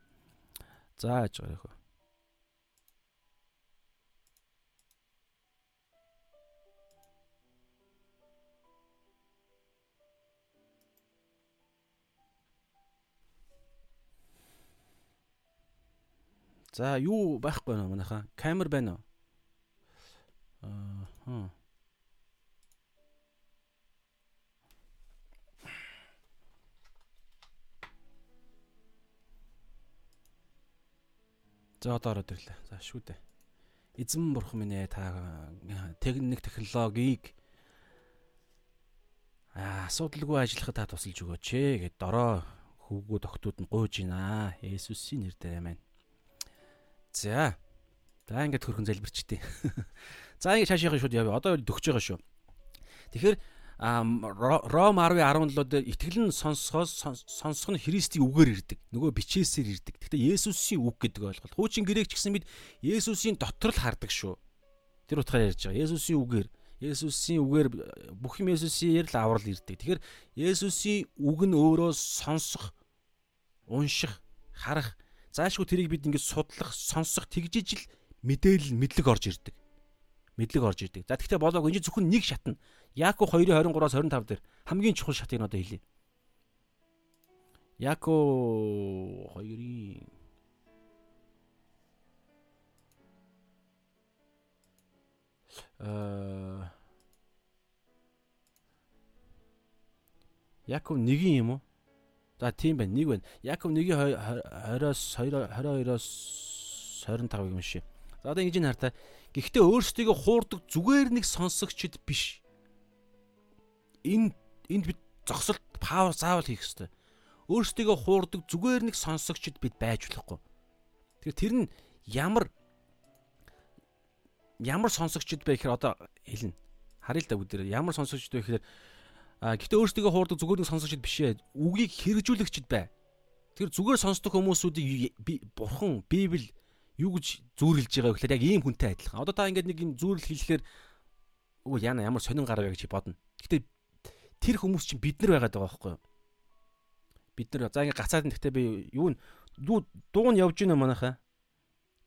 За яаж байгаа юм. За юу байхгүй нөө манайхаа камер байна уу? Аа. За одоо ороод ирлээ. За шүү дээ. Эзэн бурхан минь ээ та техник технологиг асуудалгүй ажиллахад та тусалж өгөөч ээ гэд дорой хүүгүүд охтууд нь гуйж байна. Есүсийн нэрээр амин. За. За ингээд хөрхөн залбирчтээ. За ингээд цаашаа шууд явъя. Одоо дөгч байгаа шүү. Тэгэхээр Ром 10:17 дээр итгэл нь сонсохоос сонсох нь Христийн үгээр ирдэг. Нөгөө бичээсээр ирдэг. Гэхдээ Есүсийн үг гэдэг ойлголт. Хуучин грек ч гэсэн бид Есүсийн дотор л хардаг шүү. Тэр утгаар ярьж байгаа. Есүсийн үгээр Есүсийн үгээр бүх юм Есүсийн л аврал ирдэг. Тэгэхээр Есүсийн үг нь өөрөө сонсох, унших, харах, заашгүй тэрийг бид ингэж судлах, сонсох тэгжиж л мэдээлэл мэдлэг орж ирдэг мэдлэг орж идэг. За тэгвэл болоог энэ зөвхөн нэг шатна. Яако 2:23-аас 25 дээр хамгийн чухал шатыг одоо хэлье. Яако 2-ын э Яков 1-ийн юм уу? За тийм байна. Нэг байна. Яков 1-ийн 20-оос 22-оос 25 юм шиг. За одоо ингэж хартай. Гэхдээ өөрсдийгөө хуурдаг зүгээр нэг сонсогчд биш. Энэ энд бид зогсолт пауз заавал хийх ёстой. Өөрсдийгөө хуурдаг зүгээр нэг сонсогчд бид байж болохгүй. Тэгэхээр тэр нь ямар ямар сонсогчд бэ гэхээр одоо хэлнэ. Харъя л да бүгд ямар сонсогчд вэ гэхээр гэхдээ өөрсдийгөө хуурдаг зүгээр нэг сонсогчд биш ээ. Үгийг хэрэгжүүлэгчд бай. Тэр зүгээр сонсдог хүмүүсүүдийг бурхан, Библи юу гэж зүүрлж байгаа вэ гэхээр яг ийм хүнтэй адилхан. Одоо та ингээд нэг юм зүүрэл хэлэхээр өө яна ямар сонин гарав гэж бодно. Гэтэ тэр хүмүүс чинь бид нар байгаад байгаа байхгүй юу? Бид нар за ингээд гацаад гэхдээ би юу дуу дуу нь явж гинэ манайхаа.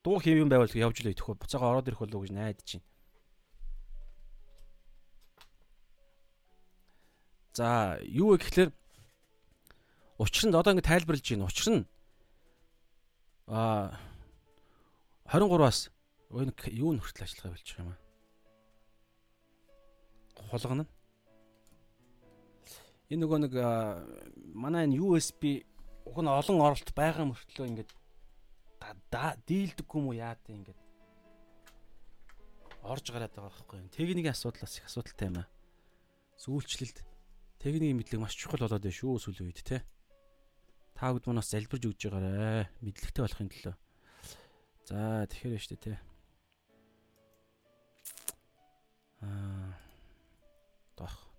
Дуу хэв юм байвал явж л идэх үү. Буцаага ороод ирэх болов гэж найдаж байна. За юу вэ гэхээр учир нь одоо ингэ тайлбарлаж байна. Учир нь аа 23-аас юу нөхрөл ажиллагаа болчих юм аа. Хулгана. Энэ нөгөө нэг манай энэ USB уг нь олон оролт байгаа мөртлөө ингээд дийлдэггүй юм уу яа тээ ингээд орж гараад байгаа байхгүй юу. Техникийн асуудлаас их асуудалтай юм аа. Сүүлчлэлд техникийн мэдлэг маш чухал болоод байна шүү сүүлийн үед те. Та бүд манаас залбирж өгж байгаарэ. Мэдлэгтэй болохын төлөө. За тэгэхээр шүү дээ те. Аа. Дах,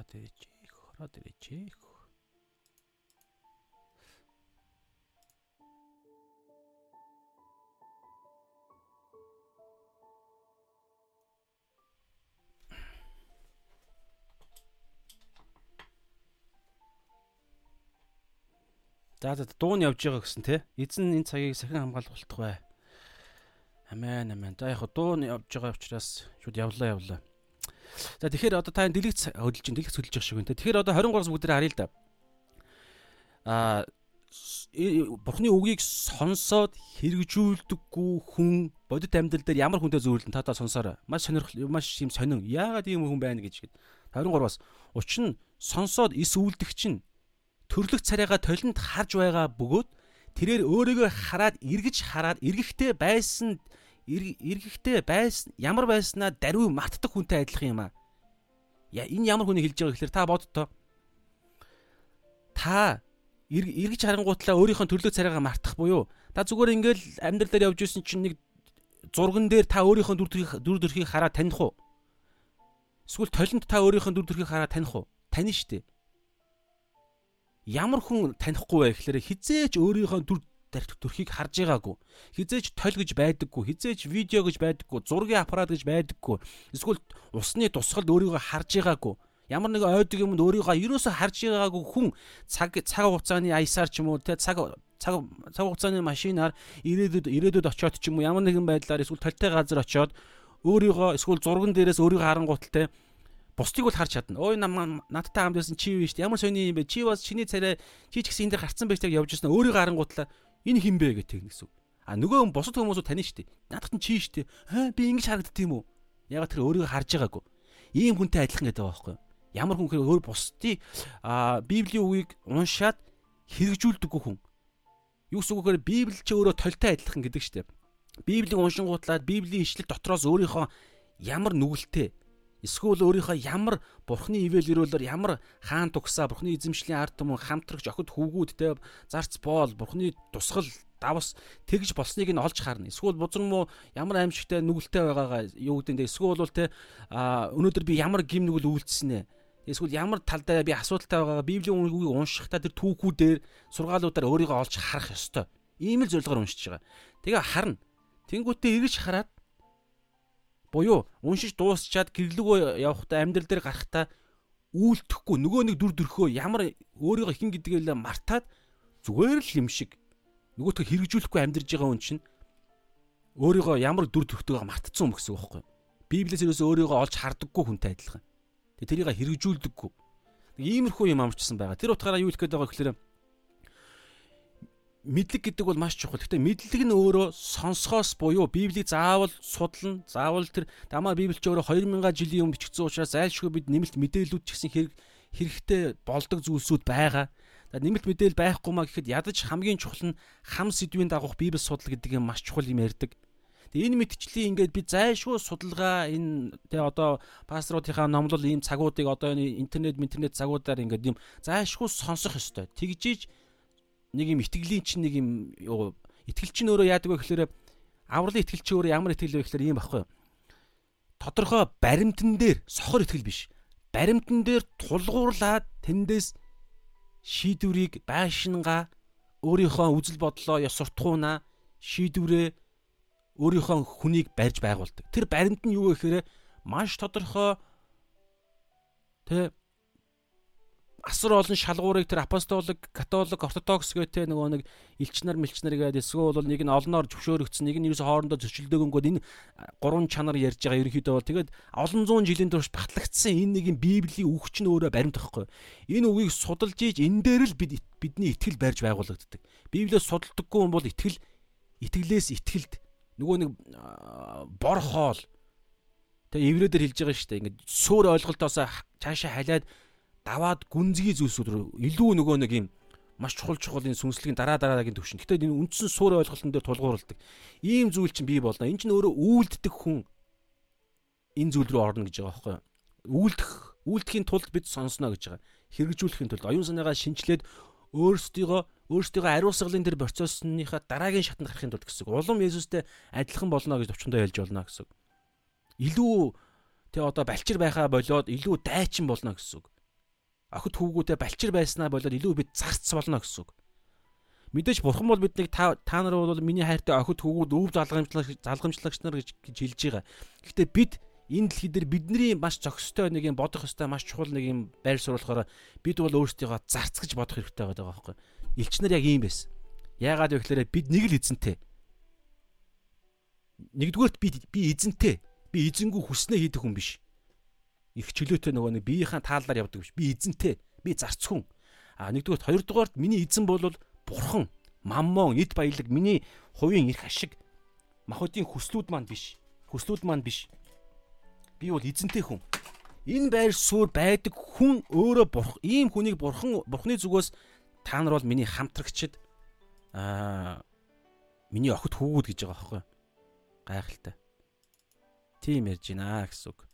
Хараад ирээч. Хараад ирээч. За за дуу нь явж байгаа гэсэн те. Эзэн энэ цагийг сахин хамгаалах болтох бай. Амен амен. За яг дуу нь явж байгаа учраас шууд явлаа явлаа. За тэгэхээр одоо та дэлгэц хөдөлж чинь дэлгэц хөдөлж байгаа шиг байна. Тэгэхээр одоо 23-аас бүгд харъя л да. Аа бурхны үгийг сонсоод хэрэгжүүлдэггүй хүн бодит амьдрал дээр ямар хүнтэй зөөрлөн та та сонсоорой. Маш сонирхол маш юм сонин. Яагаад ийм хүн байна гэж гээд 23-аас учир нь сонсоод эс үлдэх чинь төрлөх царайгаа толинд харж байгаа бөгөөд тэрээр өөрийгөө хараад эргэж хараад эргэхтэй байсан эргэхтэй байсан ямар байснаа даруй мартдаг хүнтэй адилхан юм аа. Я энэ ямар хүний хэлж байгаа гэхээр та бодтоо. Та эргэж харангуутлаа өөрийнхөө төрлөө царайгаа мартах буюу та зүгээр ингээл амьдрал дээр явж исэн чинь нэг зурган дээр та өөрийнхөө дүр төрхийг дүр төрхийг хараад таних уу? Эсвэл толинд та өөрийнхөө дүр төрхийг хараад таних уу? Тань штэ. Ямар хүн танихгүй вэ гэхээр хизээч өөрийнхөө дүр төрхийг харж байгаагүй. Хизээч толь гэж байдаггүй, хизээч видео гэж байдаггүй, зургийн аппарат гэж байдаггүй. Эсвэл усны тусгалд өөрийгөө харж байгаагүй ямар нэг ойдог юмд өөрийгөө ерөөсө харж байгаагүй хүн цаг цаг хугацааны аясаар ч юм уу те цаг цаг цаг хугацааны машинаар ирээдүйд ирээдүйд очиод ч юм уу ямар нэгэн байдлаар эсвэл толтой газар очиод өөрийгөө эсвэл зурган дээрээс өөрийгөө харангууталтай бусдыг бол харж чадна. Ой надтай хамт байсан чи юу дээ. Ямар сони юм бэ? Чи бас чиний царай чи ч гэсэн энэ дээр гарцсан байж таг явж ирсэн. Өөрийгөө харангуутлаа энэ хин бэ гэх тэгнэ гэсэн. А нөгөө хүн бусад хүмүүсүүд тань шүү дээ. Надад нь чи дээ. Хаа би ингэж харагддаг юм уу? Ягаад тэр өөрийгөө харж байгаагүй. Ийм хүнтэй адилхан гэдэг байгаа байхгүй юу? Ямар хүн хэрэг өөр бусдыг а Библийн үгийг уншаад хэрэгжүүлдэггүй хүн. Юу гэсэн үг вэ? Библи ч өөрөө толтой адилхан гэдэг штеп. Библийг уншингуутлаад Библийн ишлэл дотроос өөрийнхөө ямар нүгэлтэй эсвэл өөрийнхөө ямар бурхны ивэл өрөөлөөр ямар хаан тугсаа бурхны эзэмшлийн ард түмэн хамтрагч охид хүүгүүдтэй зарц боол бурхны тусгал давс тэгж болсныг нь олж харна. Эсвэл бузар муу ямар аимшигтай нүгэлтэй байгаагаа юу гэдэг нь эсвэл бол те өнөөдөр би ямар гим нүгэл үйлдэлсэн ээ Эсвэл ямар талдаа би асуудалтай байгаагаа Библийн үгийг уншихдаа тэр түүхүүдээр сургаалуудаар өөрийгөө олж харах ёстой. Ийм л зорилгоор уншиж байгаа. Тэгээ харна. Тэнгүүтээ эргэж хараад буюу уншиж дуусчаад гэрлэгөө явахдаа амьдрал дээр гарахтаа үйлдэхгүй нөгөө нэг дүр төрхөө ямар өөрийгөө хин гэдгийг мартаад зүгээр л юм шиг нөгөөтгөө хэрэгжүүлэхгүй амьдарж байгаа хүн чинь өөрийгөө ямар дүр төрхтэйгээ мартцсан юм гэсэн үг байхгүй. Библиэс ерөөсөө өөрийгөө олж хардаггүй хүнтэй адилхан. Тэгээ тэрийг хэрэгжүүлдэггүй. Иймэрхүү юм амжчихсан байгаа. Тэр утгаараа юу хэлэх гээд байгаа гэхээр мэдлэг гэдэг бол маш чухал. Гэтэ мэдлэг нь өөрөө сонсохоос буюу Библийг заавал судлана. Заавал тэр дамаа Библич өөрөө 2000 жилийн өмнө бичигдсэн учраас зайлшгүй бид нэмэлт мэдээлүүд ч гэсэн хэрэг хэрэгтэй болдог зүйлсүүд байгаа. Нэмэлт мэдээлэл байхгүй маа гэхэд ядаж хамгийн чухал нь хам сэдвийн дагуух Библи судал гэдэг юм маш чухал юм ярьдаг. Тэгээ энэ мэдчлийг ингээд би зайлшгүй судалгаа энэ тэгээ одоо пасторуудынхаа номлол ийм цагуудыг одоо энэ интернет интернет цагуудаар ингээд юм зайлшгүй сонсох ёстой. Тэгжиж нэг юм итгэлийн чинь нэг юм итгэл чинь өөрөө яадаг вэ гэхээр авралын итгэл чинь өөрөө ямар итгэл вэ гэхээр ийм багхгүй. Тодорхой баримтан дээр сохор итгэл биш. Баримтан дээр тулгуурлаад тэндээс шийдвэрийг байшингаа өөрийнхөө үзэл бодлоо ёс суртахуунаа шийдвэрээ өөрийнхөө хүнийг барьж байгуулдаг. Тэр баримт нь юу вэ гэхээр маш тодорхой тэ асар олон шалгуурыг тэр апостолик, католик, ортодокс гэх тэ нөгөө нэг элчнэр мэлчнэр гэдэг эсвэл бол нэг нь олноор зөвшөөрөгдсөн, нэг нь ерөөсө хоорондоо зөрчилдөөгөнгөө энэ гурван чанар ярьж байгаа ерөнхийдөө бол тэгээд олон зуун жилийн турш батлагдсан энэ нэг юм библийн үгч нь өөрөө баримт байхгүй. Энэ үгийг судалж ийж энэ дээр л бид бидний итгэл барьж байгуулагддаг. Библиэс судалдаггүй юм бол итгэл итгэлээс итгэлд нөгөө нэг бор хоол тэгээ еврейдэр хэлж байгаа шүү дээ. Ингээд суур ойлголтоос цаашаа халиад даваад гүнзгий зүйлсүүд рүү илүү нөгөө нэг юм маш чухал чухал энэ сүнслэгийн дараа дараагийн төвшин. Гэтэ энэ үндсэн суур ойлголтын дээр тулгуурладаг. Ийм зүйл чинь бий болно. Энэ чинь өөрөө үйлддэг хүн энэ зүйл рүү орно гэж байгаа байхгүй юу? Үйлдэх үйлдэхийн тулд бид сонсно гэж байгаа. Хэрэгжүүлэхийн тулд оюун санаагаа шинчлээд өөрсдийгөө өөрсдийгөө ариусгалын тэр процессныхаа дараагийн шатанд гарахын тулд гэсэн. Улам Есүстэй адилхан болно гэж төвчөндөө хэлж болно гэсэн. Илүү тэг одоо балчир байхаа болоод илүү дайчин болно гэсэн. Охид хүүгүүдээ балчир байснаа болоод илүү бид зарц болно гэсэн. Мэдээж бурхан бол биднийг та та нар бол миний хайртай охид хүүгүүд өв залгамжлагч залгамжлагч нар гэж хэлж байгаа. Гэхдээ бид энэ дэлхий дээр бидний маш зохистой нэг юм бодох ёстой маш чухал нэг юм байр сууруулахаар бид бол өөрсдийгөө зарцгаж бодох хэрэгтэй байгаа байхгүй элч нар яг ийм байсан. Яагаад вэ гэхээр бид нэг л эзэнтэй. Нэгдүгээрт би би эзэнтэй. Би эзэнгүү хүснээ хийдэг хүн биш. Их чөлөөтэй нөгөө нэг биеийнхаа тааллаар явдаг биш. Би эзэнтэй. Би зарц хүн. А нэгдүгээрт хоёрдугаарт миний эзэн бол бурхан, маммон, эд баялаг миний хувийн эрх ашиг махуудын хүслүүд маань биш. Хүслүүд маань биш. Би бол эзэнтэй хүн. Энэ байр суурь байдаг хүн өөрөө бурх ийм хүнийг бурхан бурхны зүгээс та нар бол миний хамтрагчд аа миний охид хүүгүүд гэж байгаа байхгүй гайхалтай. Тийм ярьж байна гэсэн үг.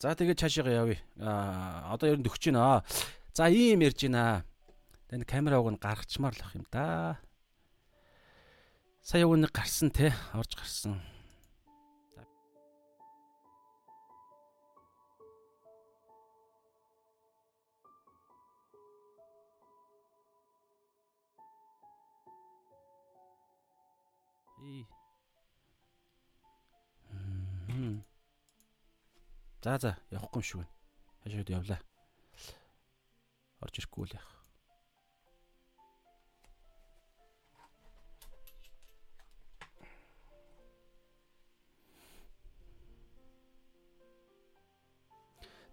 За тэгээд цаашаа явъя. Аа одоо ер нь төгч байна. За ийм ярьж байна. Тэн камераг нь гаргачмаар л ах юм да. Сая өгнө гарсан те орж гарсан. За за явахгүй юм байна. Хашаад явлаа. Орж ирэхгүй л яах.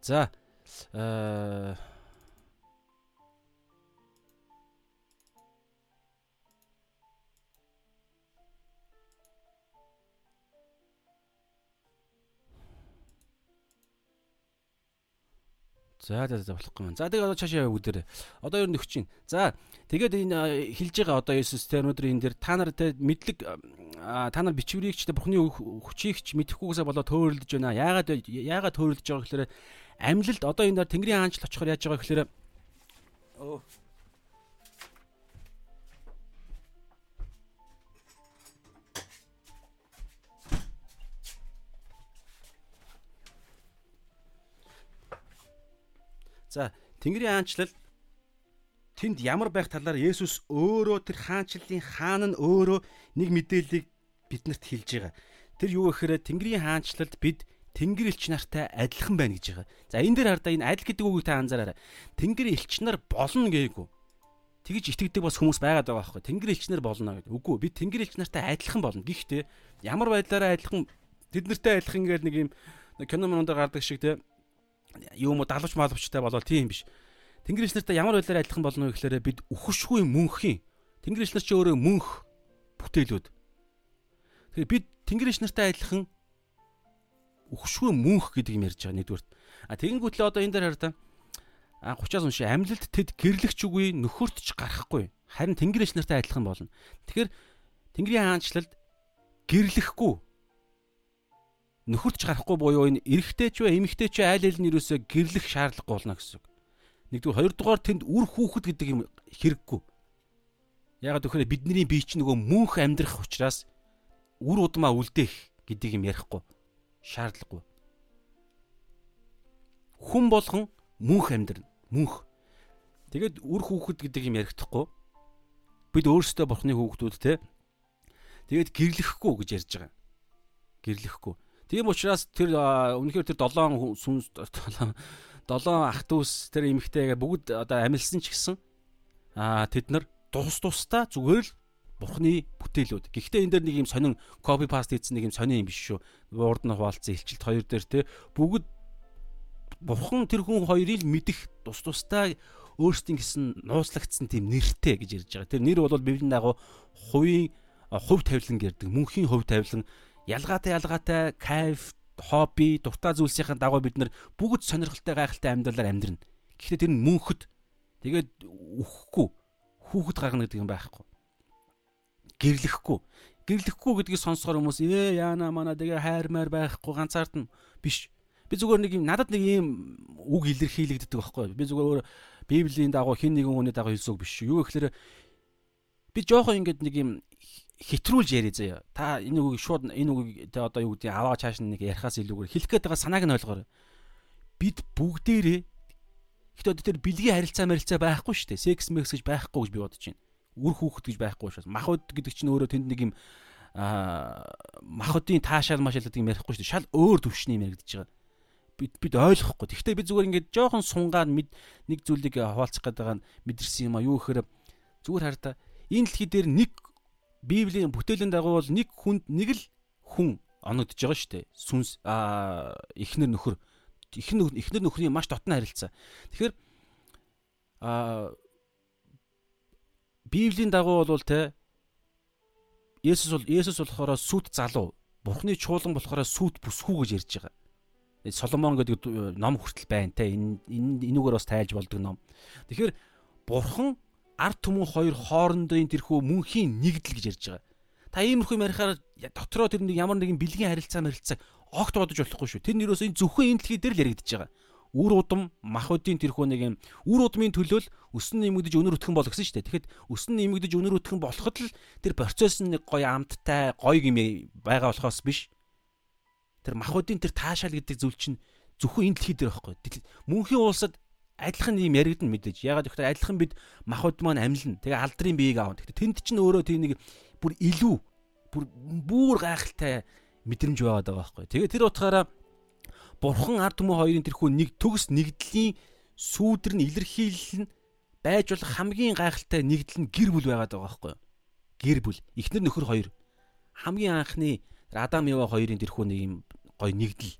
За э За за за болохгүй юм. За тэгээ одоо цаашаа яваа бүгдээрээ. Одоо ер нь өгч чинь. За тэгээд энэ хэлж байгаа одоо Есүс тэр өнөөдөр энэ дэр та нар тэ мэдлэг та нар бичвэрийгч тэ Бурхны хүчийгч мэдэхгүйгээсээ болоо төөрөлдөж байна. Яагаад яагаад төөрөлдөж байгаа гэхээр амьлалд одоо энэ дээр Тэнгэрийн хаанчл очихоор яаж байгаа гэхээр өө За Тэнгэрийн хаанчлал тэнд ямар байх талаар Есүс өөрөө тэр хаанчлалын хаан нь өөрөө нэг мэдээллийг биднэрт хэлж байгаа. Тэр юу гэхээр Тэнгэрийн хаанчлалд бид Тэнгэр элч нартай адилхан байна гэж байгаа. За энэ дээр хардаа энэ адил гэдэг үгийг та анзаараарай. Тэнгэр элч нар болно гээгүй. Тэгж итгэдэг бас хүмүүс байгаад байгаа байхгүй. Тэнгэр элч нар болно гэдэг. Үгүй бид Тэнгэр элч нартай адилхан болно. Гэхдээ ямар байдлаараа адилхан тэд нартай адилхан гэдэг нэг юм кино монд гардаг шиг те юм далавч малвчтай болол тийм биш. Тэнгэрч нартай ямар байдлаар адилхан болно вэ гэхээр бид үхшгүй мөнхийн. Тэнгэрч нар ч өөрөө мөнх бүтээлүүд. Тэгэхээр бид тэнгэрч нартай адилхан үхшгүй мөнх гэдэг юм ярьж байгаа нэгдүгээр. А тэгэнгүүтлээ одоо энэ дээр хараа а 30-аас унши амьлалд тэд гэрлэгч үгүй нөхөртч гарахгүй. Харин тэнгэрч нартай адилхан болно. Тэгэхээр тэнгэрийн хаанчлалд гэрлэхгүй нөхөрч гарахгүй буюу энэ эрэгтэй ч вэ эмэгтэй ч айл айл нь юусоо гэрлэх шаардлагагүй болно гэсэн үг. Нэгдүгээр хоёрдугаар тэнд үр хүүхэд гэдэг юм хэрэггүй. Ягаад гэвэл бидний бие чинь нөгөө мөнх амьдрах учраас үр удмаа үлдээх гэдэг юм ярихгүй шаардлагагүй. Хүн болгон мөнх амьдрна. Мөнх. Тэгэд үр хүүхэд гэдэг юм ярихдаггүй. Бид өөрсдөө бурхны хүүхдүүд те. Тэгээд гэрлэхгүй гэж ярьж байгаа. Гэрлэхгүй. Тийм учраас тэр үнэхээр тэр 7 сүнс 7 ах дүүс тэр эмэгтэйгээ бүгд одоо амилсан ч гэсэн аа тэд нар тус тусдаа зүгээр л Бурхны бүтээлүүд. Гэхдээ энэ дээр нэг юм сонин копи паст хийсэн нэг юм сонин юм биш шүү. Урд нь хуваалцсан илчилт хоёр дээр те бүгд Бурхан тэр хүн хоёрыг мэдих тус тустай өөрсдийн гэсэн нууцлагдсан тийм нэртэй гэж ярьж байгаа. Тэр нэр бол библийн дагуу хувийн хувь тавилан гэдэг. Мөнхийн хувь тавилан ялгаатай ялгаатай кайф хобби дуртай зүйлсийн дагуу бид нар бүгд сонирхолтой гайхалтай амьдралаар амьдрна. Гэхдээ тэр нь мөнхөд тэгээд үхэхгүй хүүхэд гаргана гэдэг юм байхгүй гэрлэхгүй. Гэрлэхгүй гэдгийг сонсохоор хүмүүс ээ яана мана тэгээ хайрмаар байхгүй ганцаардна биш. Би зүгээр нэг юм надад нэг ийм үг илэрхийлэгддэг байхгүй. Би зүгээр Библийн дагуу хин нэгэн хүний дагуу хэлсэн үг биш. Юу гэхээр би жоохон ингэж нэг юм хэтрүүлж яриа заяа. Та энэ үгийг шууд энэ үгийг тэ одоо юу гэдэг аваа чааш нэг ярихаас илүүгээр хэлэх гээд байгаа санааг нь ойлгоорой. Бид бүгдээрээ одоо тэр бэлгийн харилцаа марилцаа байхгүй шүү дээ. Секс мэкс гэж байхгүй гэж би бодож байна үр хүүхэд гэж байхгүй шээс. Махуд гэдэг чинь өөрөө тэнд нэг юм аа махуудын таашаал машаал гэдэг юм ярихгүй шүү дээ. Шал өөр төвшний юм яригдж байгаа. Бид бид ойлгохгүй. Гэхдээ би зүгээр ингээд жоохон сунгаад нэг зүйлийг хуваалцах гэдэг байгаа мэдэрсэн юм а юу гэхээр зүгээр хараа энэ дэлхий дээр нэг Библийн бүтээлийн дагуу бол нэг хүнд нэг л хүн оногдож байгаа шүү дээ. Сүнс аа эхнэр нөхөр эхнэр эхнэр нөхрийн маш дотны харилцаа. Тэгэхээр а Библийн дагуу бол те Есүс бол Есүс болохоор сүт залуу. Бурхны чуулган болохоор сүт бүсгүй гэж ярьж байгаа. Соломон гэдэг ном хүртэл байна те энэ энүүгээр бас тайлж болдог ном. Тэгэхээр бурхан ард түмэн хоёр хоорондоо энэ тэрхүү мөнхийн нэгдэл гэж ярьж байгаа. Та иймэрхүү ярихаар дотроо тэр нэг ямар нэгэн бэлгийн харилцаа мэрилцаа огт бодож болохгүй шүү. Тэр нь юусоо энэ зөвхөн энэ дэлхий дээр л яригдчихэж байгаа үр удам махуудын тэрхүү нэг юм үр удмын төлөөл өсөн нэмэгдэж өнөр өтгөн бол гэсэн шүү дээ. Тэгэхэд өсөн нэмэгдэж өнөр өтгөн болоход л тэр процесс нь нэг гоё амттай, гоё юм байгаа болохоос биш. Тэр махуудын тэр таашаал гэдэг зүйл чинь зөвхөн энэ дэлхий дээр байхгүй. Мөнхийн улсад адилхан юм яригдана мэдээж. Ягаад гэвэл адилхан бид махуд маань амьлна. Тэгээ алдрын биеийг аав. Тэгэхээр тэнд чинь өөрөө тийм нэг бүр илүү бүр бүр гайхалтай мэдрэмж байгаад байгаа байхгүй. Тэгээ тэр утгаараа бурхан ард түмэн хоёрын тэрхүү нэг төгс нэгдлийн сүүдэр нь илэрхийлэл нь байж болох хамгийн гайхалтай нэгдэл нь гэр бүл байгаад байгаа байхгүй? Гэр бүл. Эхнэр нөхөр хоёр. Хамгийн анхны Адам Ева хоёрын тэрхүү нэг юм гой нэгдэл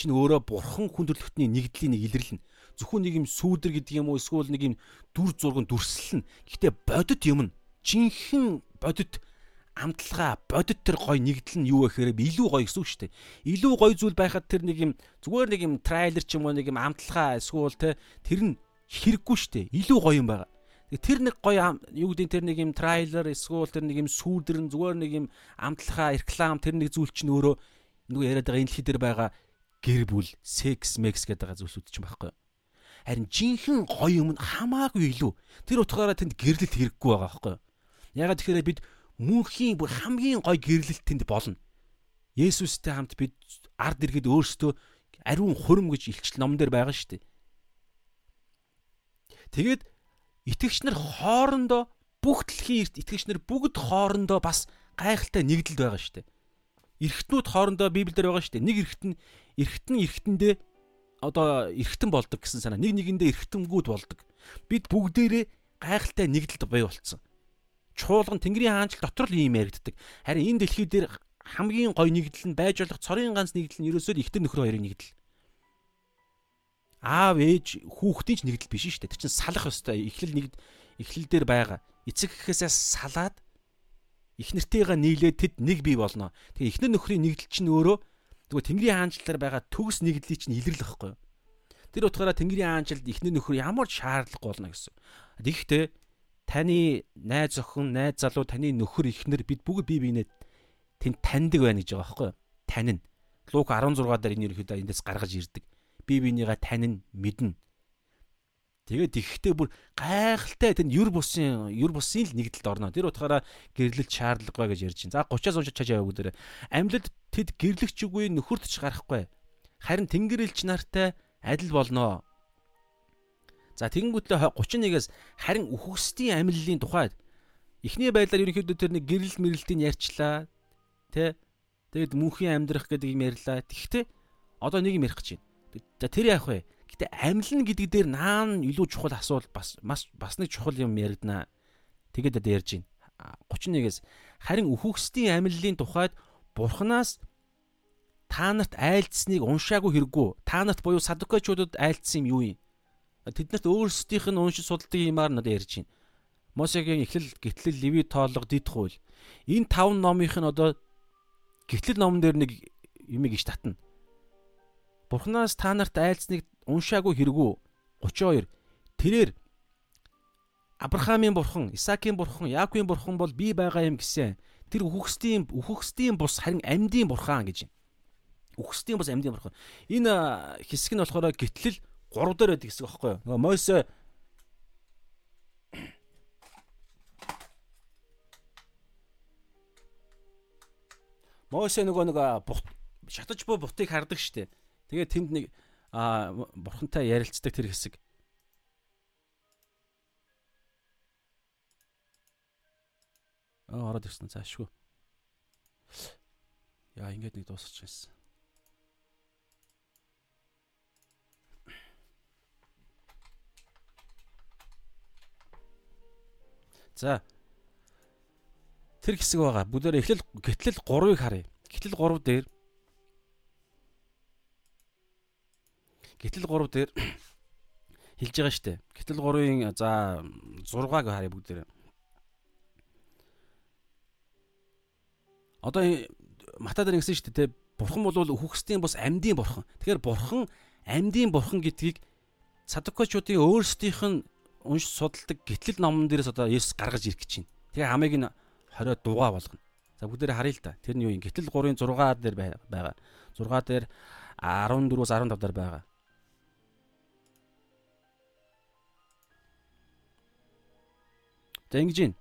чинь өөрөө бурхан хүндрэлтний нэгдлийн нэг илэрлэн зөвхөн нэг юм сүүдэр гэдэг юм уу эсвэл нэг юм дүр зурган дүрслэл нь гэхдээ бодит юм нь жинхэнэ бодит амталгаа бодит тэр гой нэгдэл нь юу гэхээр илүү гоё гэсэн үг шүү дээ. Илүү гоё зүйл байхад тэр нэг юм зүгээр нэг юм трейлер ч юм уу нэг юм амталгаа эсвэл те тэр нь хэрэггүй шүү дээ. Илүү гоё юм байгаа. Тэр нэг гоё юу гэдэг тэр нэг юм трейлер эсвэл тэр нэг юм сүүдэр нь зүгээр нэг юм амталгаа реклам тэр нэг зүйл чинь өөрөө нөгөө яриад байгаа энэ дэлхий дээр байгаа гэр бүл, секс, мекс гэдэг байгаа зүйлсүүд чинь байхгүй. Харин жинхэнэ гоё юм хамаагүй илүү. Тэр утгаараа тэнд гэрлэлт хэрэггүй байгаа байхгүй. Ягаад тэгэхээр бид мөнхийн бүр хамгийн гой гэрлэлт тэнд болно. Есүстэй хамт бид ард иргэд өөрсдөө ариун хурим гэж илчил номон дээр байгаа шүү дээ. Тэгээд итгэгч нар хоорондоо бүх дэлхийн эрт итгэгч нар бүгд хоорондоо бас гайхалтай нэгдэлд байгаа шүү дээ. Эргэтнүүд хоорондоо Библиэлд байгаа шүү дээ. Нэг эргэтэн эргэтэн эргэтэндээ одоо эргэтэн болдог гэсэн санаа. Нэг нэгэндээ эргэтэнгүүд болдог. Бид бүгдээрээ гайхалтай нэгдэлд бай болцсон чуулган Тэнгэрийн хаанчл дотор л ийм яригддаг. Харин энэ дэлхий дээр хамгийн гой нэгдэл нь байж болох цорын ганц нэгдэл нь ерөөсөө ихтер нөхөр хоёрын нэгдэл. Аав ээж хүүхдийн ч нэгдэл биш шүү дээ. Тэр чинь салах ёстой. Эхлэл нэгд эхлэл дээр байгаа. Эцэг гэхээсээ салаад их нэртэйгээ нийлээд тэд нэг бий болно. Тэгээ эхнэр нөхрийн нэгдэл чинь өөрөө тэгвэл Тэнгэрийн хаанчлалаар байгаа төгс нэгдлийг чинь илэрлэх байхгүй юу? Тэр утгаараа Тэнгэрийн хаанчлалд эхнэр нөхөр ямар ч шаардлагагүй болно гэсэн. Тэгэхдээ таны найз охин, найз залуу, таны нөхөр ихнэр бид бүгд бие биенээ тэнд таньдаг байна гэж байгаа байхгүй юу? Танин. Лук 16 дээр энэ ерөөхдөө эндээс гаргаж ирдэг. Бие биенийгээ танин мэднэ. Тэгээд ихтэй бүр гайхалтай тэнд юр бусын юр бусын л нэгдэлд орно. Тэр утгаараа гэрлэлт шаардлагагүй гэж ярьж байна. За 30-аас уншиж чаж яваа бүгдээ. Амьлад тэд гэрлэгч үгүй нөхөрт ч гарахгүй. Харин тэнгэр элч нартай адил болноо. За тэгэнгүүтлээ 31-ээс харин үхгсдийн амьллын тухайд эхний байдлаар ерөнхийдөө тэр нэг гэрэл мэрэлтийн ярьчлаа. Тэ? Тэгэд мөнхийн амьдрах гэдэг юм ярьлаа. Тэгвэл одоо нэг юм ярих гэж байна. Тэр яах вэ? Гэтэ амьлна гэдэг дээр наан илүү чухал асуул бас бас бас нэг чухал юм яригдана. Тэгээд одоо ярьж байна. 31-ээс харин үхгсдийн амьллын тухайд бурхнаас та нарт айлдсныг уншаагүй хэрэггүй. Та нарт буюу садукачуудад айлдсан юм юу юм? тэднэрт өөрсдийнх нь уншиж судалдаг юмар надад ярьж байна. Мосегийн эхлэл, гитлэл, леви тоолго, дид хууль. Энэ таван номынх нь одоо гитлэл номон дээр нэг юм иш татна. Бурханаас та нарт айлцныг уншаагүй хэрэгүү 32 тэрээр Авраамийн бурхан, Исаакийн бурхан, Яаковын бурхан бол би байгаа юм гэсэн. Тэр үхгсдийн үхгсдийн бус харин амьдийн бурхан гэж байна. Үхгсдийн бус амьдийн бурхан. Энэ хэсэг нь болохоор гитлэл 3 дээр байдаг хэсэг байхгүй юу? Нөгөө Мойсе Мойсе нөгөө нэг шатаж буй бутыг хардаг штеп. Тэгээ тэнд нэг а бурхантай ярилцдаг тэр хэсэг. Аа ороод ирсэн цаашгүй. Яа ингэж нэг дуусчихсан. За. Тэр хэсэг байгаа. Бүгдээр эхлэл гэтлэл 3-ыг харъя. Гэтлэл 3 дээр Гэтэл 3 дээр хэлж байгаа шүү дээ. Гэтэл 3-ын за 6-аг харъя бүгдээрээ. Одоо Мата дээр ингэсэн шүү дээ. Бурхан бол үхгсдийн бус амьдын бурхан. Тэгэхээр бурхан амьдын бурхан гэдгийг садукочуудын өөрсдийнх нь унш судалдаг гитлэл номон дээрээс одоо Есүс гаргаж ирэх гэж байна. Тэгээ хамыг нь 20 дугаа болгоно. За бүгдээр харъя л да. Тэр нь юу юм? Гитлэл 3-ын 6 дээр байгаа. 6 дээр 14-өөс 15 дээр байгаа. За ингэж юм.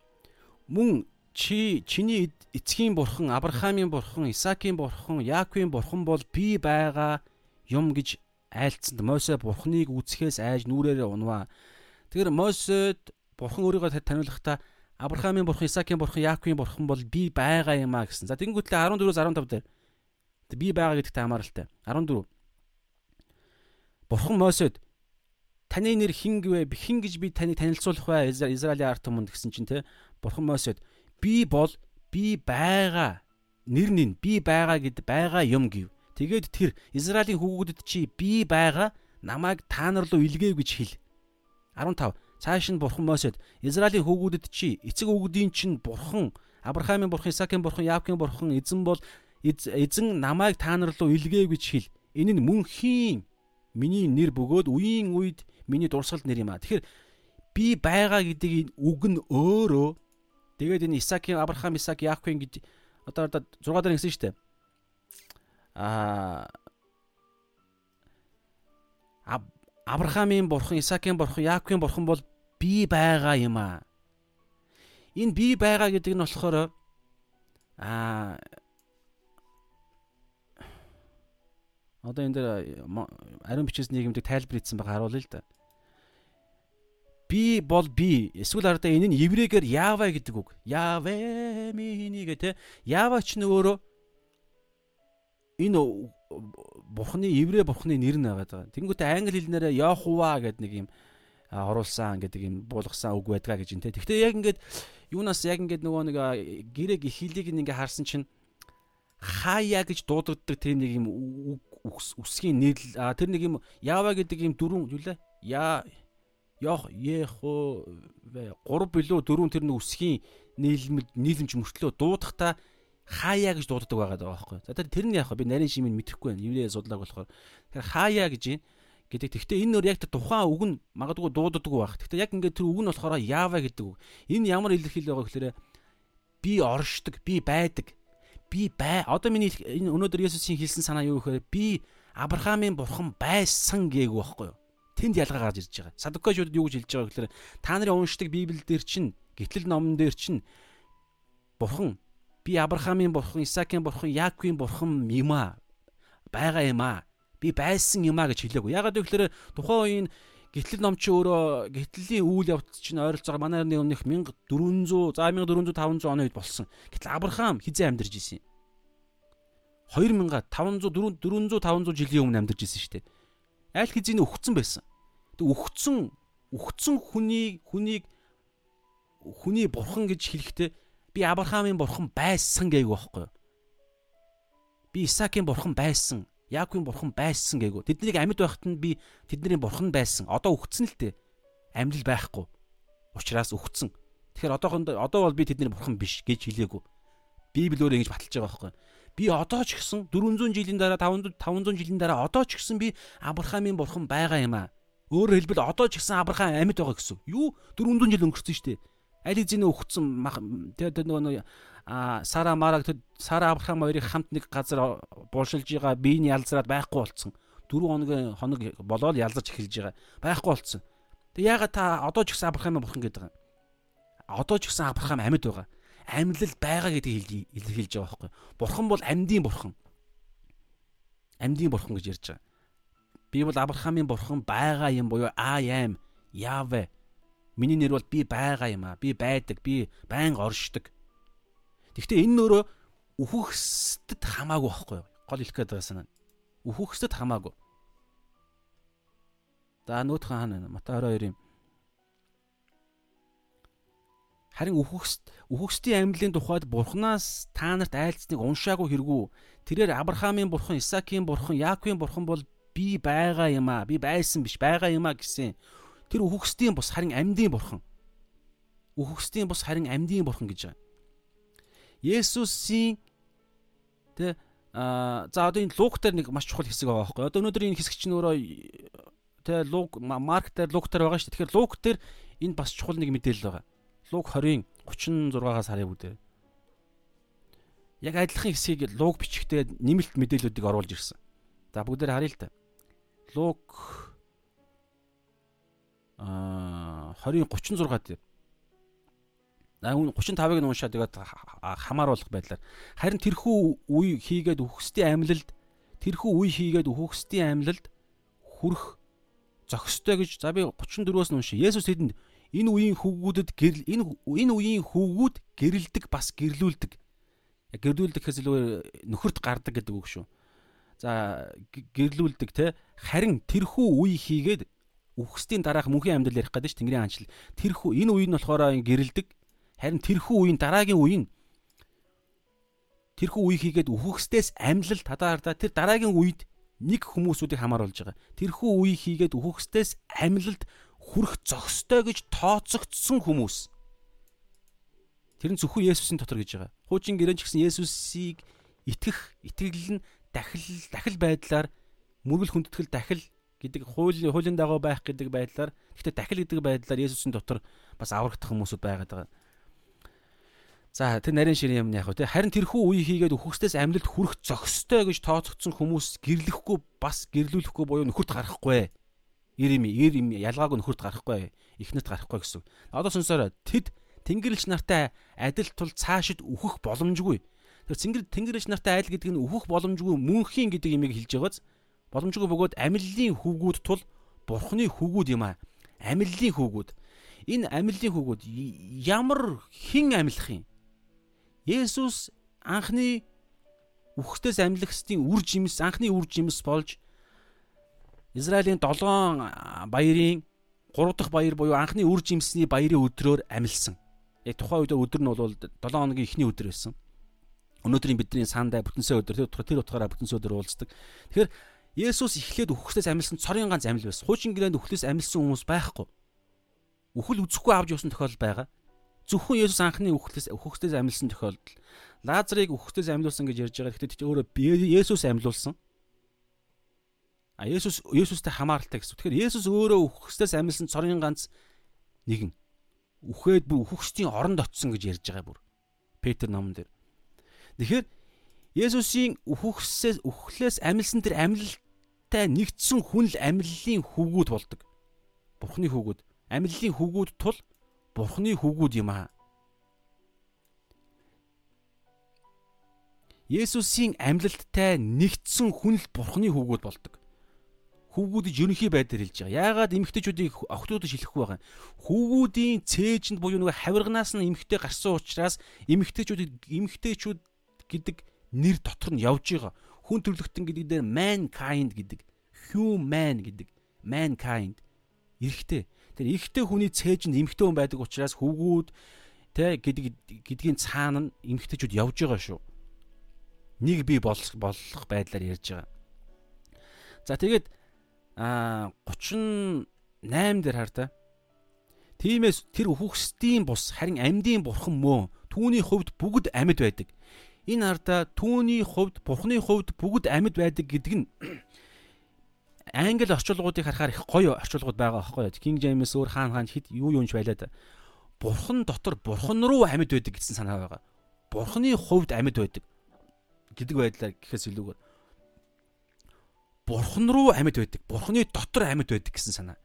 Мөн чи чиний эцгийн бурхан, Авраамийн бурхан, Исаакийн бурхан, Яаковын бурхан бол би байгаа юм гэж айлцсанд Мосе бурхныг үзэхээс айж нүрээрээ унваа. Тэгэхээр Мосед бурхан өөрийгөө таниулахдаа Авраамийн бурхан, Исаакийн бурхан, Яаковын бурхан бол би байгаа юм а гэсэн. За тэгэнгүүтлээ 14-өөс 15 дээр би байгаа гэдэгт хамааралтай. 14. Бурхан Мосед таны нэр хин гэвэ хин гэж би таныг танилцуулах бай Израилийн ард түмэнд гэсэн чинь те Бурхан Мосед би бол би байгаа нэр нь би байгаа гэд байгаа юм гэв. Тэгээд тэр Израилийн хүүгүүдэд чи би байгаа намайг та нар руу илгээв гэж хэл. 15 цааш нь бурхан Мосед Израилийн хүүгүүдэд чи эцэг өвгдийн чинь бурхан Авраамийн бурхан Исаакийн бурхан Яаковын бурхан эзэн бол эзэн намайг та нар руу илгээв гэж хэл. Энэ нь мөн хийн миний нэр бөгөөд үеийн үед миний дурсгалд нэр юм а. Тэгэхээр би байгаа гэдэг энэ үг нь өөрөө Тэгээд энэ Исаакийн Авраам, Исаак, Яаковын гэж одоо одоо 6 дараа гэсэн шүү дээ. Аа Авраамийн бурхан, Исаакийн бурхан, Яаковын бурхан бол би байгаа юм аа. Энэ би байгаа гэдэг нь болохоор аа одоо энэ дээр ариун бичээс нийгэмдэг тайлбар хийсэн байгаа харуулъя л да би бол би эсвэл ардаа энэ нь еврейгээр яава гэдэг үг. Явэ миний гэдэг яава ч нөөрөө энэ бурхны еврей бурхны нэр нь байгаа. Тэнгүүтээ англи хэлнээр Яхува гэдэг нэг юм оруулсан гэдэг юм буулгасан үг байдгаа гэж энэ. Гэхдээ яг ингээд юунаас яг ингээд нөгөө нэг грек их хэлийг ингээ харсан чинь хаяа гэж дуудагддаг тэр нэг юм үсгийн нийл тэр нэг юм яава гэдэг юм дөрвөн юу лээ? Яа Йох Ехо 3 билүү 4 тэр нэг үсгийн нийлэмж нийлэмж мөртлөө дуудахта хаяа гэж дууддаг байгаа даа байхгүй. За тэр нь яах вэ? Би нарийн шимийг мэдэхгүй байна. Еврей судлааг болохоор. Тэгэхээр хаяа гэж юм гэдэг. Гэхдээ энэ нөр яг тухайн үг нь магадгүй дууддаг байх. Гэхдээ яг ингээд тэр үг нь болохоор яава гэдэг үг. Энэ ямар илэрхийлэл байгаа гэхээр би оршдог, би байдаг. Би бай. Одоо миний энэ өнөөдөр Есүсийн хэлсэн санаа юу гэхээр би Авраамийн бурхан байсан гээг байхгүй юу? тэнд ялгаа гарч ирж байгаа. Садукачуудад юу гэж хэлж байгаа гэхээр та нарын уншдаг Библиэл дээр чинь гитлэл номон дээр чинь бурхан би Авраамийн бурхан, Исаакийн бурхан, Яаковын бурхан юм аа. байгаа юм аа. Би байсан юм аа гэж хэлээгүй. Ягаад гэвэл тухайн үеийн гитлэл ном чи өөрөө гитлэлийн үйл явц чинь ойролцоогоор манай эртний өмнөх 1400 за 1400 500 оны үед болсон. Гэтэл Авраам хизээ амьдарч исэн юм. 2000 500 400 500 жилийн өмнө амьдарч исэн шүү дээ. Айл хизээний өгцөн байсан. Тэг өгцөн өгцөн хүнийг хүнийг хүний бурхан гэж хэлэхдээ би Авраамийн бурхан байсан гээгүү байхгүй юу? Би Исаакийн бурхан байсан, Яаковын бурхан байсан гээгүү. Тэднийг амьд байхад нь би тэдний бурхан байсан. Одоо өгцөн л дээ. Амьд байхгүй. Учираас өгцөн. Тэгэхээр одоохондоо одоо бол би тэдний бурхан биш гэж хэлээгүү. Библи өөрөө ингэж баталж байгаа байхгүй би одоо ч гэсэн 400 жилийн дараа 500 500 жилийн дараа одоо ч гэсэн би Авраамийн бурхан байгаа юм аа. Өөрөөр хэлбэл одоо ч гэсэн Авраам амьд байгаа гэсэн. Юу 400 жил өнгөрсөн шүү дээ. Аль хэзээ өгцөн тэгээд нөгөө а Сара Мараг Сара Авраам хоёрыг хамт нэг газар булшилж байгаа биений ялзраад байхгүй болцсон. 4 хоногийн хоног болоод ялзарч эхэлж байгаа. Байхгүй болцсон. Тэг яагаад та одоо ч гэсэн Авраамын бурхан гэдэг байгаа. Одоо ч гэсэн Авраам амьд байгаа. Амьлал байгаа гэдгийг илэрхийлж байгаа байхгүй. Бурхан бол амьдын бурхан. Амьдын бурхан гэж ярьж байгаа. Би бол Авраамийн бурхан байгаа юм буюу I am Yahweh. Миний нэр бол би байгаа юм аа. Би байдаг. Би байнга оршдог. Гэхдээ энэ нөрөө үхөхсдэд хамаагүй байхгүй юу? Гол хэлэх гээд байгаа санаа. Үхөхсдэд хамаагүй. За нөтхөн хаана байна? Матай 22 юм. Харин үхөхсд үхөхсдийн амьдлын тухайд Бурханаас та нарт айлцныг уншаагүй хэрэгүү. Тэрээр Авраамийн бурхан, Исаакийн бурхан, Яаковын бурхан бол би байгаа юм аа. Би байсан биш байгаа юм аа гэсэн. Тэр үхгсдийн бус харин амьдын бурхан. Үхгсдийн бус харин амьдын бурхан гэж байгаа. Есүсийн тэ а за одоо энэ лук дээр нэг маш чухал хэсэг байгаа байхгүй. Одоо өнөөдөр энэ хэсэг чинь өөрөө тэ лук марк дээр лук дээр байгаа шүү. Тэгэхээр лук дээр энэ бас чухал нэг мэдээлэл байгаа. Лук 20-ын 36-аас харъя бүгдээ. Яг адилхан хэсгийг лук бичгтээ нэмэлт мэдээллүүдийг оруулж ирсэн. За бүгдээр харъя л та. Лук аа 20 36 дээр. Аа 35-ыг нь уншаад тэгээд хамааруулах байдлаар харин тэрхүү үе хийгээд үхсдийн амьлалд тэрхүү үе хийгээд үхсдийн амьлалд хүрх зохистой гэж за би 34-өөс нь уншия. Есүс тэдэнд энэ үеийн хүүгүүдэд гэрэл энэ энэ үеийн хүүгүүд гэрэлдэг бас гэрлүүлдэг. Гэрлүүлдэг гэхээс илүү нөхөрт гардаг гэдэг үг шүү. За гэрлүүлдэг те харин тэрхүү үе хийгээд үхсдийн дараах мөнхийн амьдрал ярих гэдэг чинь Тэнгэрийн хаанчл. Тэрхүү энэ үе нь болохоор гэрэлдэг. Харин тэрхүү үеийн дараагийн үе нь тэрхүү үе хийгээд үхөхстээс амьлал тадаардаа тэр дараагийн үед нэг хүмүүсүүдийг хамааруулж байгаа. Тэрхүү үе хийгээд үхөхстээс амьлалд хүрэх зохистой гэж тооцогдсон хүмүүс. Тэр нь зөвхөн Есүсийн дотор гэж байгаа. Хуучин гэрэн ч гэсэн Есүсийг итгэх, итгэл нь дахил дахил байдлаар мөргөл хүндэтгэл дахил гэдэг хуулийн хуулийн дагуу байх гэдэг байдлаар гэхдээ дахил гэдэг байдлаар Есүсийн дотор бас аврагдах хүмүүсүүд байгаад байгаа. За тэр нарийн ширийн юм яг хөө те харин тэрхүү үе хийгээд өхөксдөөс амьлалд хүрэх зохистой гэж тооцогдсон хүмүүс гэрлэхгүй бас гэрлүүлэхгүй буюу нөхөрт гарахгүй. Ир юм ир юм ялгаагүй нөхөрт гарахгүй. Ихнэрт гарахгүй гэсэн. Одоо сонсороо тэд тэнгэрлэгч нартай адил тул цаашид үхэх боломжгүй. Тэр цэнгэр тэнгэрлэгч нартай айл гэдэг нь үхэх боломжгүй мөнхийн гэдэг имийг хэлж байгааз Боломжгүй бөгөөд амиллын хүүгүүд тул бурхны хүүгүүд юм аа. Амиллын хүүгүүд. Энэ амиллын хүүгүүд ямар хэн амилах юм? Есүс анхны үхтээс амьлагчдын үр жимс анхны үр жимс болж Израилийн 7 баярын 3 дахь баяр буюу анхны үр жимсний баярын өдрөөр амилсан. Яг тухайн үед өдөр нь бол 7 хоногийн эхний өдөр байсан. Өнөөдрийн бидний сандаа бүтэнсэ өдөр тэр утгаараа бүтэнсэ өдөр уулздаг. Тэгэхээр Есүс эхлээд үхсдээс амьлсан цорын ганц амьл байсан. Хуучин гэрээнд үхлээс амьлсан хүмүүс байхгүй. Үхэл үзэхгүй авч явсан тохиолдол байгаа. Зөвхөн Есүс анхны үхлээс үхсдээс амьлсан тохиолдол. Лазарыг үхсдээс амьлуулсан гэж ярьж байгаа. Гэхдээ өөрөө Есүс амьлуулсан. А Есүс Есүстэй хамааралтай гэсэн. Тэгэхээр Есүс өөрөө үхсдээс амьлсан цорын ганц нэгэн. Үхээд бүр үхсдийн оронд очсон гэж ярьж байгаа бүр. Петр номон дээр. Тэгэхээр Есүсийн үхөхсээс үхлээс амилсан тэр амилалтай нэгдсэн хүн л амиллын хүүгүүд болдог. Бурхны хүүгүүд. Амиллын хүүгүүд тул Бурхны хүүгүүд юм аа. Есүсийн амлалттай нэгдсэн хүн л Бурхны хүүгүүд болдог. Хүүгүүд ерөнхий байдлаар хэлж байгаа. Яагаад эмэгтэйчүүдийг охтуудад шилэхгүй байгаа юм? Хүүгүүдийн цээжинд буюу нөгөө хавирганаас нь эмэгтэй гарсан учраас эмэгтэйчүүд эмэгтэйчүүд гэдэг нэр дотор нь явж байгаа. Хүн төрлөختөн гэдэг дээр mankind гэдэг, human гэдэг, mankind эрэгтэй. Тэр эрэгтэй хүний цээж нь эмэгтэй хүн байдаг учраас хөвгүүд тэ гэдэг гэдгийн цаана нь эмэгтэйчүүд явж байгаа шүү. Нэг бий болох болох байдлаар ярьж байгаа. За тэгээд а 38 дээр хар та. Тиймээс тэр үхсдийн бус харин амьдын бурхан мөө түүний хувьд бүгд амьд байдаг энэ ардаа түүний хувьд бурхны хувьд бүгд амьд байдаг гэдэг нь англи орчуулгуудыг харахаар их гоё орчуулгууд байгаа байхгүй юу. King James өөр хаан хаан хэд юу юунч байлаа да. Бурхан дотор бурхан руу амьд байдаг гэсэн санаа байгаа. Бурханы хувьд амьд байдаг гэдэг байдлаар гэхээс илүүгээр бурхан руу амьд байдаг. Бурханы дотор амьд байдаг гэсэн санаа.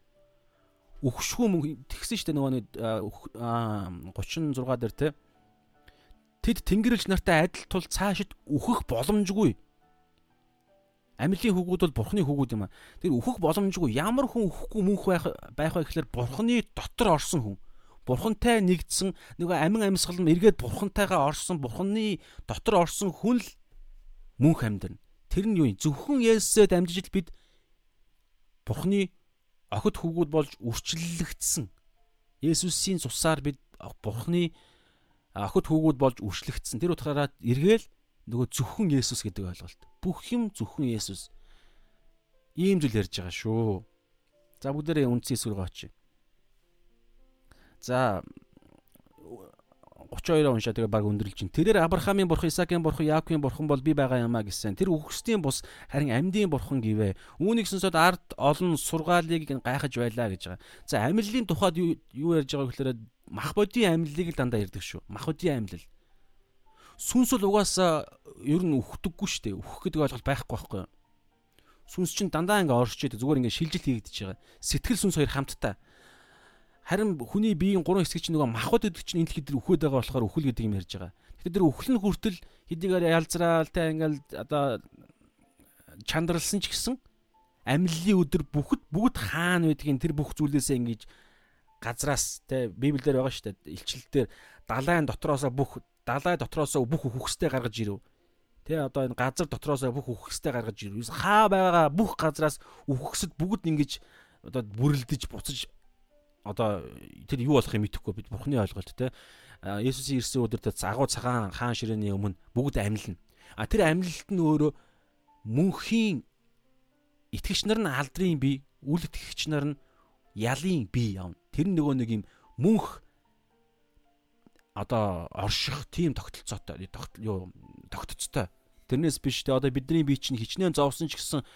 Үхшгүй мөн тэгсэн шүү дээ нөгөө нэг 36 дээр те Тэд тэнгэрлэгч нартай адил тул цаашид үхэх боломжгүй. Амьлын хүүгүүд бол бурхны хүүгүүд юм а. Тэр үхэх боломжгүй. Ямар хүн үхэхгүй мөнх байх байх вэ гэхээр бурхны дотор орсон хүн. Бурхантай нэгдсэн нөгөө амин амьсгал нь эргээд бурхантайгаа орсон бурхны дотор орсон хүн л мөнх амьдрна. Тэр нь юу юм? Зөвхөн Есүсээ дамжиж бид бурхны охид хүүгүүд болж үрчлэлэгдсэн. Есүсийн цусаар бид бурхны охид хүүгүүд болж үрчлэгдсэн. Тэр утгаараа эргээл нөгөө зөвхөн Есүс гэдэг ойлголт. Бүх юм зөвхөн Есүс. Ийм зүйл ярьж байгаа шүү. За бүгдээрээ үндсэн эсвэр гооч. За 32 уншаа тэгээ баг өндөрлж чинь. Тэрээр Авраамийн бурхан, Исаакийн бурхан, Яаковын бурхан бол би байгаа юм а гэсэн. Тэр үхсдийн бус харин амьдын бурхан гэвэ. Үүнийг сонсоод ард олон сургаалыг гайхаж байлаа гэж байгаа. За амьллын тухайд юу ярьж байгааг гэхээр мах бодийн амьллыг л дандаа ярьдаг шүү. Мах бодийн амьлал. Сүнс бол угаасаа ер нь үхдэггүй шүү дээ. Үхэх гэдэг ойлголт байхгүй байхгүй юу? Сүнс чинь дандаа ингээ оршиж зүгээр ингээ шилжил хийгдэж байгаа. Сэтгэл сүнс хоёр хамтдаа Харин хүний биеийн гурван хэсэг чинь нөгөө махбод гэдэг чинь энэ дэлхийд дээр үхээд байгаа болохоор үхэл гэдэг юм ярьж байгаа. Тэгэхээр тэр үхэл нь хүртэл хэдийгээр ялзраал та ингээл одоо чандралсан ч гэсэн амьллын өдөр бүхд бүгд хаана байдгийг тэр бүх зүйлээсээ ингэж газраас те библиэлд байгаа шүү дээ. Илчилтээр далайн дотроосоо бүх далай дотроосоо бүх үхстэй гаргаж ирв. Тэ одоо энэ газар дотроосоо бүх үхстэй гаргаж ирв. Хаа байгаа бүх газраас үхсэд бүгд ингэж одоо бүрлдэж буцаж одоо тэр юу болох юм мэдэхгүй бид бурхны ойлголт те Есүсийн ирсэн өдөр тэр агуу цагаан хаан ширээний өмнө бүгд амьлна. А тэр амьлалт нь өөрөө мөнхийн итгэгч нар нь алдрын бие, үл итгэгч нар нь ялын бие явна. Тэр нөгөө нэг юм мөнх одоо орших тийм тогтолцоотой юу тогтцтой. Тэрнээс биш те одоо бидний бие чинь хичнээн зовсон ч гэсэн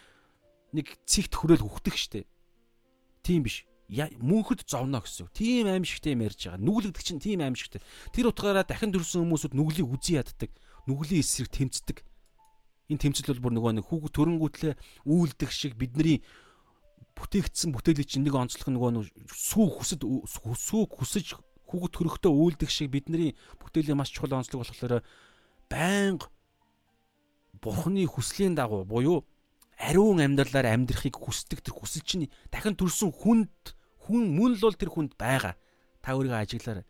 нэг цэгт хүрэл хөхтөх штэ. Тийм биш мөнхөд зовно гэсэн. Тийм аимшигтэй юм ярьж байгаа. Нүглэгдэг чинь тийм аимшигтэй. Тэр утгаараа дахин төрсэн хүмүүсүүд нүглийг үзий яддаг. Нүглийн эсрэг тэмцдэг. Энэ тэмцэл бол бүр нөгөө нэг хүүг төрөнгүүтлээ үйлдэх шиг бидний бүтээгдсэн бүтээлийн чинь нэг онцлог нөгөө сүү хүсэд сүү хүсэж хүүгд хөрөختөө үйлдэх шиг бидний бүтээлийн маш чухал онцлог болохоор байнга бурхны хүслийн дагуу буюу ариун амьдралаар амьдрахыг хүсдэг тэр хүсэл чинь дахин төрсэн хүнд хүн мөн л бол тэр хүнд байгаа. Та өөрийгөө ажиглаарай.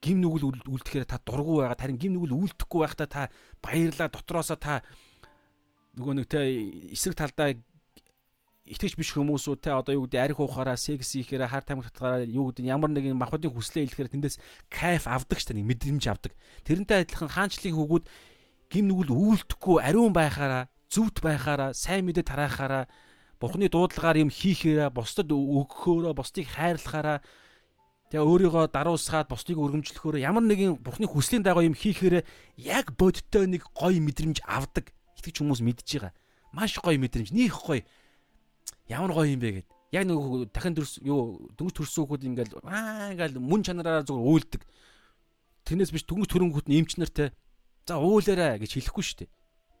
Гим нүгэл үлдэхээр та дургу байгаа. Харин гим нүгэл үлдэхгүй байхдаа та баярлаа дотроосоо та нөгөө нэг те эсрэг талдаа итгэж биш хүмүүсүүд те одоо юу гэдэг арх уухаараа секс хийхээр хар тамхи татгаараа юу гэдэг ямар нэгэн махбодын хүслээ илэхээр тэндээс кайф авдаг ч тань мэдрэмж авдаг. Тэрнтэй адилхан хаанчлалын хөвгүүд гим нүгэл үүлдэхгүй ариун байхаараа зүвт байхаараа сайн мэдээ тараахаараа Бурхны дуудлагаар юм хийхээрээ бусдад өгөхөөрөө бусдыг хайрлахаараа тэгээ өөрийгөө даруусгаад бусдыг өргөмжлөхөөрөө ямар нэгэн Бурхны хүслийн дагуу юм хийхээрээ яг бодиттой нэг гоё мэдрэмж авдаг. Итгэж хүмүүс мэдж байгаа. Маш гоё мэдрэмж, нөх гоё. Ямар гоё юм бэ гэд. Яг нэг дахин төрс юу дөнгөж төрсөн хүүхэд ингээл аа ингээл мөн чанараараа зүгээр уйлдаг. Тэрнээс биш дөнгөж төрөнгөт нь эмч нартай за уулаарай гэж хэлэхгүй шүү дээ.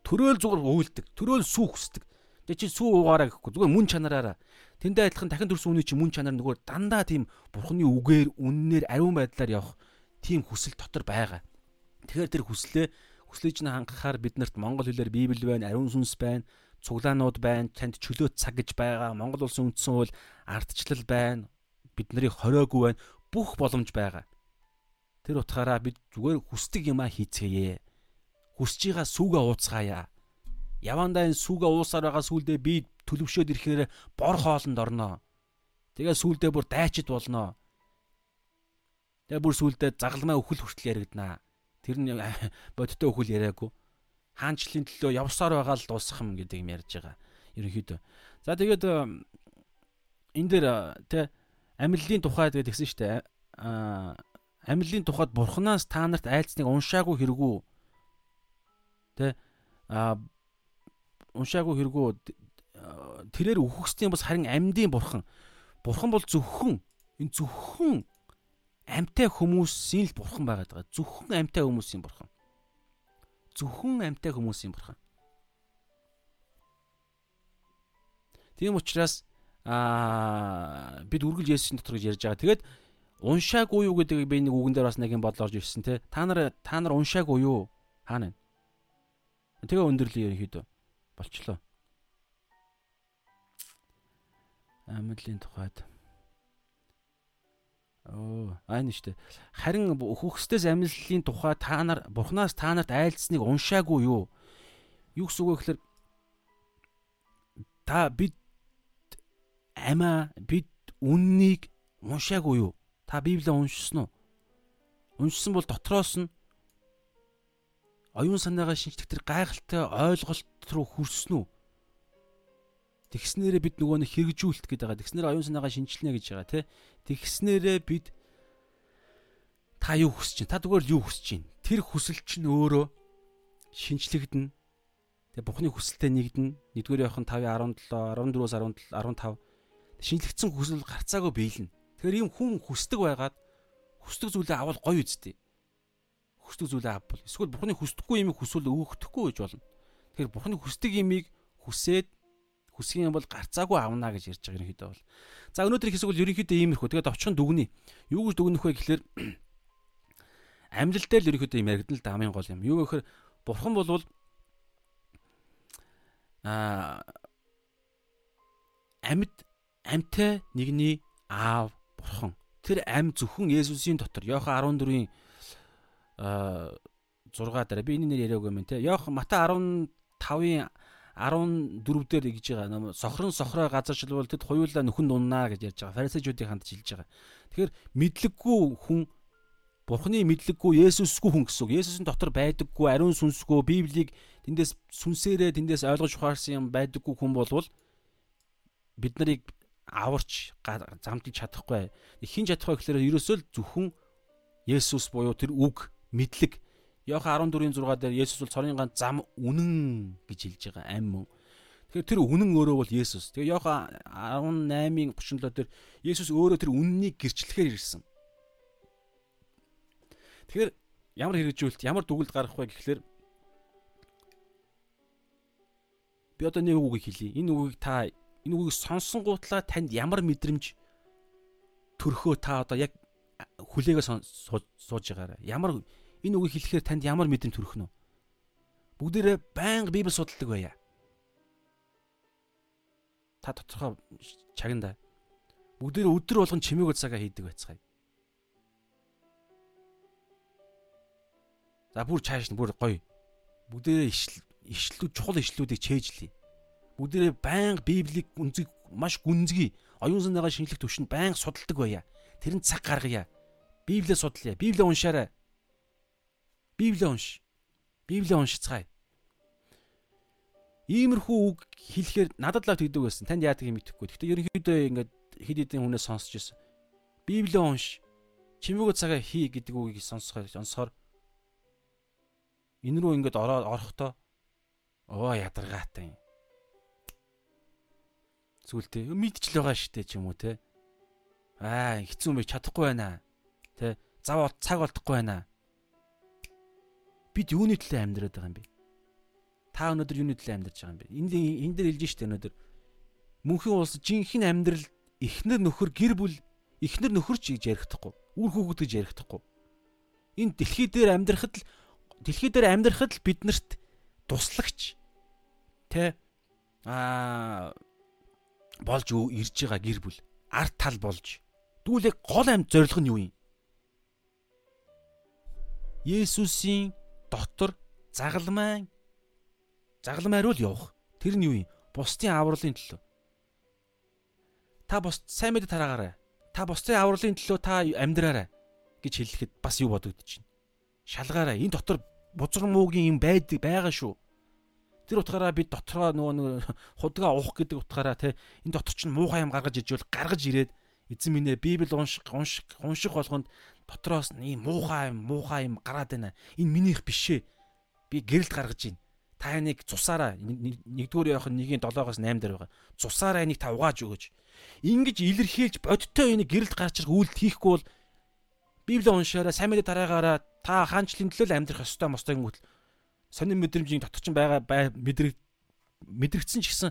Төрөөл зүгээр уйлдаг. Төрөөл сүү хүсдэг. Тэгээ чи сүү уугаараа гэхгүй зүгээр мөн чанараараа. Тэндээ адилхан дахин төрсөн үний чи мөн чанар нөгөө дандаа тийм бурхны үгээр үннээр ариун байдлаар явах тийм хүсэл дотор байгаа. Тэгэхээр тэр хүслээ хүслэж нь хангахаар биднэрт монгол хэлээр библи байна, ариун сүнс байна, цуглаанууд байна, танд чөлөө цаг гэж байгаа. Монгол улсын үндсэн хууль ардчлал байна. Бид нарыг хориогүй байна. Бүх боломж байгаа. Тэр утгаараа бид зүгээр хүсдэг юмаа хийцгээе. Хүсэж байгаа сүгэ ууцгаая Явандаа энэ сүгэ уусаар байгаа сүулдэ би төлөвшөөд ирэхээр бор хоолнд орноо. Тэгээ сүулдэ бүр дайчид болноо. Тэгээ бүр сүулдэ загалмай өхөл хүртэл яригдана. Тэр нь бодиттой өхөл яриаггүй. Хаанчлалын төлөө явсаар байгаа л дуусах юм гэдэг юм ярьж байгаа. Ерөнхийдөө. За тэгээд энэ дээр тэ амиллын тухай тэгсэн шүү дээ. Аа амиллын тухайд бурхнаас та нарт айлцныг уншаагүй хэрэгүү. Тэ аа уншаагүй хэрэггүй тэрээр үхгсдийн бас харин амьдын бурхан. Бурхан бол зөвхөн энэ зөвхөн амьтай хүмүүсийн л бурхан байгаад байгаа. Зөвхөн амьтай хүмүүсийн бурхан. Зөвхөн амьтай хүмүүсийн бурхан. Тийм учраас аа бид үргэлж Есүсийн дотор гэж ярьж байгаа. Тэгээд уншаагүй юу гэдэг би нэг үгэн дээр бас нэг юм бодол орж ирсэн те. Та нар та нар уншаагүй юу? Хаана вэ? Тэгээ өндөрлөө ерөнхийдөө болчлоо. Амьдлын тухайд. Оо, аана штэ. Харин хөхсдөөс амьдлын тухай та нар Бурханаас та нарт айлцсныг уншаагүй юу? Юу гэсэн үг вэ гэхээр та бид амиа бид үннийг уншаагүй юу? Та Библийг уншсан уу? Уншсан бол дотроос нь оюун санаагаа шинжлэх тэр гайхалтай ойлголт руу хүрсэн үү? Тэгснээрээ бид нөгөө нэг хэрэгжүүлэлт гэдэг байгаа. Тэгснээр оюун санаагаа шинжилнэ гэж байгаа тий. Тэгснээрээ бид та юу хүсэж чинь? Та зүгээр юу хүсэж чинь? Тэр хүсэл чинь өөрөө шинчлэгдэнэ. Тэгээ Бурхны хүсэлтэд нэгдэнэ. 1-р Иохан 5:17, 14-өөс 17, 15 шинжлэгдсэн хүсэл гарцаагүй биелнэ. Тэгэхээр ийм хүн хүсдэг байгаад хүсдэг зүйлээ авал гоё үсттэй. Хүсдэг зүйлээ авбал эсвэл Бурхны хүсдэггүй юмыг хүсвэл өөгдөхгүй гэж болно. Тэгэхээр Бурхны хүсдэг юмыг хүсээд хүсэх юм бол гарцаагүй авна гэж ярьж байгаа ерөнхийдөө бол. За өнөөдөр хэсэг бол ерөнхийдөө иймэрхүү. Тэгээд овчхон дүгнэе. Юу гэж дүгнэх вэ гэхээр амьдрал дээр л ерөнхийдөө юм яригдана л да хамгийн гол юм. Юу гэхээр бурхан болвол а амьд амьтай нэгний аав бурхан. Тэр ам зөвхөн Есүсийн дотор Иохан 14-ийн а 6 дараа би энэ нэр яриаг юм те. Иохан Матай 15-ийн 14 дээр гэж байгаа. Сохрон сохроо газарчлал тэд хоёулаа нөхөн дуннаа гэж ярьж байгаа. Фарисеучуудын ханд жилж байгаа. Тэгэхээр мэдлэггүй хүн Бурхны мэдлэггүй Есүсгүй хүн гэсэн. Есүсийн дотор байдаггүй, ариун сүнсгүй, Библийг тэндээс сүнсээрээ тэндээс ойлгож ухаарсан юм байдаггүй хүн болвол бид нарыг аварч замталж чадахгүй. Хин чадахгүй гэхээр ерөөсөө л зөвхөн Есүс буюу тэр үг мэдлэг Йохан 14-ийн 6 дээр Есүс бол цорын ганц зам үнэн гэж хэлж байгаа амь мөн. Тэгэхээр тэр үнэн өөрөө бол Есүс. Тэгээ Йохан 18-ийн 37 дээр Есүс өөрөө тэр үннийг гэрчлэхээр ирсэн. Тэгэхээр ямар хэрэгжүүлэлт, ямар дүгэлд гарах вэ гэхлээр би одоо нэг үгийг хэлье. Энэ үгийг та энэ үгийг сонсонгуутлаа танд ямар мэдрэмж төрхөө та одоо яг хүлээгээ сууж байгаарай. Ямар энэ үгийг хэлэхээр танд ямар мэдрэмж төрөх нь вэ? Бүгдээрээ байнга Библи судалдаг байя. Та тодорхой чагнда. Бүгдээрээ өдөр болгон чимээг цагаа хийдэг байцгаая. За бүр чааш нь бүр гоё. Бүгдээрээ ишл ишлүүд чухал ишлүүдийг чэйжлээ. Бүгдээрээ байнга Библийг гүнзгий маш гүнзгий оюун санаагаа шинжлэх төвшөнд байнга судалдаг байя. Тэрэнд цаг гаргая. Библийг судлая. Библийг уншаарай. Библийг унш. Библийг уншицгаая. Иймэрхүү үг хэлэхээр надад л тэгдэг байсан. Танд яадаг юм мэдэхгүй. Гэхдээ ерөнхийдөө ингээд хэд хэдэн хүнээс сонсч ирсэн. Библийг унш. Чимээгөө цагаа хий гэдэг үгийг сонсохоор сонсохоор энэ рүү ингээд ороо орохдоо оо ядаргаатай юм. Зүгэлтэй мэдчихл байгаа штэ ч юм уу те. Аа хэцүү мэй чадахгүй байна. Тэ зав цаг болдохгүй байна бид юуны төлөө амьдраад байгаа юм бэ? Та өнөөдөр юуны төлөө амьдарч байгаа юм бэ? Энд энэ дээр хэлж штэ өнөөдөр мөнхийн улс жинхэнэ амьдрал эхнэр нөхөр гэр бүл эхнэр нөхөр ч гэж ярихдаггүй. Үр хүүхэд гэж ярихдаггүй. Энэ дэлхий дээр амьдрахад л дэлхий дээр амьдрахад л биднэрт туслагч тэ аа болж ирж байгаа гэр бүл арт тал болж дүүлэг гол амт зорилго нь юу юм? Есүсийн дотор загалмай загалмай руу л явах. Тэр нь юу юм? Бусдын авралын төлөө. Та бус сайн мэдээ тараагаарай. Та бусдын авралын төлөө та амьдраарай гэж хэлэхэд бас юу бодогдож байна. Шалгаарай. Энэ дотор бузар муугийн юм байдаг байгаа шүү. Тэр утгаараа бид дотроо нөгөө нэг худгаа уух гэдэг утгаараа те энэ дотор чинь муухай юм гаргаж ижвэл гаргаж ирээд эзэн минь ээ Библи унших унших унших болгонд дотроос нь ийм муухай юм муухай юм гараад байна. Энэ минийх бишээ. Би гэрэлт гаргаж байна. Та энийг цусаараа нэгдүгээр явах нэгийн 7-оос 8 дээр байгаа. Цусаараа энийг та угааж өгөөч. Ингиж илэрхийлж бодтой энийг гэрэлт гарч ирэх үйлдэл хийхгүй бол Библи уншаараа сайн мэдээ тараагаараа та хаанчлын төлөө амьдрах ёстой мостой гингүүтэл сонин мэдрэмжийн дотор ч байгаа мэдрэг мэдрэгдсэн ч гэсэн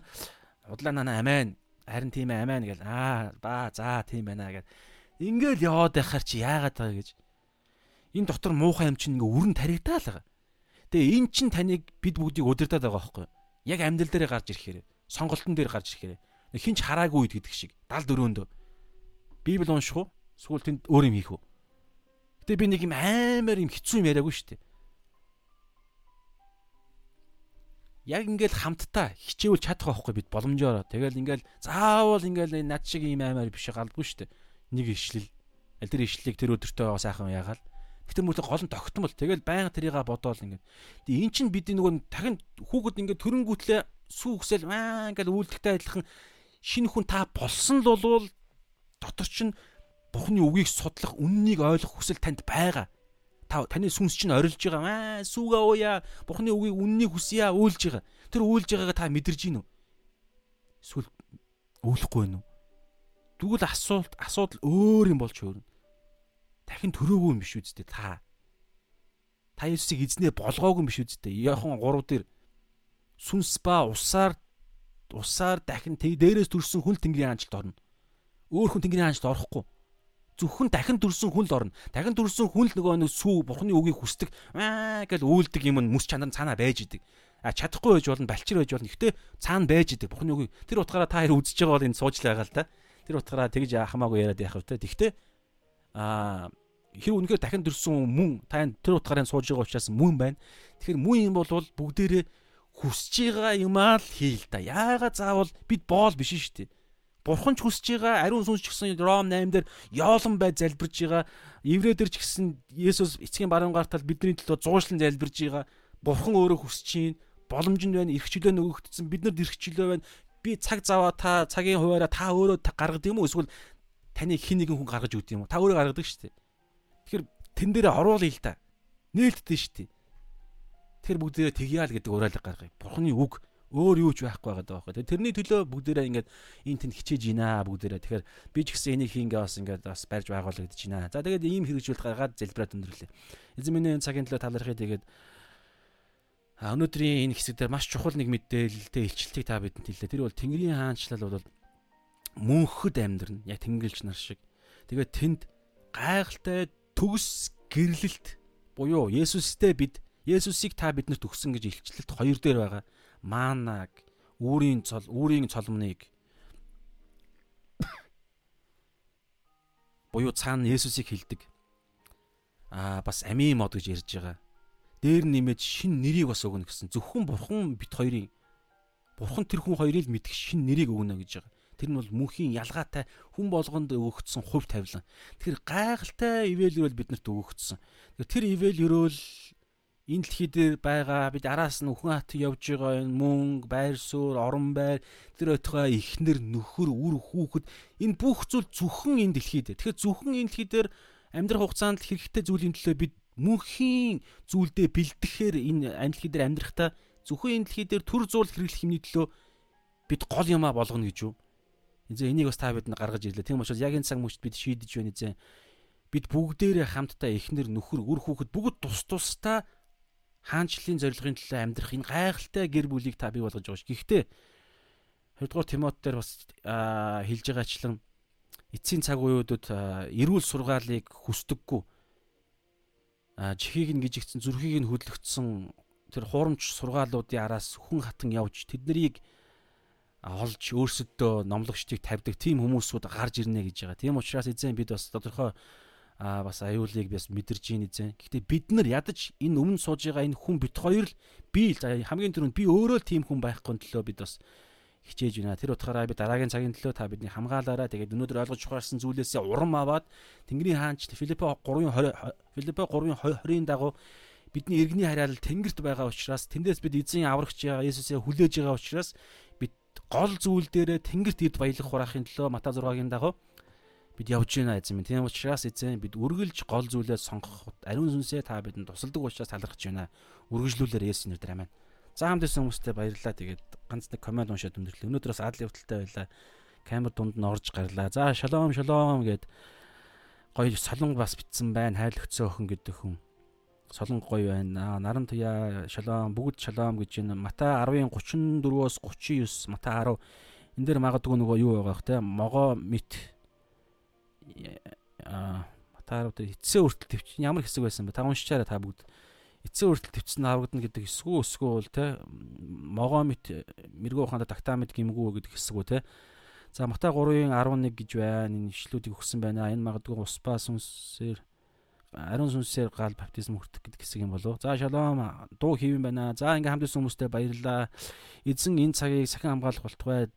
удлаа нана амийн харин тийм ээ амийн гэл аа ба за тийм байна гэл Ингээл яваад байхаар чи яагаад байгаа гэж. Энэ дотор муухай юм чинь ингээ өрн таригдаа л байгаа. Тэгээ эн чин таныг бид бүгдийг удирдах байгаа байхгүй юу? Яг амьдрал дээр гарч ирэхээр, сонголтон дээр гарч ирэхээр хинч хараагүй үед гэдэг шиг 74-нд Библи унших уу? Эсвэл тэнд өөр юм хийх үү? Гэтэ би нэг юм амар юм хэцүү юм яриаггүй шүү дээ. яг ингээл хамтдаа хичээвэл чадах байхгүй бид боломжоор. Тэгэл ингээл заавал ингээл над шиг юм аймаар биш галдгүй шүү дээ нэг ишлэл аль тэр ишлэлийг тэр өдөртөө сайхан яагаал Гэтэ мөртөө гол нь тогтмол. Тэгэл байнга тэрийга бодоол ингээд. Тэгээ эн чинь бидний нөгөө дахин хүүхэд ингээд төрөнгүүтлээ сүүхсэл аа ингээд үйлдэлтэй адилхан шинэ хүн та болсон л болвол дотор чинь Бурхны үгийг судлах, үннийг ойлгох хүсэл танд байгаа. Та таны сүнс чинь орилж байгаа. Аа сүүгээ ууя. Бурхны үгийг үннийг хүсье үйлж байгаа. Тэр үйлж байгаагаа та мэдэрж гин үү? Эсвэл өвлөхгүй уу? Тэгвэл асуулт асуудал өөр юм болж хөөрнө. Дахин төрөөгүй юм биш үсттэй та. Та Есүсийг эзнээ болгоогүй юм биш үсттэй. Яхон 3 дээр сүнс ба усаар усаар дахин дээрээс төрсэн хүн тэнгэрийн хаанчлалд орно. Өөр хүн тэнгэрийн хаанчлалд орохгүй зөвхөн дахин төрсэн хүн л орно. Дахин төрсэн хүн л нөгөө нэг сүү бурхны үгийг хүсдэг аа гэж үйлдэг юм нь мэс чанар цаана байж идэг. А чадахгүй байж болно, балчир байж болно. Гэхдээ цаана байж идэг бурхны үгийг. Тэр утгаараа та хоёр үзэж байгаа бол энэ сууж л байгаа л да. Тэр утгаараа тэгж хамаагүй яриад яах вэ. Тэгвэл а хэр үнэхээр дахин төрсэн мөн та тэр утгаараа сууж байгаа учраас мөн байна. Тэгэхээр мөн юм бол бүгдээрээ хүсэж байгаа юмаа л хийл та. Яагаад заавал бид боол биш шүү дээ. Бурхан ч хүсэж байгаа ариун сүнс ч гэсэн Ром 8 дээр яолон бай залбирж байгаа. Еврейдэр ч гэсэн Есүс эцгийн баруун гартал бидний төлөө зуушлан залбирж байгаа. Бурхан өөрөө хүсэж чинь боломжинд байна, эрх чөлөө нөгөөгдсөн. Биднэрд эрх чөлөө байна. Би цаг заваа та цагийн хуваараа та өөрөө гаргадаг юм уу? Эсвэл таны хин нэгэн хүн гаргаж өгд юм уу? Та өөрөө гаргадаг шүү дээ. Тэгэхээр тэн дээр оруулъя л та. Нээлттэй шүү дээ. Тэр бүгдээрээ тэгьяа л гэдэг уриалга гаргая. Бурханы үг өөр юу ч байхгүй байгаа байхгүй. Тэрний төлөө бүгдээрээ ингээд энэ тэнд хичээж гинэ бүгдээрээ. Тэгэхээр би ч гэсэн энийг хийнгээ бас ингээд бас барьж байгуулагдаж гинэ. За тэгээд ийм хэрэгжүүлэлт гаргаад залбираад өндөрлөө. Эзэн минь энэ цагийн төлөө талархыг тэгээд өнөөдрийн энэ хэсэг дээр маш чухал нэг мэдээлэлтэй илчлэлтийг та бидэнд хэллээ. Тэр бол Тэнгэрийн хаанчлал бол мөнхөд амьдрна. Яг тэнгэрлэгч нар шиг. Тэгээд тэнд гайхалтай төгс гэрлэлт буюу Есүстэй бид Есүсийг та биднэрт өгсөн гэж илчлэлт хоёр дээр байгаа маанаг, үүрийн цол, үүрийн цолмныг буюу цаана Есүсийг хилдэг. Аа бас амийн мод гэж ярьж байгаа. Дээр нэмээд шин нэрийг бас өгнө гэсэн. Зөвхөн бурхан бит хоёрын бурхан тэр хүн хоёрыг мэдэх шин нэрийг өгнө гэж байгаа. Тэр нь бол мөнхийн ялгаатай хүн болгонд өгөгдсөн хувь тавилан. Тэгэхээр гайхалтай ивэл өрөөл биднэрт өгөгдсөн. Тэр ивэл өрөөл энэ дэлхий дээр байгаа бид араас нь өхөн хат явж байгаа энэ мөнгө, байр суурь, орон байр тэр өтгөө ихнэр, нөхөр, үр хүүхэд энэ бүх зүйл зөвхөн энэ дэлхий дээр. Тэгэхээр зөвхөн энэ дэлхий дээр амьдрах хугацаанд хэрэгтэй зүйлийн төлөө бид мөнхийн зүйлдээ бэлдэхээр энэ амьдрал дээр амьдрахдаа зөвхөн энэ дэлхий дээр төр зуул хэрэглэх юмний төлөө бид гол юмаа болгоно гэж юу? Эзэн энийг бас та бидэнд гаргаж ирлээ. Тийм учраас яг энэ цаг мөчид бид шийдэж байна эзэн. Бид бүгдээрээ хамтдаа эхнэр, нөхөр, үр хүүхэд бүгд тус тустай хаанчлалын зорилгын төлөө амьдрах энэ гайхалтай гэр бүлийг та бий болгож байгаа ш. Гэхдээ 2 дугаар Тимот дээр бас хэлж байгаачлан эцсийн цаг үеүүдэд эрүүл сургаалыг хүсдэггүй. Чихийг нь гжигдсэн зүрхийг нь хөдлөгдсөн тэр хуурамч сургаалуудын араас хүн хатан явж тэднийг олж өөрсөдөө номлогчдыг тавьдаг тийм хүмүүсүүд гарч ирнэ гэж байгаа. Тийм учраас эзэн бид бас тодорхой а бас аюулыг бас мэдэрж ийн эзэн. Гэхдээ бид нар ядаж энэ өмнө сууж байгаа энэ хүн бит хоёр л би хамгийн түрүүнд би өөрөө тийм хүн байхгүй төлөө бид бас хичээж байна. Тэр утгаараа би дараагийн цагийн төлөө та бидний хамгаалаараа тэгээд өнөөдөр ойлгож ухаарсан зүйлээсээ урам аваад Тэнгэрийн хаанч Филиппе 3-ын 20 Филиппе 3-ын 20-ын дагуу бидний иргэний харьяалал тэнгэрт байгаа учраас тэндээс бид эзэн аврагч Есүсээ хүлээж байгаа учраас бид гол зүйл дээрээ тэнгэрт ирд баялах хураахын төлөө Мата 6-гийн дагуу бид явж байна эзэн минь. Тийм учраас эзэн бид үргэлж гол зүйлээ сонгох ариун сүнсээ та бидэнд тусалдаг учраас талархаж байна. Үргэлжлүүлээр Есүс нэрээр амин. За хамт ирсэн хүмүүстээ баярлалаа. Тэгээд ганц нэг комент уншаад өндөрлөө. Өнөөдөр бас адлын хөвтөлтэй байлаа. Камер дунд нь орж гарлаа. За шалом шалом гэд гоё солонг бас битсэн байна. Хайрлөгцөө охин гэдэг хүн. Солонг гоё байна. Наран туяа шалом бүгд шалом гэж байна. Мата 10-ын 34-оос 39 Мата 10 энэ дээр магадгүй нөгөө юу байгаа бох те могоо мэт аа та одоо эцсээ хүртэл төвч ямар хэсэг байсан бэ? Та уншичаарай та бүгд. Эцсээ хүртэл төвчсөн харагдана гэдэг эсгүү эсгүү бол те могоо мэт мэрэгүү ухаанда тагтаа мэт гимгүү гэдэг хэсэг үү те. За Матай 3-ын 11 гэж байна. Энэ ишлүүдийг өгсөн байна. Энэ магадгүй успаа сүнсээр ариун сүнсээр гал баптизм хүртэх гэдэг хэсэг юм болов. За шалом дуу хийвэн байна. За ингээм хамт ирсэн хүмүүстээ баярлалаа. Эзэн энэ цагийг сахин хамгаалах болтугай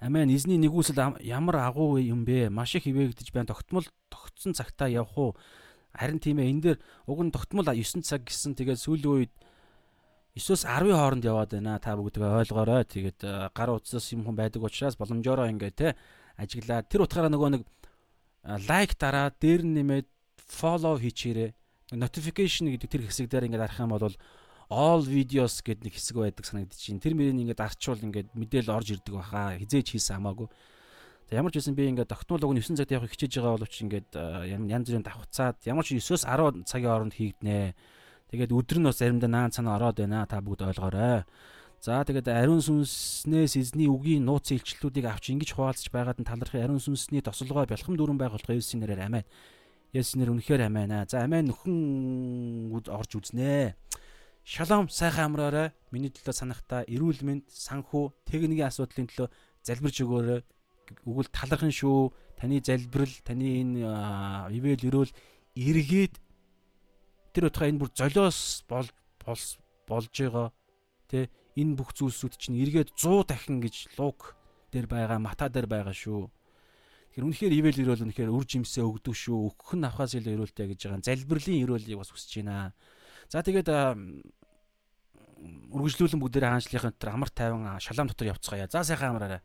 Амен эзний нэгүсэл ямар агуу юм бэ? Маш их хിവэгдэж байна. Тогтмол тогтсон цагтаа явах уу? Харин тийм ээ энэ дээр уг нь тогтмол 9 цаг гэсэн тэгээд сүүлийн үед 9-оос 10-ийн хооронд яваад байна. Та бүгдгээ ойлгоорой. Тэгээд гар утсаас юм хүн байдаг учраас боломжоор ингээ те ажиглаад тэр утгаараа нөгөө нэг лайк дараа дээр нэмээд follow хийчээрэй. Notification гэдэг тэр хэсэг дээр ингээд арах юм бол all videos гэдэг нэг хэсэг байдаг санагдчих. Тэр мөрийг ингээд арчвал ингээд мэдээлэл орж ирдэг баха. Хизээж хийсэн хамаагүй. Ямар ч байсан би ингээд тогтмол уг нь 9 цагт явах хичээж байгаа боловч ингээд янз бүрийн давхцаад ямар ч 9-оос 10 цагийн хооронд хийгднэ. Тэгээд өдөр нь бас заримдаа наан цанаа ороод байна. Та бүгд ойлгоорой. За тэгээд ариун сүнснээс эзний үгийн нууц илчлэлүүдийг авч ингэж хуваалцж байгаад нь талархын ариун сүнсний тосолгой бэлхэм дүүрэн байгуулах Есүсийн нэрээр амийн. Есүсийн нэр үнэхээр амийн аа. За амийн нөхөн орж үзнэ. Шалом сайхан амраарай. Миний төлөө санахта эрүүл мэнд, санхүү, техникийн асуудлын төлөө залбирч өгөөрэй. Үгэл талархан шүү. Таны залбирал, таны энэ ивэл өрөөл эргээд тэр утгаа энэ бүр золиос бол болж байгаа. Тэ энэ бүх зүйлсүүд чинь эргээд 100 дахин гэж луг дээр байгаа, мата дээр байгаа шүү. Тэгэхээр үнэхээр ивэл өрөөл үнэхээр үр жимсээ өгдөг шүү. Өгөх нь авахаас илүү өрөөлтэй гэж байгаа. Залбирлын өрөөлийг бас хүсэж байна. За тэгээд үргэлжлүүлэн бүгдээ хаанчлахын дотор амар тайван шалаам дотор явцгаая. За сайхан амраарай.